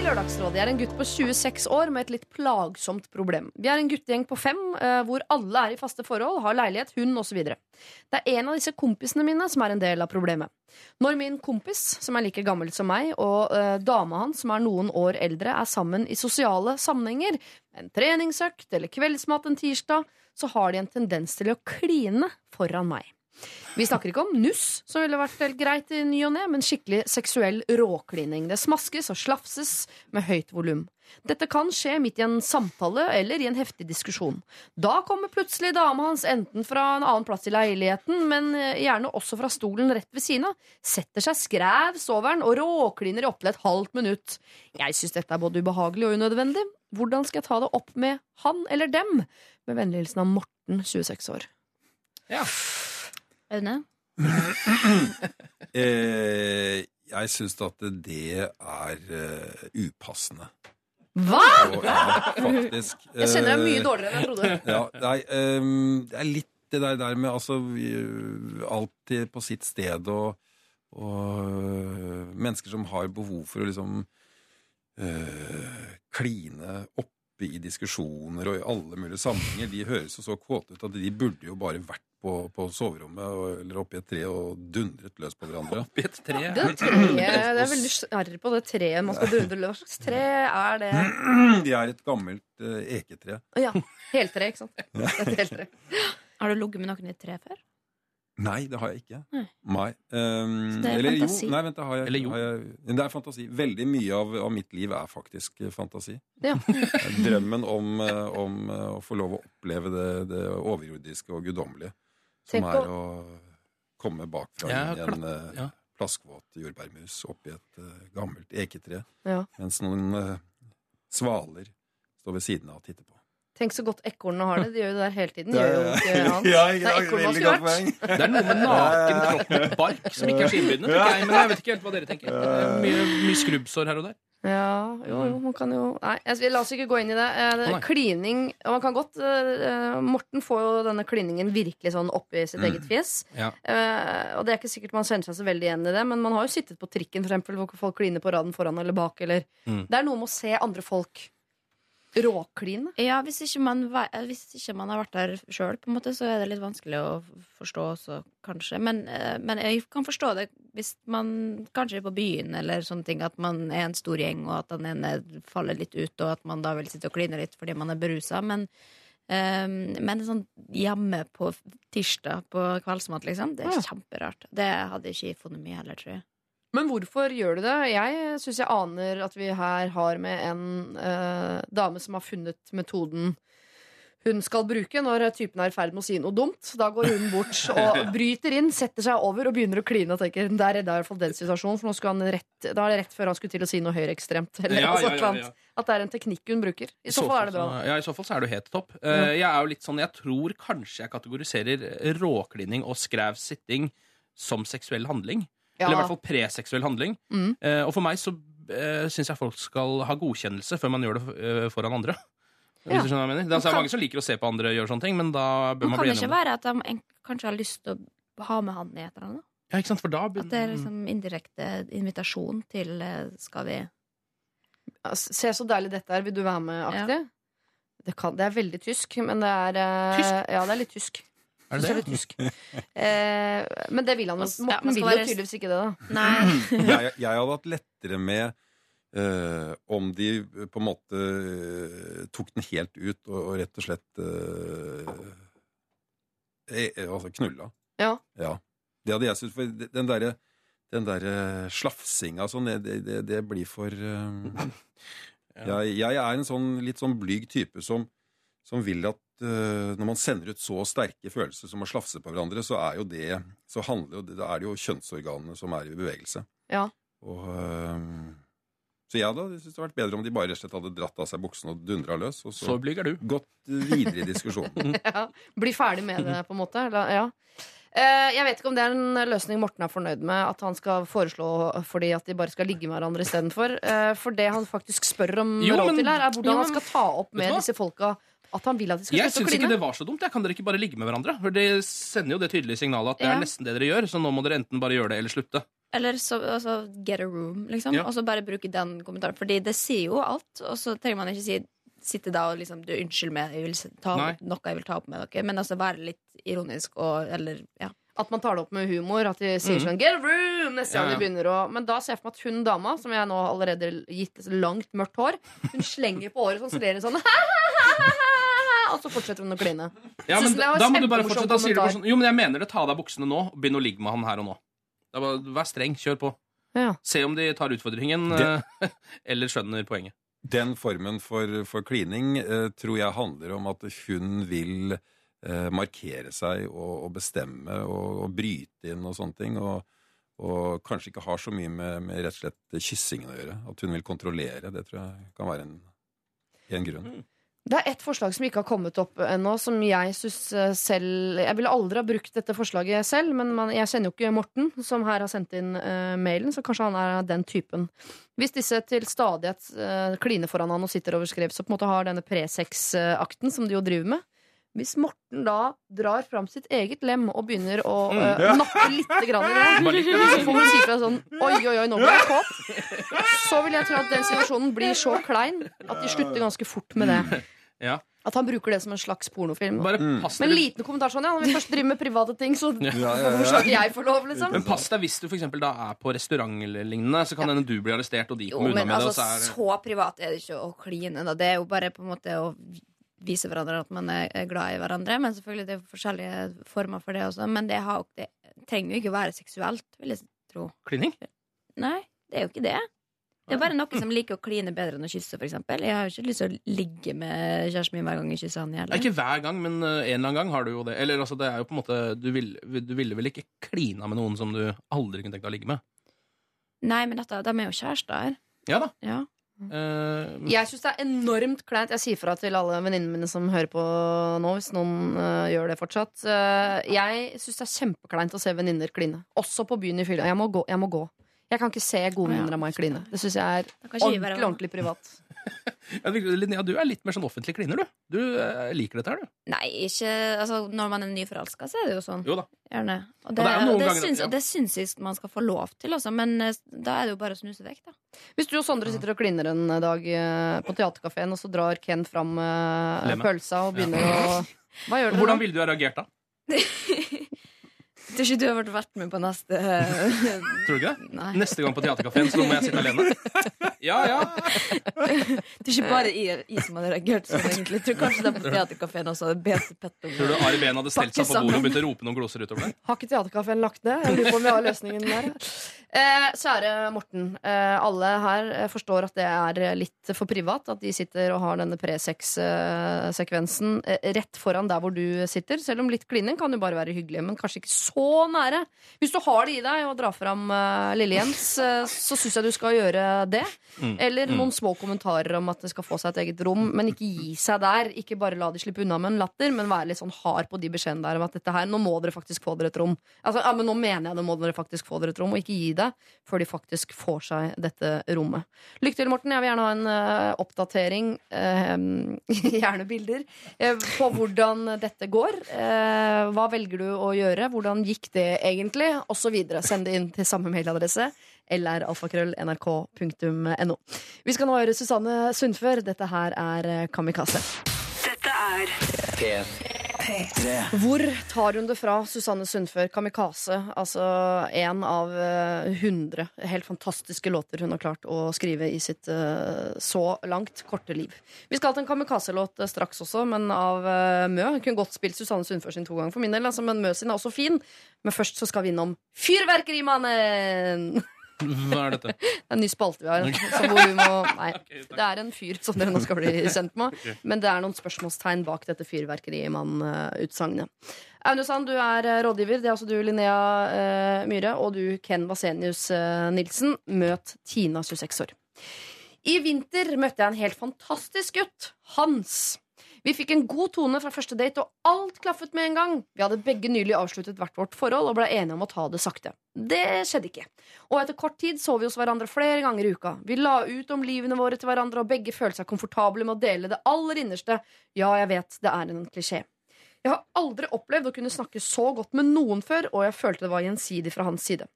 [SPEAKER 1] Lørdagsrådet. Jeg er en gutt på 26 år med et litt plagsomt problem. Vi er en guttegjeng på fem eh, hvor alle er i faste forhold, har leilighet, hund osv. Det er en av disse kompisene mine som er en del av problemet. Når min kompis, som er like gammel som meg, og eh, dama hans, som er noen år eldre, er sammen i sosiale sammenhenger, en treningsøkt eller kveldsmat en tirsdag, så har de en tendens til å kline foran meg. Vi snakker ikke om nuss, som ville vært helt greit i ny og ne, men skikkelig seksuell råklining. Det smaskes og slafses med høyt volum. Dette kan skje midt i en samtale eller i en heftig diskusjon. Da kommer plutselig dama hans enten fra en annen plass i leiligheten, men eh, gjerne også fra stolen rett ved siden av, setter seg skrevs over den og råkliner i opptil et halvt minutt. Jeg syns dette er både ubehagelig og unødvendig. Hvordan skal jeg ta det opp med han eller dem? Med vennlig hilsen av Morten, 26 år.
[SPEAKER 8] Aune?
[SPEAKER 9] Eh, jeg syns at det er uh, upassende.
[SPEAKER 1] Hva?!
[SPEAKER 9] Og, ja, faktisk.
[SPEAKER 1] Jeg kjenner deg mye
[SPEAKER 9] Eh,
[SPEAKER 1] dårligere enn jeg trodde.
[SPEAKER 9] Ja, nei, um, det er litt det der, der med altså Alltid på sitt sted og, og mennesker som har behov for å liksom uh, kline oppe i diskusjoner og i alle mulige sammenhenger, de høres jo så kåte ut at de burde jo bare vært på, på soverommet og, eller oppi et tre og dundret løs på hverandre.
[SPEAKER 5] Oppi et tre.
[SPEAKER 1] Det, treet, det er veldig sjarr på det treet man skal dundre løs. Hva slags tre er det?
[SPEAKER 9] De er et gammelt øh, eketre.
[SPEAKER 1] Ja, heltre, ikke sant? Et heltre.
[SPEAKER 8] Har du ligget med noen i et tre før?
[SPEAKER 9] Nei, det har jeg ikke.
[SPEAKER 8] Nei.
[SPEAKER 9] Nei. ehm,
[SPEAKER 8] Så det er
[SPEAKER 9] eller
[SPEAKER 8] fantasi?
[SPEAKER 9] jo, nei, vent, det har jeg.
[SPEAKER 5] Eller jo.
[SPEAKER 9] Har jeg, det er fantasi. Veldig mye av, av mitt liv er faktisk eh, fantasi.
[SPEAKER 1] Ja.
[SPEAKER 9] Drømmen om, eh, om eh, å få lov å oppleve det, det overjordiske og guddommelige. Som
[SPEAKER 1] Tenk
[SPEAKER 9] er
[SPEAKER 1] å-
[SPEAKER 9] komme bakfra
[SPEAKER 5] Ja,
[SPEAKER 9] i en
[SPEAKER 5] ja.
[SPEAKER 9] plaskvåt jordbærmus oppi et uh, gammelt eketre,
[SPEAKER 1] Ja.
[SPEAKER 9] mens noen uh, svaler står ved siden av og titter på.
[SPEAKER 1] Tenk så godt ekornene har det. De gjør jo det der hele tiden. De gjør jo ikke annet.
[SPEAKER 6] Ja,
[SPEAKER 1] Det er ekorn man skulle vært.
[SPEAKER 5] Det er noe med naken kropp med bark som ikke er skinnbindende. tenker jeg, Men jeg vet ikke helt hva dere tenker. Er mye, mye skrubbsår her og der.
[SPEAKER 1] Ja, jo, jo, man kan jo Nei, jeg, la oss ikke gå inn i det. Eh, klining og Man kan godt eh, Morten får jo denne kliningen virkelig sånn oppi sitt eget fjes.
[SPEAKER 5] Ja.
[SPEAKER 1] Eh, og det er ikke sikkert man kjenner seg så veldig igjen i det, men man har jo sittet på trikken, for eksempel, hvor folk kliner på raden foran eller bak, eller
[SPEAKER 5] Mm.
[SPEAKER 1] Det er noe med å se andre folk råkline.
[SPEAKER 8] Ja, hvis ikke man, hvis ikke man har vært der sjøl, så er det litt vanskelig å forstå også, kanskje. Men, eh, men jeg kan forstå det hvis man kanskje er på byen eller sånne ting, at man er en stor gjeng, og at den ene faller litt ut, og at man da vil sitte og kline litt fordi man er berusa. Men, um, men sånn hjemme på tirsdag på kveldsmat, liksom, det er kjemperart. Det hadde jeg ikke funnet mye heller, tror jeg.
[SPEAKER 1] Men hvorfor gjør du det? Jeg syns jeg aner at vi her har med en eh, dame som har funnet metoden hun skal bruke når typen er i ferd med å si noe dumt. Da går hun bort og bryter inn, setter seg over og begynner å kline og tenker der redda jeg hvert fall den situasjonen, for nå skulle han rett, da er det rett før han skulle til å si noe høyreekstremt. Eller
[SPEAKER 5] Ja,
[SPEAKER 1] altså
[SPEAKER 5] ja, ja, ja.
[SPEAKER 1] At det er en teknikk hun bruker. I så fall er det bra.
[SPEAKER 5] Ja, I så fall så er du helt topp. Uh, jeg er jo litt sånn, jeg tror kanskje jeg kategoriserer råklining og skræv sitting som seksuell handling.
[SPEAKER 1] Ja.
[SPEAKER 5] Eller i hvert fall preseksuell handling.
[SPEAKER 1] Mm.
[SPEAKER 5] Eh, og for meg så eh, syns jeg folk skal ha godkjennelse før man gjør det eh, foran andre. Hvis du skjønner hva jeg mener? Det er altså,
[SPEAKER 8] kan-
[SPEAKER 5] mange som liker å se på andre gjøre sånne ting, men da bør
[SPEAKER 8] man,
[SPEAKER 5] man
[SPEAKER 8] kan
[SPEAKER 5] bli
[SPEAKER 8] det
[SPEAKER 5] enig
[SPEAKER 8] ikke
[SPEAKER 5] om det.
[SPEAKER 8] være at de en- kanskje har lyst til å ha med han i et eller annet?
[SPEAKER 5] Ja, ikke sant? For da
[SPEAKER 8] At det er
[SPEAKER 5] begynner
[SPEAKER 8] liksom indirekte invitasjon til eh, Skal vi
[SPEAKER 1] Se så deilig dette er, vil du være med, aktig? Det, kan, det er veldig tysk, men det er eh,
[SPEAKER 5] Tysk?
[SPEAKER 1] Ja, det er litt tysk.
[SPEAKER 5] Er det det?
[SPEAKER 1] Eh, men det vil han jo. Morten
[SPEAKER 8] ja,
[SPEAKER 1] vil jo
[SPEAKER 8] være-
[SPEAKER 1] tydeligvis ikke det, da.
[SPEAKER 8] Nei.
[SPEAKER 9] jeg, jeg hadde hatt lettere med Uh, om de eh, på en måte uh, tok den helt ut og, og rett og slett uh, eh, Altså knulla.
[SPEAKER 1] Ja.
[SPEAKER 9] Det hadde jeg syntes. For den derre den der slafsinga sånn, det, det, det blir for
[SPEAKER 5] Ja.
[SPEAKER 9] jeg, jeg er en sånn litt sånn blyg type som, som vil at når man sender ut så sterke følelser som å slafse på hverandre, så er jo det Så handler jo da er det jo kjønnsorganene som er i bevegelse.
[SPEAKER 1] Ja.
[SPEAKER 9] Og, eh, så jeg hadde syntes det hadde vært bedre om de bare rett og slett hadde dratt av seg buksene og dundra løs, og
[SPEAKER 5] Så
[SPEAKER 9] så
[SPEAKER 5] du.
[SPEAKER 9] gått videre i diskusjonen.
[SPEAKER 1] ja. Bli ferdig med det, på en måte. Eller, ja. Eh, jeg vet ikke om det er en løsning Morten er fornøyd med at han skal foreslå fordi at de bare skal ligge med hverandre istedenfor. For det han faktisk spør om
[SPEAKER 5] Jo,
[SPEAKER 1] råd
[SPEAKER 5] men-
[SPEAKER 1] til her, er hvordan
[SPEAKER 5] jo,
[SPEAKER 1] han skal ta opp med disse folka At han vil at de skal
[SPEAKER 5] Jeg
[SPEAKER 1] slutte å
[SPEAKER 5] syns ikke det var så dumt. Jeg kan dere ikke bare ligge med hverandre? For Det sender jo det tydelige signalet at det
[SPEAKER 8] Ja.
[SPEAKER 5] er nesten det dere gjør, så nå må dere enten bare gjøre det eller slutte.
[SPEAKER 8] Eller så altså, get a room, liksom.
[SPEAKER 5] Ja.
[SPEAKER 8] Og så bare bruke den kommentaren. Fordi det sier jo alt, og så trenger man ikke si Sitte da og liksom du, 'Unnskyld meg, jeg vil ta opp noe jeg vil ta opp med dere', men altså være litt ironisk og eller ja.
[SPEAKER 1] At man tar det opp med humor. At de sier sånn 'get a room' neste gang
[SPEAKER 5] Ja, ja.
[SPEAKER 1] de begynner å Men da ser jeg for meg at hun dama, som jeg nå allerede gitt langt mørkt hår, hun slenger på håret sånn, så ler hun sånn Og så fortsetter hun å kline.
[SPEAKER 5] Ja, men da, da må du bare fortsette. Da sier du bare sånn Jo, men jeg mener det. Ta av deg buksene nå. og Begynn å ligge med han her og nå. Da bare, Vær streng. Kjør på.
[SPEAKER 1] Ja.
[SPEAKER 5] Se om de tar utfordringen,
[SPEAKER 9] Det-
[SPEAKER 5] eh, eller skjønner poenget.
[SPEAKER 9] Den formen for, for klining eh, tror jeg handler om at hun vil eh, markere seg og, og bestemme og, og bryte inn og sånne ting. Og, og kanskje ikke har så mye med, med rett og slett kyssingen å gjøre. At hun vil kontrollere. Det tror jeg kan være en, en grunn.
[SPEAKER 1] Det er ett forslag som ikke har kommet opp ennå, som jeg syns selv Jeg ville aldri ha brukt dette forslaget selv, men man, jeg kjenner jo ikke Morten, som her har sendt inn uh, mailen, så kanskje han er den typen. Hvis disse til stadighet uh, kliner foran han og sitter over skrevs og på en måte har denne presex-akten som de jo driver med Hvis Morten da drar fram sitt eget lem og begynner å uh, nappe lite grann i det,
[SPEAKER 5] litt, ja.
[SPEAKER 1] så får hun si fra sånn Oi, oi, oi, nå ble jeg kåt. Så vil jeg tro at den situasjonen blir så klein at de slutter ganske fort med det.
[SPEAKER 5] Ja.
[SPEAKER 1] At han bruker det som en slags pornofilm.
[SPEAKER 5] Bare pass
[SPEAKER 1] Men en liten kommentar sånn, ja, når vi først driver med private ting, så
[SPEAKER 9] Ja, ja, ja.
[SPEAKER 1] hvorfor skal ikke jeg få lov, liksom?
[SPEAKER 5] Men pass deg hvis du for eksempel da er på restaurant eller lignende, så kan hende du blir arrestert, og de kommer unna med det.
[SPEAKER 8] altså,
[SPEAKER 5] Og så er
[SPEAKER 8] så privat er det ikke å kline. Da. Det er jo bare på en måte å vise hverandre at man er glad i hverandre. Men selvfølgelig det er forskjellige former for det også. Men det, har, det trenger jo ikke å være seksuelt, vil jeg tro.
[SPEAKER 5] klining.
[SPEAKER 8] Nei, det er jo ikke det. Det er bare noen som liker å kline bedre enn å kysse, f.eks. Jeg har jo ikke lyst til å ligge med kjæresten min hver gang jeg kysser han
[SPEAKER 5] Ikke hver gang, men eh, en eller annen gang har du jo det. Eller altså, det er jo på en måte Du, vil, du ville vel ikke klina med noen som du aldri kunne tenkt deg å ligge med?
[SPEAKER 8] Nei, men dette, de er jo kjærester.
[SPEAKER 5] Ja da.
[SPEAKER 8] Ja.
[SPEAKER 5] Eh,
[SPEAKER 1] Jeg syns det er enormt kleint. Jeg sier fra til alle venninnene mine som hører på nå, hvis noen uh, gjør det fortsatt. Uh, jeg syns det er kjempekleint å se venninner kline. Også på byen i fylla. Jeg må gå. Jeg må gå. Jeg kan ikke se gode venninner av meg kline. Det syns jeg er ordentlig, ordentlig privat.
[SPEAKER 5] ja, Linnea, du er litt mer sånn offentlig kliner, du. Du eh, liker dette her, du.
[SPEAKER 8] Nei, ikke altså, Når man er nyforelska, så er det jo sånn.
[SPEAKER 5] Jo da.
[SPEAKER 8] Gjerne. Og
[SPEAKER 5] Og
[SPEAKER 8] det,
[SPEAKER 5] det er jo noen
[SPEAKER 8] og det,
[SPEAKER 5] ganger-
[SPEAKER 8] syns,
[SPEAKER 5] ja.
[SPEAKER 8] og det syns jeg man skal få lov til, altså. Men eh, da er det jo bare å snuse vekk, da.
[SPEAKER 1] Hvis du og Sondre sitter og kliner en dag eh, på teaterkafeen, og så drar Ken fram eh,
[SPEAKER 5] Lemmet.
[SPEAKER 1] pølsa og begynner å Hva gjør dere
[SPEAKER 5] Hvordan
[SPEAKER 1] da?
[SPEAKER 5] ville du ha reagert da?
[SPEAKER 8] Tror ikke du har vært med på neste
[SPEAKER 5] Tror du ikke det?
[SPEAKER 8] Nei.
[SPEAKER 5] Neste gang på Theatercaféen, så nå må jeg sitte alene. Ja, ja.
[SPEAKER 8] Det er ikke bare jeg, jeg som hadde reagert sånn, egentlig. Jeg tror kanskje det er på Theatercaféen også hadde bedt Pett
[SPEAKER 5] Tror du Ari Behn hadde stelt seg på bordet og begynt å rope noen gloser utover det?
[SPEAKER 1] Har ikke Theatercaféen lagt ned? Jeg lurer på om vi har løsningen der. Eh, kjære Morten. Eh, alle her eh, forstår at det er litt for privat. At de sitter og har denne presex-sekvensen eh, rett foran der hvor du sitter. Selv om litt klining kan jo bare være hyggelig, men kanskje ikke så nære. Hvis du har det i deg å dra fram uh, Lille Jens, uh, så syns jeg du skal gjøre det.
[SPEAKER 5] Mm.
[SPEAKER 1] Eller noen små kommentarer om at det skal få seg et eget rom, men ikke gi seg der. Ikke bare la de slippe unna med en latter, men være litt sånn hard på de beskjedene der om at dette her, nå må dere faktisk få dere et rom. Altså, ja, men nå mener jeg det må dere faktisk få dere et rom, og ikke gi det før de faktisk får seg dette rommet. Lykke til, Morten. Jeg vil gjerne ha en uh, oppdatering, gjerne bilder, på hvordan dette går. Hva velger du å gjøre? Hvordan gikk det egentlig? Og så videre. Send det inn til samme mailadresse lralfakrøll.nrk.no. Vi skal nå høre Susanne Sundfør. Dette her er eh, Kamikaze.
[SPEAKER 2] Dette er
[SPEAKER 3] P3.
[SPEAKER 1] Hvor tar hun det fra, Susanne Sundfør? Kamikaze. Altså en av eh, hundre helt fantastiske låter hun har klart å skrive i sitt eh, så langt korte liv. Vi skal til en kamikaze-låt eh, straks også, men av Mø. Hun kunne godt spilt Susanne Sundfør sin to ganger for min del, altså, men Mø sin er også fin. Men først så skal vi innom Fyrverkerimannen!
[SPEAKER 5] Hva er dette?
[SPEAKER 1] Det er en ny spalte vi har. Okay. hvor vi må, nei, det er en fyr som dere nå skal bli kjent med. Men det er noen spørsmålstegn bak dette fyrverkerimann-utsagnet. Aune Sand, du er eh, rådgiver. Det er også du, Linnea eh, Myhre. Og du, Ken Vasenius eh, Nilsen. Møt Tina, 26 år. I vinter møtte jeg en helt fantastisk gutt. Hans. Vi fikk en god tone fra første date, og alt klaffet med en gang. Vi hadde begge nylig avsluttet hvert vårt forhold og ble enige om å ta det sakte. Det skjedde ikke. Og etter kort tid så vi hos hverandre flere ganger i uka. Vi la ut om livene våre til hverandre, og begge følte seg komfortable med å dele det aller innerste. Ja, jeg vet, det er en klisjé. Jeg har aldri opplevd å kunne snakke så godt med noen før, og jeg følte det var gjensidig fra hans side.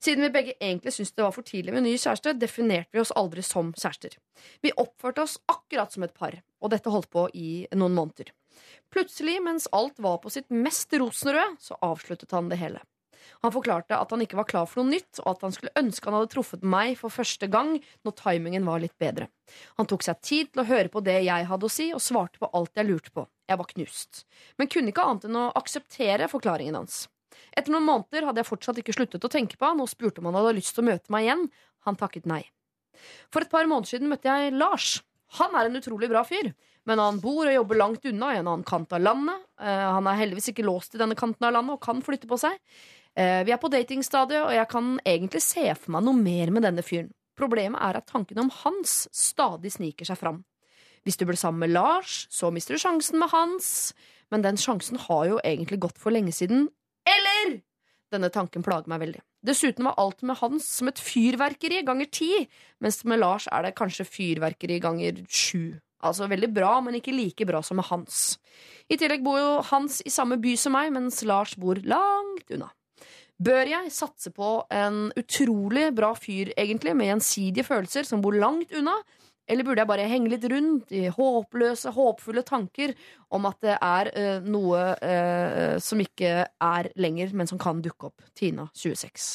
[SPEAKER 1] Siden vi begge egentlig syntes det var for tidlig med ny kjæreste, definerte vi oss aldri som kjærester. Vi oppførte oss akkurat som et par, og dette holdt på i noen måneder. Plutselig, mens alt var på sitt mest rosenrøde, så avsluttet han det hele. Han forklarte at han ikke var klar for noe nytt, og at han skulle ønske han hadde truffet meg for første gang når timingen var litt bedre. Han tok seg tid til å høre på det jeg hadde å si, og svarte på alt jeg lurte på. Jeg var knust, men kunne ikke annet enn å akseptere forklaringen hans. Etter noen måneder hadde jeg fortsatt ikke sluttet å tenke på han og spurte om han hadde lyst til å møte meg igjen. Han takket nei. For et par måneder siden møtte jeg Lars. Han er en utrolig bra fyr, men han bor og jobber langt unna i en annen kant av landet. Eh, han er heldigvis ikke låst i denne kanten av landet og kan flytte på seg. Eh, vi er på datingstadiet, og jeg kan egentlig se for meg noe mer med denne fyren. Problemet er at tanken om Hans stadig sniker seg fram. Hvis du blir sammen med Lars, så mister du sjansen med Hans. Men den sjansen har jo egentlig gått for lenge siden. Eller? Denne tanken plager meg veldig. Dessuten var alt med Hans som et fyrverkeri ganger ti, mens med Lars er det kanskje fyrverkeri ganger sju. Altså veldig bra, men ikke like bra som med Hans. I tillegg bor jo Hans i samme by som meg, mens Lars bor langt unna. Bør jeg satse på en utrolig bra fyr, egentlig, med gjensidige følelser, som bor langt unna? Eller burde jeg bare henge litt rundt i håpløse, håpfulle tanker om at det er uh, noe uh, som ikke er lenger, men som kan dukke opp? Tina, 26.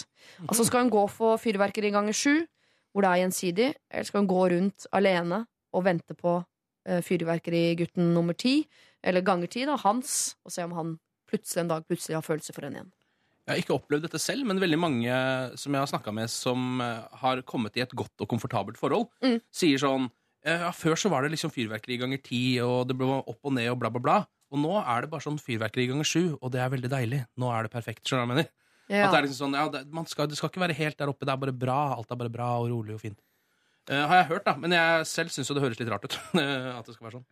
[SPEAKER 1] Altså Skal hun gå for fyrverkeri ganger sju, hvor det er gjensidig, eller skal hun gå rundt alene og vente på uh, fyrverkerigutten nummer ti, eller ganger ti, da, Hans, og se om han plutselig en dag plutselig har følelser for henne igjen?
[SPEAKER 5] Jeg har ikke opplevd dette selv, men veldig mange som jeg har snakka med som eh, har kommet i et godt og komfortabelt forhold,
[SPEAKER 1] Mm.
[SPEAKER 5] sier sånn ja, Før så var det liksom fyrverkeri ganger ti, og det ble opp og ned og bla, bla, bla. Og nå er det bare sånn fyrverkeri ganger sju, og det er veldig deilig. Nå er det perfekt. Skjønner du hva jeg mener?
[SPEAKER 1] Ja.
[SPEAKER 5] At det er liksom sånn, ja, det, man skal, det skal ikke være helt der oppe. Det er bare bra. Alt er bare bra og rolig og fint. Uh, har jeg hørt, da. Men jeg selv syns jo det høres litt rart ut. at det skal være sånn.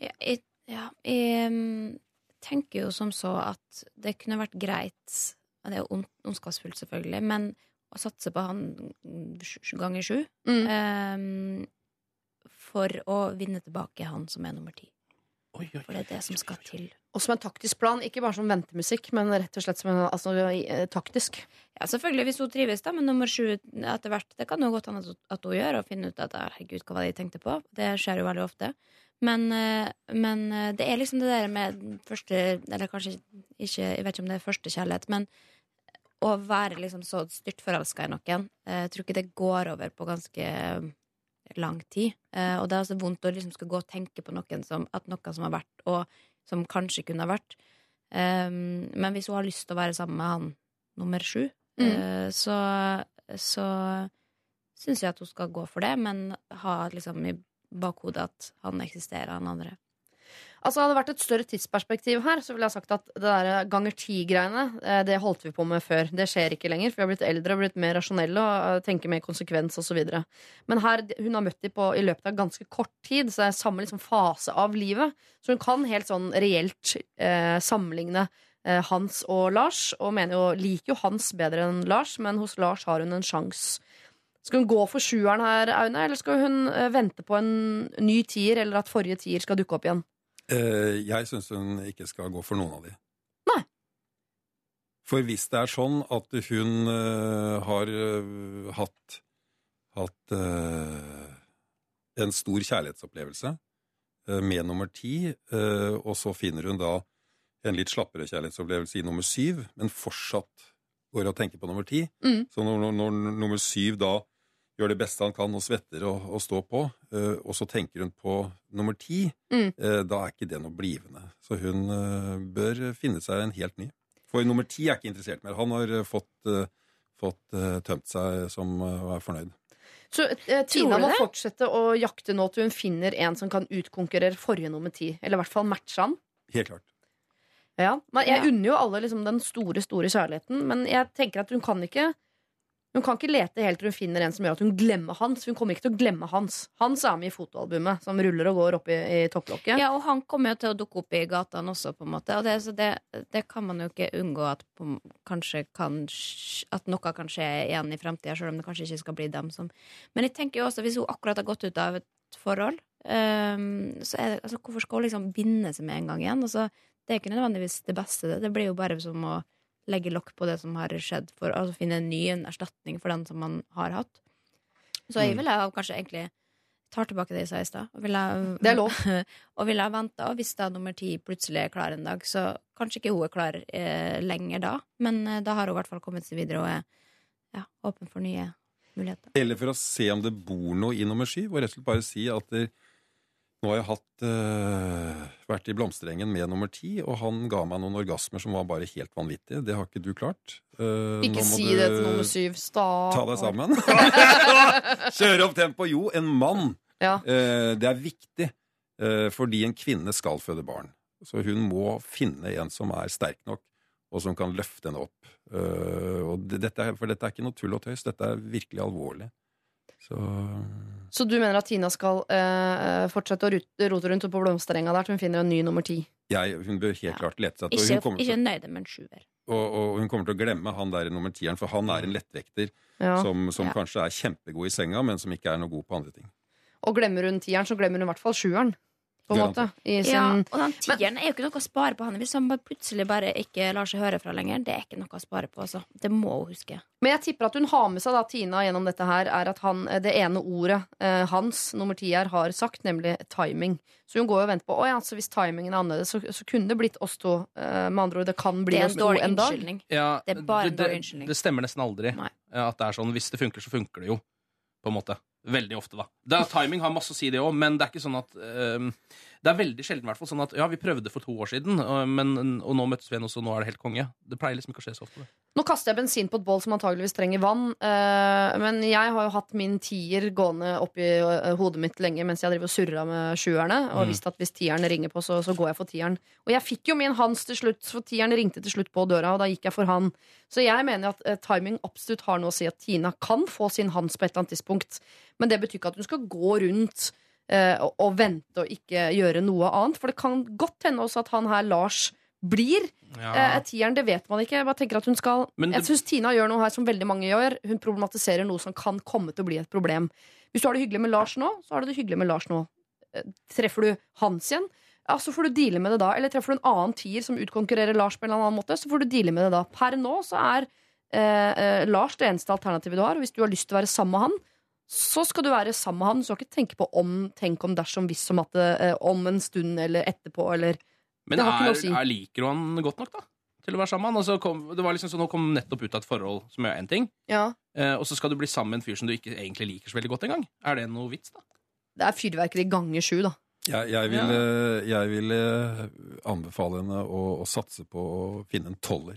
[SPEAKER 8] Ja, jeg, ja, jeg mm, tenker jo som så at det kunne vært greit og Det er jo ondskapsfullt, selvfølgelig, men å satse på han ganger sju
[SPEAKER 1] Mm.
[SPEAKER 8] um, For å vinne tilbake han som er nummer ti.
[SPEAKER 5] Oi, oi,
[SPEAKER 8] For det er det som skal til.
[SPEAKER 1] Og som en taktisk plan, ikke bare som ventemusikk, men rett og slett som en, altså, eh, taktisk.
[SPEAKER 8] Ja, selvfølgelig, Hvis hun trives da med nummer sju etter hvert, det kan jo godt hende at, hun gjør, og finne ut at herregud, hva var det jeg tenkte på. Det skjer jo veldig ofte. Men, eh, men eh, det er liksom det der med første Eller kanskje ikke, jeg vet ikke om det er første kjærlighet, men å være liksom så styrtforelska i noen. eh, Jeg tror ikke det går over på ganske lang tid. Eh, Og det er altså vondt å liksom skal gå og tenke på noen som, at noe som har vært, og som kanskje kunne ha vært. Um, men hvis hun har lyst til å være sammen med han nummer sju,
[SPEAKER 1] Mm.
[SPEAKER 8] eh, så, så syns jeg at hun skal gå for det, men ha liksom i bakhodet at han eksisterer, han andre.
[SPEAKER 1] Altså Hadde det vært et større tidsperspektiv her, så ville jeg sagt at det der ganger ti-greiene, eh, det holdt vi på med før. Det skjer ikke lenger, for vi har blitt eldre og blitt mer rasjonelle og eh, tenker mer konsekvens osv. Men her, hun har møtt dem i løpet av ganske kort tid, så det er samme liksom, fase av livet. Så hun kan helt sånn reelt eh, sammenligne eh, Hans og Lars, og mener jo, liker jo Hans bedre enn Lars, men hos Lars har hun en sjanse. Skal hun gå for sjueren her, Aune, eller skal hun eh, vente på en ny tier, eller at forrige tier skal dukke opp igjen?
[SPEAKER 9] Eh, jeg syns hun ikke skal gå for noen av de.
[SPEAKER 1] Nei.
[SPEAKER 9] For hvis det er sånn at hun eh, har eh, hatt, hatt en stor kjærlighetsopplevelse med nummer ti, og så finner hun da en litt slappere kjærlighetsopplevelse i nummer syv, men fortsatt går og tenker på nummer ti,
[SPEAKER 1] Mm.
[SPEAKER 9] så når, når, når nummer syv da gjør det beste han kan og svetter og, og står på, Uh, og så tenker hun på nummer ti,
[SPEAKER 1] Mm.
[SPEAKER 9] Uh, da er ikke det noe blivende. Så hun uh, bør finne seg en helt ny. For nummer ti er ikke interessert mer. Han har fått, fått tømt seg som og er fornøyd.
[SPEAKER 1] Så Tina må
[SPEAKER 8] det?
[SPEAKER 1] fortsette å jakte nå til hun finner en som kan utkonkurrere forrige nummer ti. Eller i hvert fall matche han.
[SPEAKER 9] Helt klart.
[SPEAKER 1] Ja. Men jeg unner jo alle liksom, den store, store kjærligheten, men jeg tenker at hun kan ikke Hun kan ikke lete helt til hun finner en som gjør at hun glemmer Hans. Hun kommer ikke til å glemme Hans. Hans er med i fotoalbumet som ruller og går opp i, i topplokket.
[SPEAKER 8] Ja, og han kommer jo til å dukke opp i gatene også, på en måte. Og det, det, det kan man jo ikke unngå at på, kanskje kan At noe kan skje igjen i framtida, selv om det kanskje ikke skal bli dem som Men jeg tenker jo også, hvis hun akkurat har gått ut av et forhold, um, så er det altså, Hvorfor skal hun liksom binde seg med en gang igjen? Altså, det er ikke nødvendigvis det beste. Det, det blir jo bare som å legge lokk på det som har skjedd, for å altså, finne en ny en erstatning for den som man har hatt. Så jeg
[SPEAKER 1] Mm.
[SPEAKER 8] ville kanskje egentlig tar tilbake det jeg sa i stad. og
[SPEAKER 1] Det er lov.
[SPEAKER 8] og ville jeg venta. Og hvis da nummer ti plutselig er klar en dag, så kanskje ikke hun er klar eh, lenger da, men eh, da har hun i hvert fall kommet seg videre og er ja, åpen for nye muligheter.
[SPEAKER 9] Eller for å se om det bor noe i nummer sju, og rett og slett bare si at det, nå har jeg hatt, uh, vært i blomsterengen med nummer ti, og han ga meg noen orgasmer som var bare helt vanvittige. Det har ikke du klart. Uh,
[SPEAKER 1] Ikke
[SPEAKER 9] nå må
[SPEAKER 1] si det til nummer syv. Sta.
[SPEAKER 9] Ta deg sammen. Kjøre opp tempo. Jo, en mann.
[SPEAKER 1] Ja.
[SPEAKER 9] Uh, det er viktig, fordi en kvinne skal føde barn. Så hun må finne en som er sterk nok, og som kan løfte henne opp. Og dette er, for dette er ikke noe tull og tøys. Dette er virkelig alvorlig. Så
[SPEAKER 1] Så du mener at Tina skal eh, fortsette å rute- rote rundt på blomsterenga der til hun finner en ny nummer ti?
[SPEAKER 9] jeg, hun bør helt klart lete seg til
[SPEAKER 8] Ikke,
[SPEAKER 9] hun,
[SPEAKER 8] ikke
[SPEAKER 9] til,
[SPEAKER 8] nøyd med en sjuer.
[SPEAKER 9] og, og hun kommer til å glemme han der nummer tieren, for han er en lettvekter
[SPEAKER 1] Ja.
[SPEAKER 9] som, som
[SPEAKER 8] Ja.
[SPEAKER 9] kanskje er kjempegod i senga, men som ikke er noe god på andre ting.
[SPEAKER 1] Og glemmer hun tieren, så glemmer hun i hvert fall sjueren. På en måte. I sin,
[SPEAKER 8] Ja, og den tieren er jo ikke noe å spare på han hvis han plutselig bare ikke lar seg høre fra lenger. Det er ikke noe å spare på, altså. Det må hun huske.
[SPEAKER 1] Men jeg tipper at hun har med seg da Tina gjennom dette her, er at han, det ene ordet eh, hans, nummer ti her, har sagt, nemlig timing. Så hun går jo og venter på Å ja, så hvis timingen er annerledes, så, så kunne det blitt oss to. Eh, med andre ord, det kan bli
[SPEAKER 8] en
[SPEAKER 1] oss to en dag.
[SPEAKER 5] Ja,
[SPEAKER 8] Det er bare en dårlig unnskyldning.
[SPEAKER 5] det stemmer nesten aldri.
[SPEAKER 8] Nei.
[SPEAKER 5] Ja, At det er sånn, Hvis det funker, så funker det jo. På en måte. Veldig ofte, da. Det er, timing har masse å si, det òg, men det er ikke sånn at ehm, Det er veldig sjelden i hvert fall sånn at ja, vi prøvde for to år siden, men, og nå møttes vi igjen, og så nå er det helt konge. Det pleier liksom ikke å skje så ofte. Det.
[SPEAKER 1] Nå kaster jeg bensin på et bål som antageligvis trenger vann. eh, men jeg har jo hatt min tier gående oppi eh, hodet mitt lenge mens jeg driver og surra med sjuerne. Og
[SPEAKER 5] Mm.
[SPEAKER 1] visste at hvis tieren ringer på, så, så går jeg for tieren. Og jeg fikk jo min Hans til slutt, for tieren ringte til slutt på døra, og da gikk jeg for han. Så jeg mener at eh, timing absolutt har noe å si at Tina kan få sin Hans på et eller annet tidspunkt. Men det betyr ikke at hun skal gå rundt eh, og, og vente og ikke gjøre noe annet. For det kan godt hende også at han her, Lars, blir Eh, tieren, det vet man ikke. Jeg bare tenker at hun skal
[SPEAKER 5] Men
[SPEAKER 1] Jeg syns Tina gjør noe her som veldig mange gjør. Hun problematiserer noe som kan komme til å bli et problem. Hvis du har det hyggelig med Lars nå, så har du det hyggelig med Lars nå. Eh, Treffer du Hans igjen, ja, så får du deale med det da. Eller treffer du en annen tier som utkonkurrerer Lars på en eller annen måte, så får du deale med det da. Per nå så er eh, Lars det eneste alternativet du har. Og hvis du har lyst til å være sammen med han, så skal du være sammen med han. Du skal ikke tenke på om, tenk om, dersom, hvis, om at eh, om en stund eller etterpå eller
[SPEAKER 5] Men
[SPEAKER 1] Det har ikke
[SPEAKER 5] er,
[SPEAKER 1] noe å si.
[SPEAKER 5] er, liker du han godt nok, da? Til å være sammen? Altså, kom, det var liksom sånn, Nå kom nettopp ut av et forhold som gjør én ting,
[SPEAKER 1] Ja.
[SPEAKER 5] eh, og så skal du bli sammen med en fyr som du ikke egentlig liker så veldig godt engang. Er det noe vits, da?
[SPEAKER 1] Det er fyrverkeri ganger sju, da.
[SPEAKER 9] Jeg, jeg, vil, eh, jeg vil eh, anbefale henne å, å satse på å finne en toller.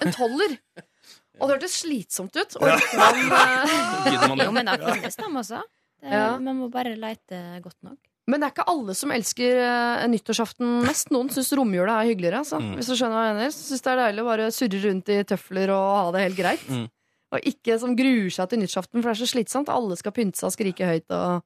[SPEAKER 1] En toller! Og det hørtes slitsomt ut. Og man,
[SPEAKER 5] uh, det?
[SPEAKER 8] Jo, men det finnes dem også. Det,
[SPEAKER 1] Ja.
[SPEAKER 8] Man må bare leite godt nok.
[SPEAKER 1] men det er ikke alle som elsker uh, nyttårsaften mest. Noen syns romjula er hyggeligere. Altså.
[SPEAKER 5] Mm.
[SPEAKER 1] Hvis du skjønner hva jeg mener. Syns det er deilig å bare surre rundt i tøfler og ha det helt greit.
[SPEAKER 5] Mm.
[SPEAKER 1] Og ikke som gruer seg til nyttårsaften, for det er så slitsomt. Alle skal pynte seg og skrike høyt. Og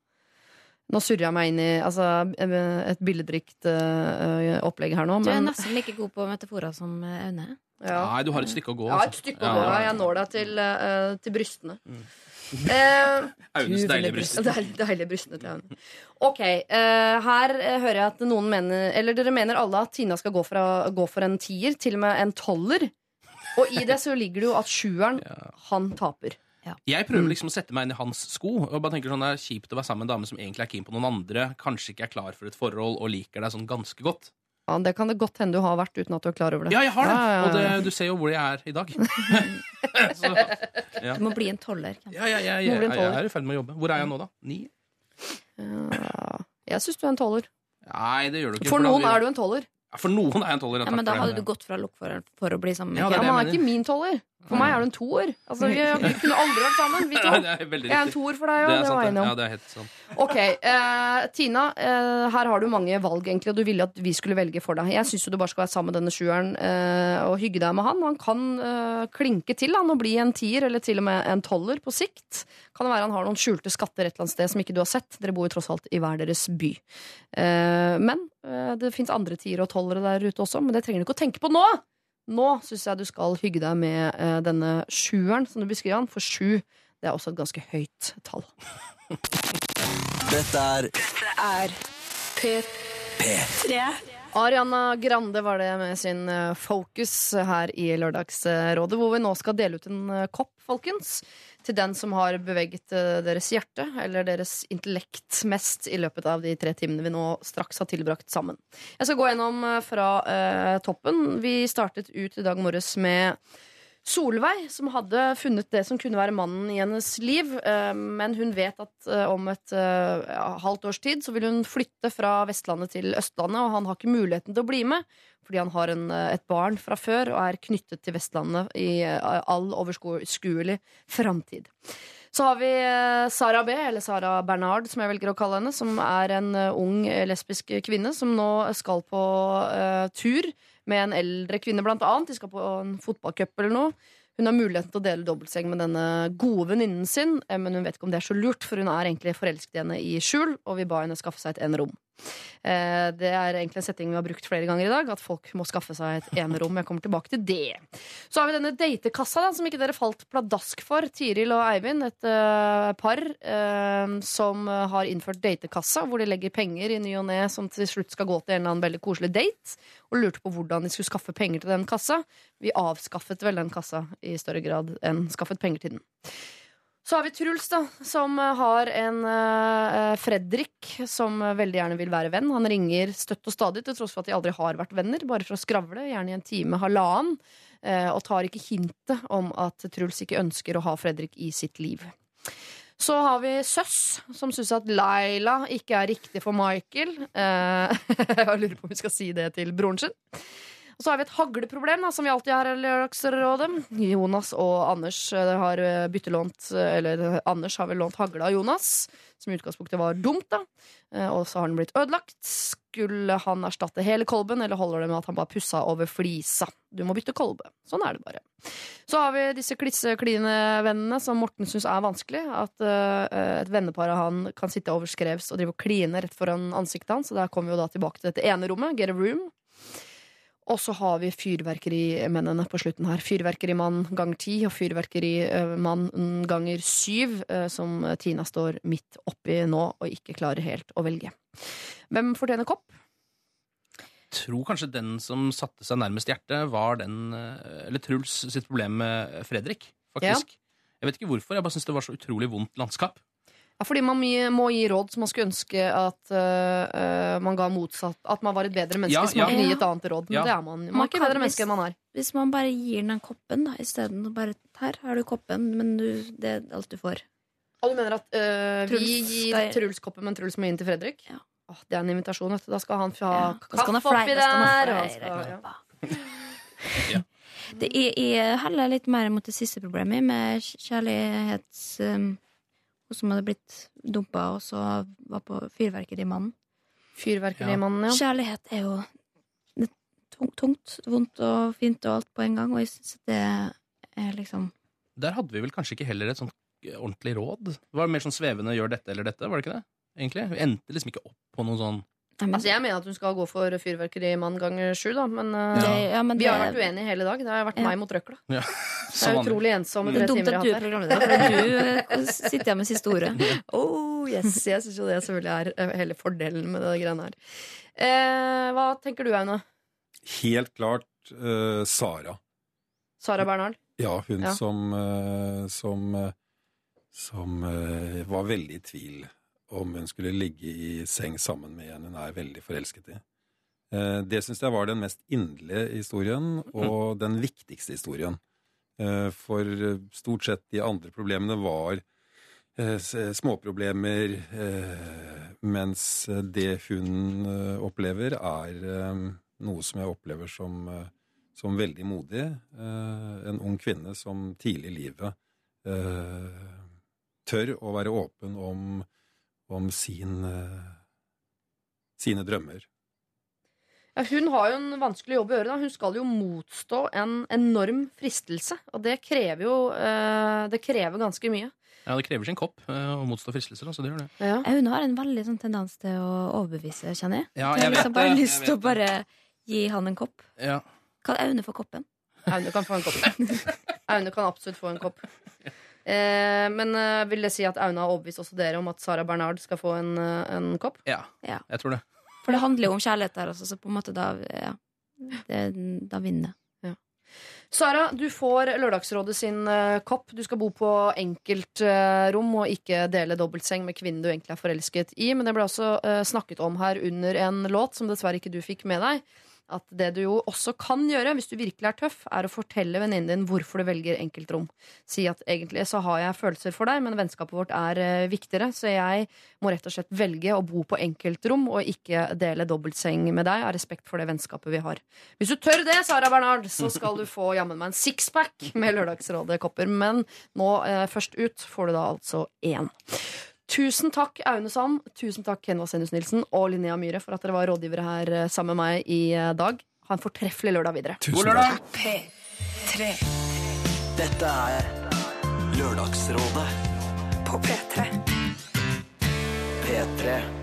[SPEAKER 1] nå surrer jeg meg inn i altså, et billedrikt uh, opplegg her nå.
[SPEAKER 8] Du er nesten like god på metaforer som eh, Aune.
[SPEAKER 1] Ja.
[SPEAKER 5] Nei, du har et stykke å gå.
[SPEAKER 1] Jeg har et
[SPEAKER 5] altså.
[SPEAKER 1] stykke å gå.
[SPEAKER 5] ja,
[SPEAKER 1] ja.
[SPEAKER 5] ja.
[SPEAKER 1] Jeg når deg til, uh, til brystene.
[SPEAKER 5] Mm.
[SPEAKER 1] Eh,
[SPEAKER 5] Aunes
[SPEAKER 1] Gud,
[SPEAKER 5] deilige
[SPEAKER 1] bryster.
[SPEAKER 5] bryst.
[SPEAKER 1] Deilige brystene til Aune. Ok, eh, her eh, hører jeg at noen mener Eller dere mener alle at Tina skal gå for, å- gå for en tier, til og med en toller. Og i det så ligger det jo at sjueren,
[SPEAKER 5] Ja.
[SPEAKER 1] han taper.
[SPEAKER 5] Jeg prøver liksom å sette meg inn i hans sko. Og bare tenker sånn Det er kjipt å være sammen med en dame som egentlig er keen på noen andre, kanskje ikke er klar for et forhold og liker deg sånn ganske godt.
[SPEAKER 1] Ja, det kan det godt hende du har vært uten at du er klar over det.
[SPEAKER 5] Ja, jeg har det!
[SPEAKER 1] Ja, ja, ja,
[SPEAKER 5] Og det, du ser jo hvor jeg er i dag. Så, ja.
[SPEAKER 8] Du må bli en toller. Ja,
[SPEAKER 5] Ja, ja, ja,
[SPEAKER 1] ja,
[SPEAKER 5] jeg, er i ferd med å jobbe. Hvor er jeg nå, da? Ni?
[SPEAKER 1] Ja, jeg syns du er en toller.
[SPEAKER 5] Nei, det gjør du ikke.
[SPEAKER 1] For noen
[SPEAKER 5] vi...
[SPEAKER 1] er du en toller.
[SPEAKER 5] Ja, For noen er jeg en toller.
[SPEAKER 8] Ja, men da hadde du gått fra lokføreren for, for å bli sammen med
[SPEAKER 5] Ja,
[SPEAKER 1] Ja,
[SPEAKER 5] det det
[SPEAKER 1] men han er ikke min toller. For meg er du en toer. Altså, vi, vi kunne aldri vært sammen, vi to. Jeg er en toer for deg òg, det,
[SPEAKER 5] det
[SPEAKER 1] var jeg enig om.
[SPEAKER 5] Ja, det er helt sant.
[SPEAKER 1] Ok, eh, Tina, eh, her har du mange valg, egentlig, og du ville at vi skulle velge for deg. Jeg syns du bare skal være sammen med denne sjueren eh, og hygge deg med han. Han kan eh, klinke til han og bli en tier, eller til og med en toller på sikt. Kan det være han har noen skjulte skatter et eller annet sted som ikke du har sett? Dere bor jo tross alt i hver deres by. Eh, men eh, det fins andre tiere og tollere der ute også, men det trenger du ikke å tenke på nå! Nå syns jeg du skal hygge deg med eh, denne sjueren, som du beskriver han, for sju det er også et ganske høyt tall.
[SPEAKER 3] Dette er
[SPEAKER 2] er P3.
[SPEAKER 1] Ariana Grande var det med sin fokus Focus her i Lørdagsrådet, hvor vi nå skal dele ut en eh, kopp, folkens, til den som har beveget eh, deres hjerte eller deres intellekt mest i løpet av de tre timene vi nå straks har tilbrakt sammen. Jeg skal gå gjennom eh, fra eh, toppen. Vi startet ut i dag morges med Solveig, som hadde funnet det som kunne være mannen i hennes liv. eh, Men hun vet at eh, om et eh, ja, halvt års tid så vil hun flytte fra Vestlandet til Østlandet, og han har ikke muligheten til å bli med. Fordi han har en, et barn fra før og er knyttet til Vestlandet i all overskuelig framtid. Så har vi Sara B, eller Sara Bernard, som jeg velger å kalle henne, som er en ung lesbisk kvinne som nå skal på uh, tur med en eldre kvinne, blant annet. De skal på en fotballcup eller noe. Hun har muligheten til å dele dobbeltseng med denne gode venninnen sin, eh, men hun vet ikke om det er så lurt, for hun er egentlig forelsket i henne i skjul, og vi ba henne skaffe seg et enerom. Eh, Det er egentlig en setting vi har brukt flere ganger i dag, at folk må skaffe seg et enerom. Jeg kommer tilbake til det. Så har vi denne datekassa, da, som ikke dere falt pladask for. Tiril og Eivind, et uh, par uh, som har innført datekassa, hvor de legger penger i ny og ne som til slutt skal gå til en eller annen veldig koselig date, og lurte på hvordan de skulle skaffe penger til den kassa. Vi avskaffet vel den kassa i større grad enn skaffet penger til den. Så har vi Truls, da, som eh, har en uh, Fredrik som veldig gjerne vil være venn. Han ringer støtt og stadig, til tross for at de aldri har vært venner, bare for å skravle, gjerne i en time, halvannen, uh, og tar ikke hintet om at Truls ikke ønsker å ha Fredrik i sitt liv. Så har vi Søss, som syns at Laila ikke er riktig for Michael. Uh, jeg lurer på om vi skal si det til broren sin. Og så har vi et hagleproblem, da, som vi alltid har i Lørdagsrådet. Jonas og Anders eh, har eh, byttelånt eh, Eller Anders har vel lånt hagle av Jonas, som i utgangspunktet var dumt, da. Og så har den blitt ødelagt. Skulle han erstatte hele kolben, eller holder det med at han bare pussa over flisa? Du må bytte kolbe. Sånn er det bare. Så har vi disse klisse-kline vennene som Morten syns er vanskelig. At uh, et vennepar av han kan sitte over skrevs og drive og kline rett foran ansiktet hans. Så der kommer vi jo da tilbake til dette ene rommet, get a room. Og så har vi fyrverkerimennene på slutten her. Fyrverkerimann ganger ti og fyrverkerimann ganger syv, eh, som Tina står midt oppi nå og ikke klarer helt å velge. Hvem fortjener kopp?
[SPEAKER 5] tror kanskje den som satte seg nærmest hjertet, var den eh, Eller Truls sitt problem med Fredrik, faktisk. Jeg vet ikke hvorfor, jeg bare syns det var så utrolig vondt landskap.
[SPEAKER 1] Ja, fordi man må gi råd som man skulle ønske at øh, man ga motsatt At man var et bedre menneske,
[SPEAKER 5] Ja,
[SPEAKER 1] så man
[SPEAKER 5] ja.
[SPEAKER 1] kunne gi et annet råd. Men
[SPEAKER 5] Ja.
[SPEAKER 1] det er man. Man
[SPEAKER 8] Man
[SPEAKER 1] er ikke
[SPEAKER 8] kan-
[SPEAKER 1] bedre menneske enn man er.
[SPEAKER 8] Hvis man bare gir den koppen da, isteden. og Bare her har du koppen, men du, det er alt du får.
[SPEAKER 1] Og du mener at øh, vi gir
[SPEAKER 8] skal-
[SPEAKER 1] Truls koppen, men Truls må inn til Fredrik?
[SPEAKER 8] Ja.
[SPEAKER 1] Åh, det er en invitasjon, vet du. Da skal han få ha
[SPEAKER 8] Ja,
[SPEAKER 1] kaffe oppi der. Ja.
[SPEAKER 8] Det er, jeg heller litt mer mot det siste problemet, med kjærlighets... Um, hun som hadde blitt dumpa, og så var på Fyrverkerimannen.
[SPEAKER 1] Fyrverkerimannen, ja.
[SPEAKER 8] Kjærlighet er jo det er tung- tungt, vondt og fint og alt på en gang, og jeg syns det er liksom
[SPEAKER 5] Der hadde vi vel kanskje ikke heller et sånt ordentlig råd. Det var mer sånn svevende 'gjør dette eller dette', var det ikke det? Egentlig. Vi endte liksom ikke opp på noen sånn
[SPEAKER 8] men,
[SPEAKER 1] Altså, jeg mener at hun skal gå for fyrverkerimann ganger sju, da. Men uh,
[SPEAKER 8] det, ja, men
[SPEAKER 1] vi
[SPEAKER 8] det,
[SPEAKER 1] har vært uenige hele dag. Det har vært
[SPEAKER 8] Ja.
[SPEAKER 1] meg mot røkla.
[SPEAKER 5] ja,
[SPEAKER 1] Det er utrolig ensomme tre
[SPEAKER 8] er
[SPEAKER 1] timer jeg har hatt her.
[SPEAKER 8] for du eh, sitter igjen med siste ordet.
[SPEAKER 1] Oh, yes. Jeg syns jo det selvfølgelig er eh, hele fordelen med det greiene her. Eh, hva tenker du, Aune?
[SPEAKER 9] Helt klart uh, Sara.
[SPEAKER 1] Sara Bernhard?
[SPEAKER 9] Ja, hun
[SPEAKER 1] Ja.
[SPEAKER 9] som uh, som, som var veldig i tvil om hun skulle ligge i seng sammen med en hun er veldig forelsket i. Eh, det syns jeg var den mest inderlige historien, og den viktigste historien. Eh, for eh, stort sett de andre problemene var småproblemer, mens det hun opplever, er noe som jeg opplever som, som veldig modig. En ung kvinne som tidlig i livet tør å være åpen om, om sin, eh, sine drømmer.
[SPEAKER 1] Ja, hun har jo en vanskelig jobb å gjøre. Da. Hun skal jo motstå en enorm fristelse. Og det krever jo eh, Det krever ganske mye.
[SPEAKER 5] Ja, Det krever sin kopp eh, å motstå fristelser. Altså, det gjør det.
[SPEAKER 1] Ja.
[SPEAKER 8] Hun har en veldig sånn tendens til å overbevise, kjenner jeg.
[SPEAKER 5] Ja,
[SPEAKER 8] jeg
[SPEAKER 5] jeg
[SPEAKER 8] har
[SPEAKER 5] vet
[SPEAKER 8] liksom bare
[SPEAKER 5] det,
[SPEAKER 8] lyst til å bare gi han en kopp.
[SPEAKER 5] Ja.
[SPEAKER 8] Kan Aune få koppen?
[SPEAKER 1] Aune kan få en kopp. Aune kan absolutt få en kopp. Eh, men eh, vil det si at Aune har overbevist også dere om at Sara Bernard skal få en, eh, en kopp?
[SPEAKER 5] ja,
[SPEAKER 8] Ja.
[SPEAKER 5] jeg tror det.
[SPEAKER 8] For det handler jo om kjærlighet der også, så på en måte da ja, det, Da vinner jeg.
[SPEAKER 1] Sara, du får Lørdagsrådet sin eh, kopp. Du skal bo på enkeltrom og ikke dele dobbeltseng med kvinnen du egentlig er forelsket i. Men det ble også eh, snakket om her under en låt som dessverre ikke du fikk med deg. At det du jo også kan gjøre, hvis du virkelig er tøff, er å fortelle venninnen din hvorfor du velger enkeltrom. Si at egentlig så har jeg følelser for deg, men vennskapet vårt er eh, viktigere, så jeg må rett og slett velge å bo på enkeltrom og ikke dele dobbeltseng med deg av respekt for det vennskapet vi har. Hvis du tør det, Sara Bernard, så skal du få jammen meg en sixpack med Lørdagsrådet-kopper. Men nå, eh, først ut, får du da altså én. Tusen takk, Aune Sand. Tusen takk, Ken Vasenus Nilsen og Linnea Myhre, for at dere var rådgivere her eh, sammen med meg i eh, dag. Ha en fortreffelig lørdag videre.
[SPEAKER 9] Tusen takk.
[SPEAKER 2] P3
[SPEAKER 3] Dette er Lørdagsrådet
[SPEAKER 2] på P3.
[SPEAKER 3] P3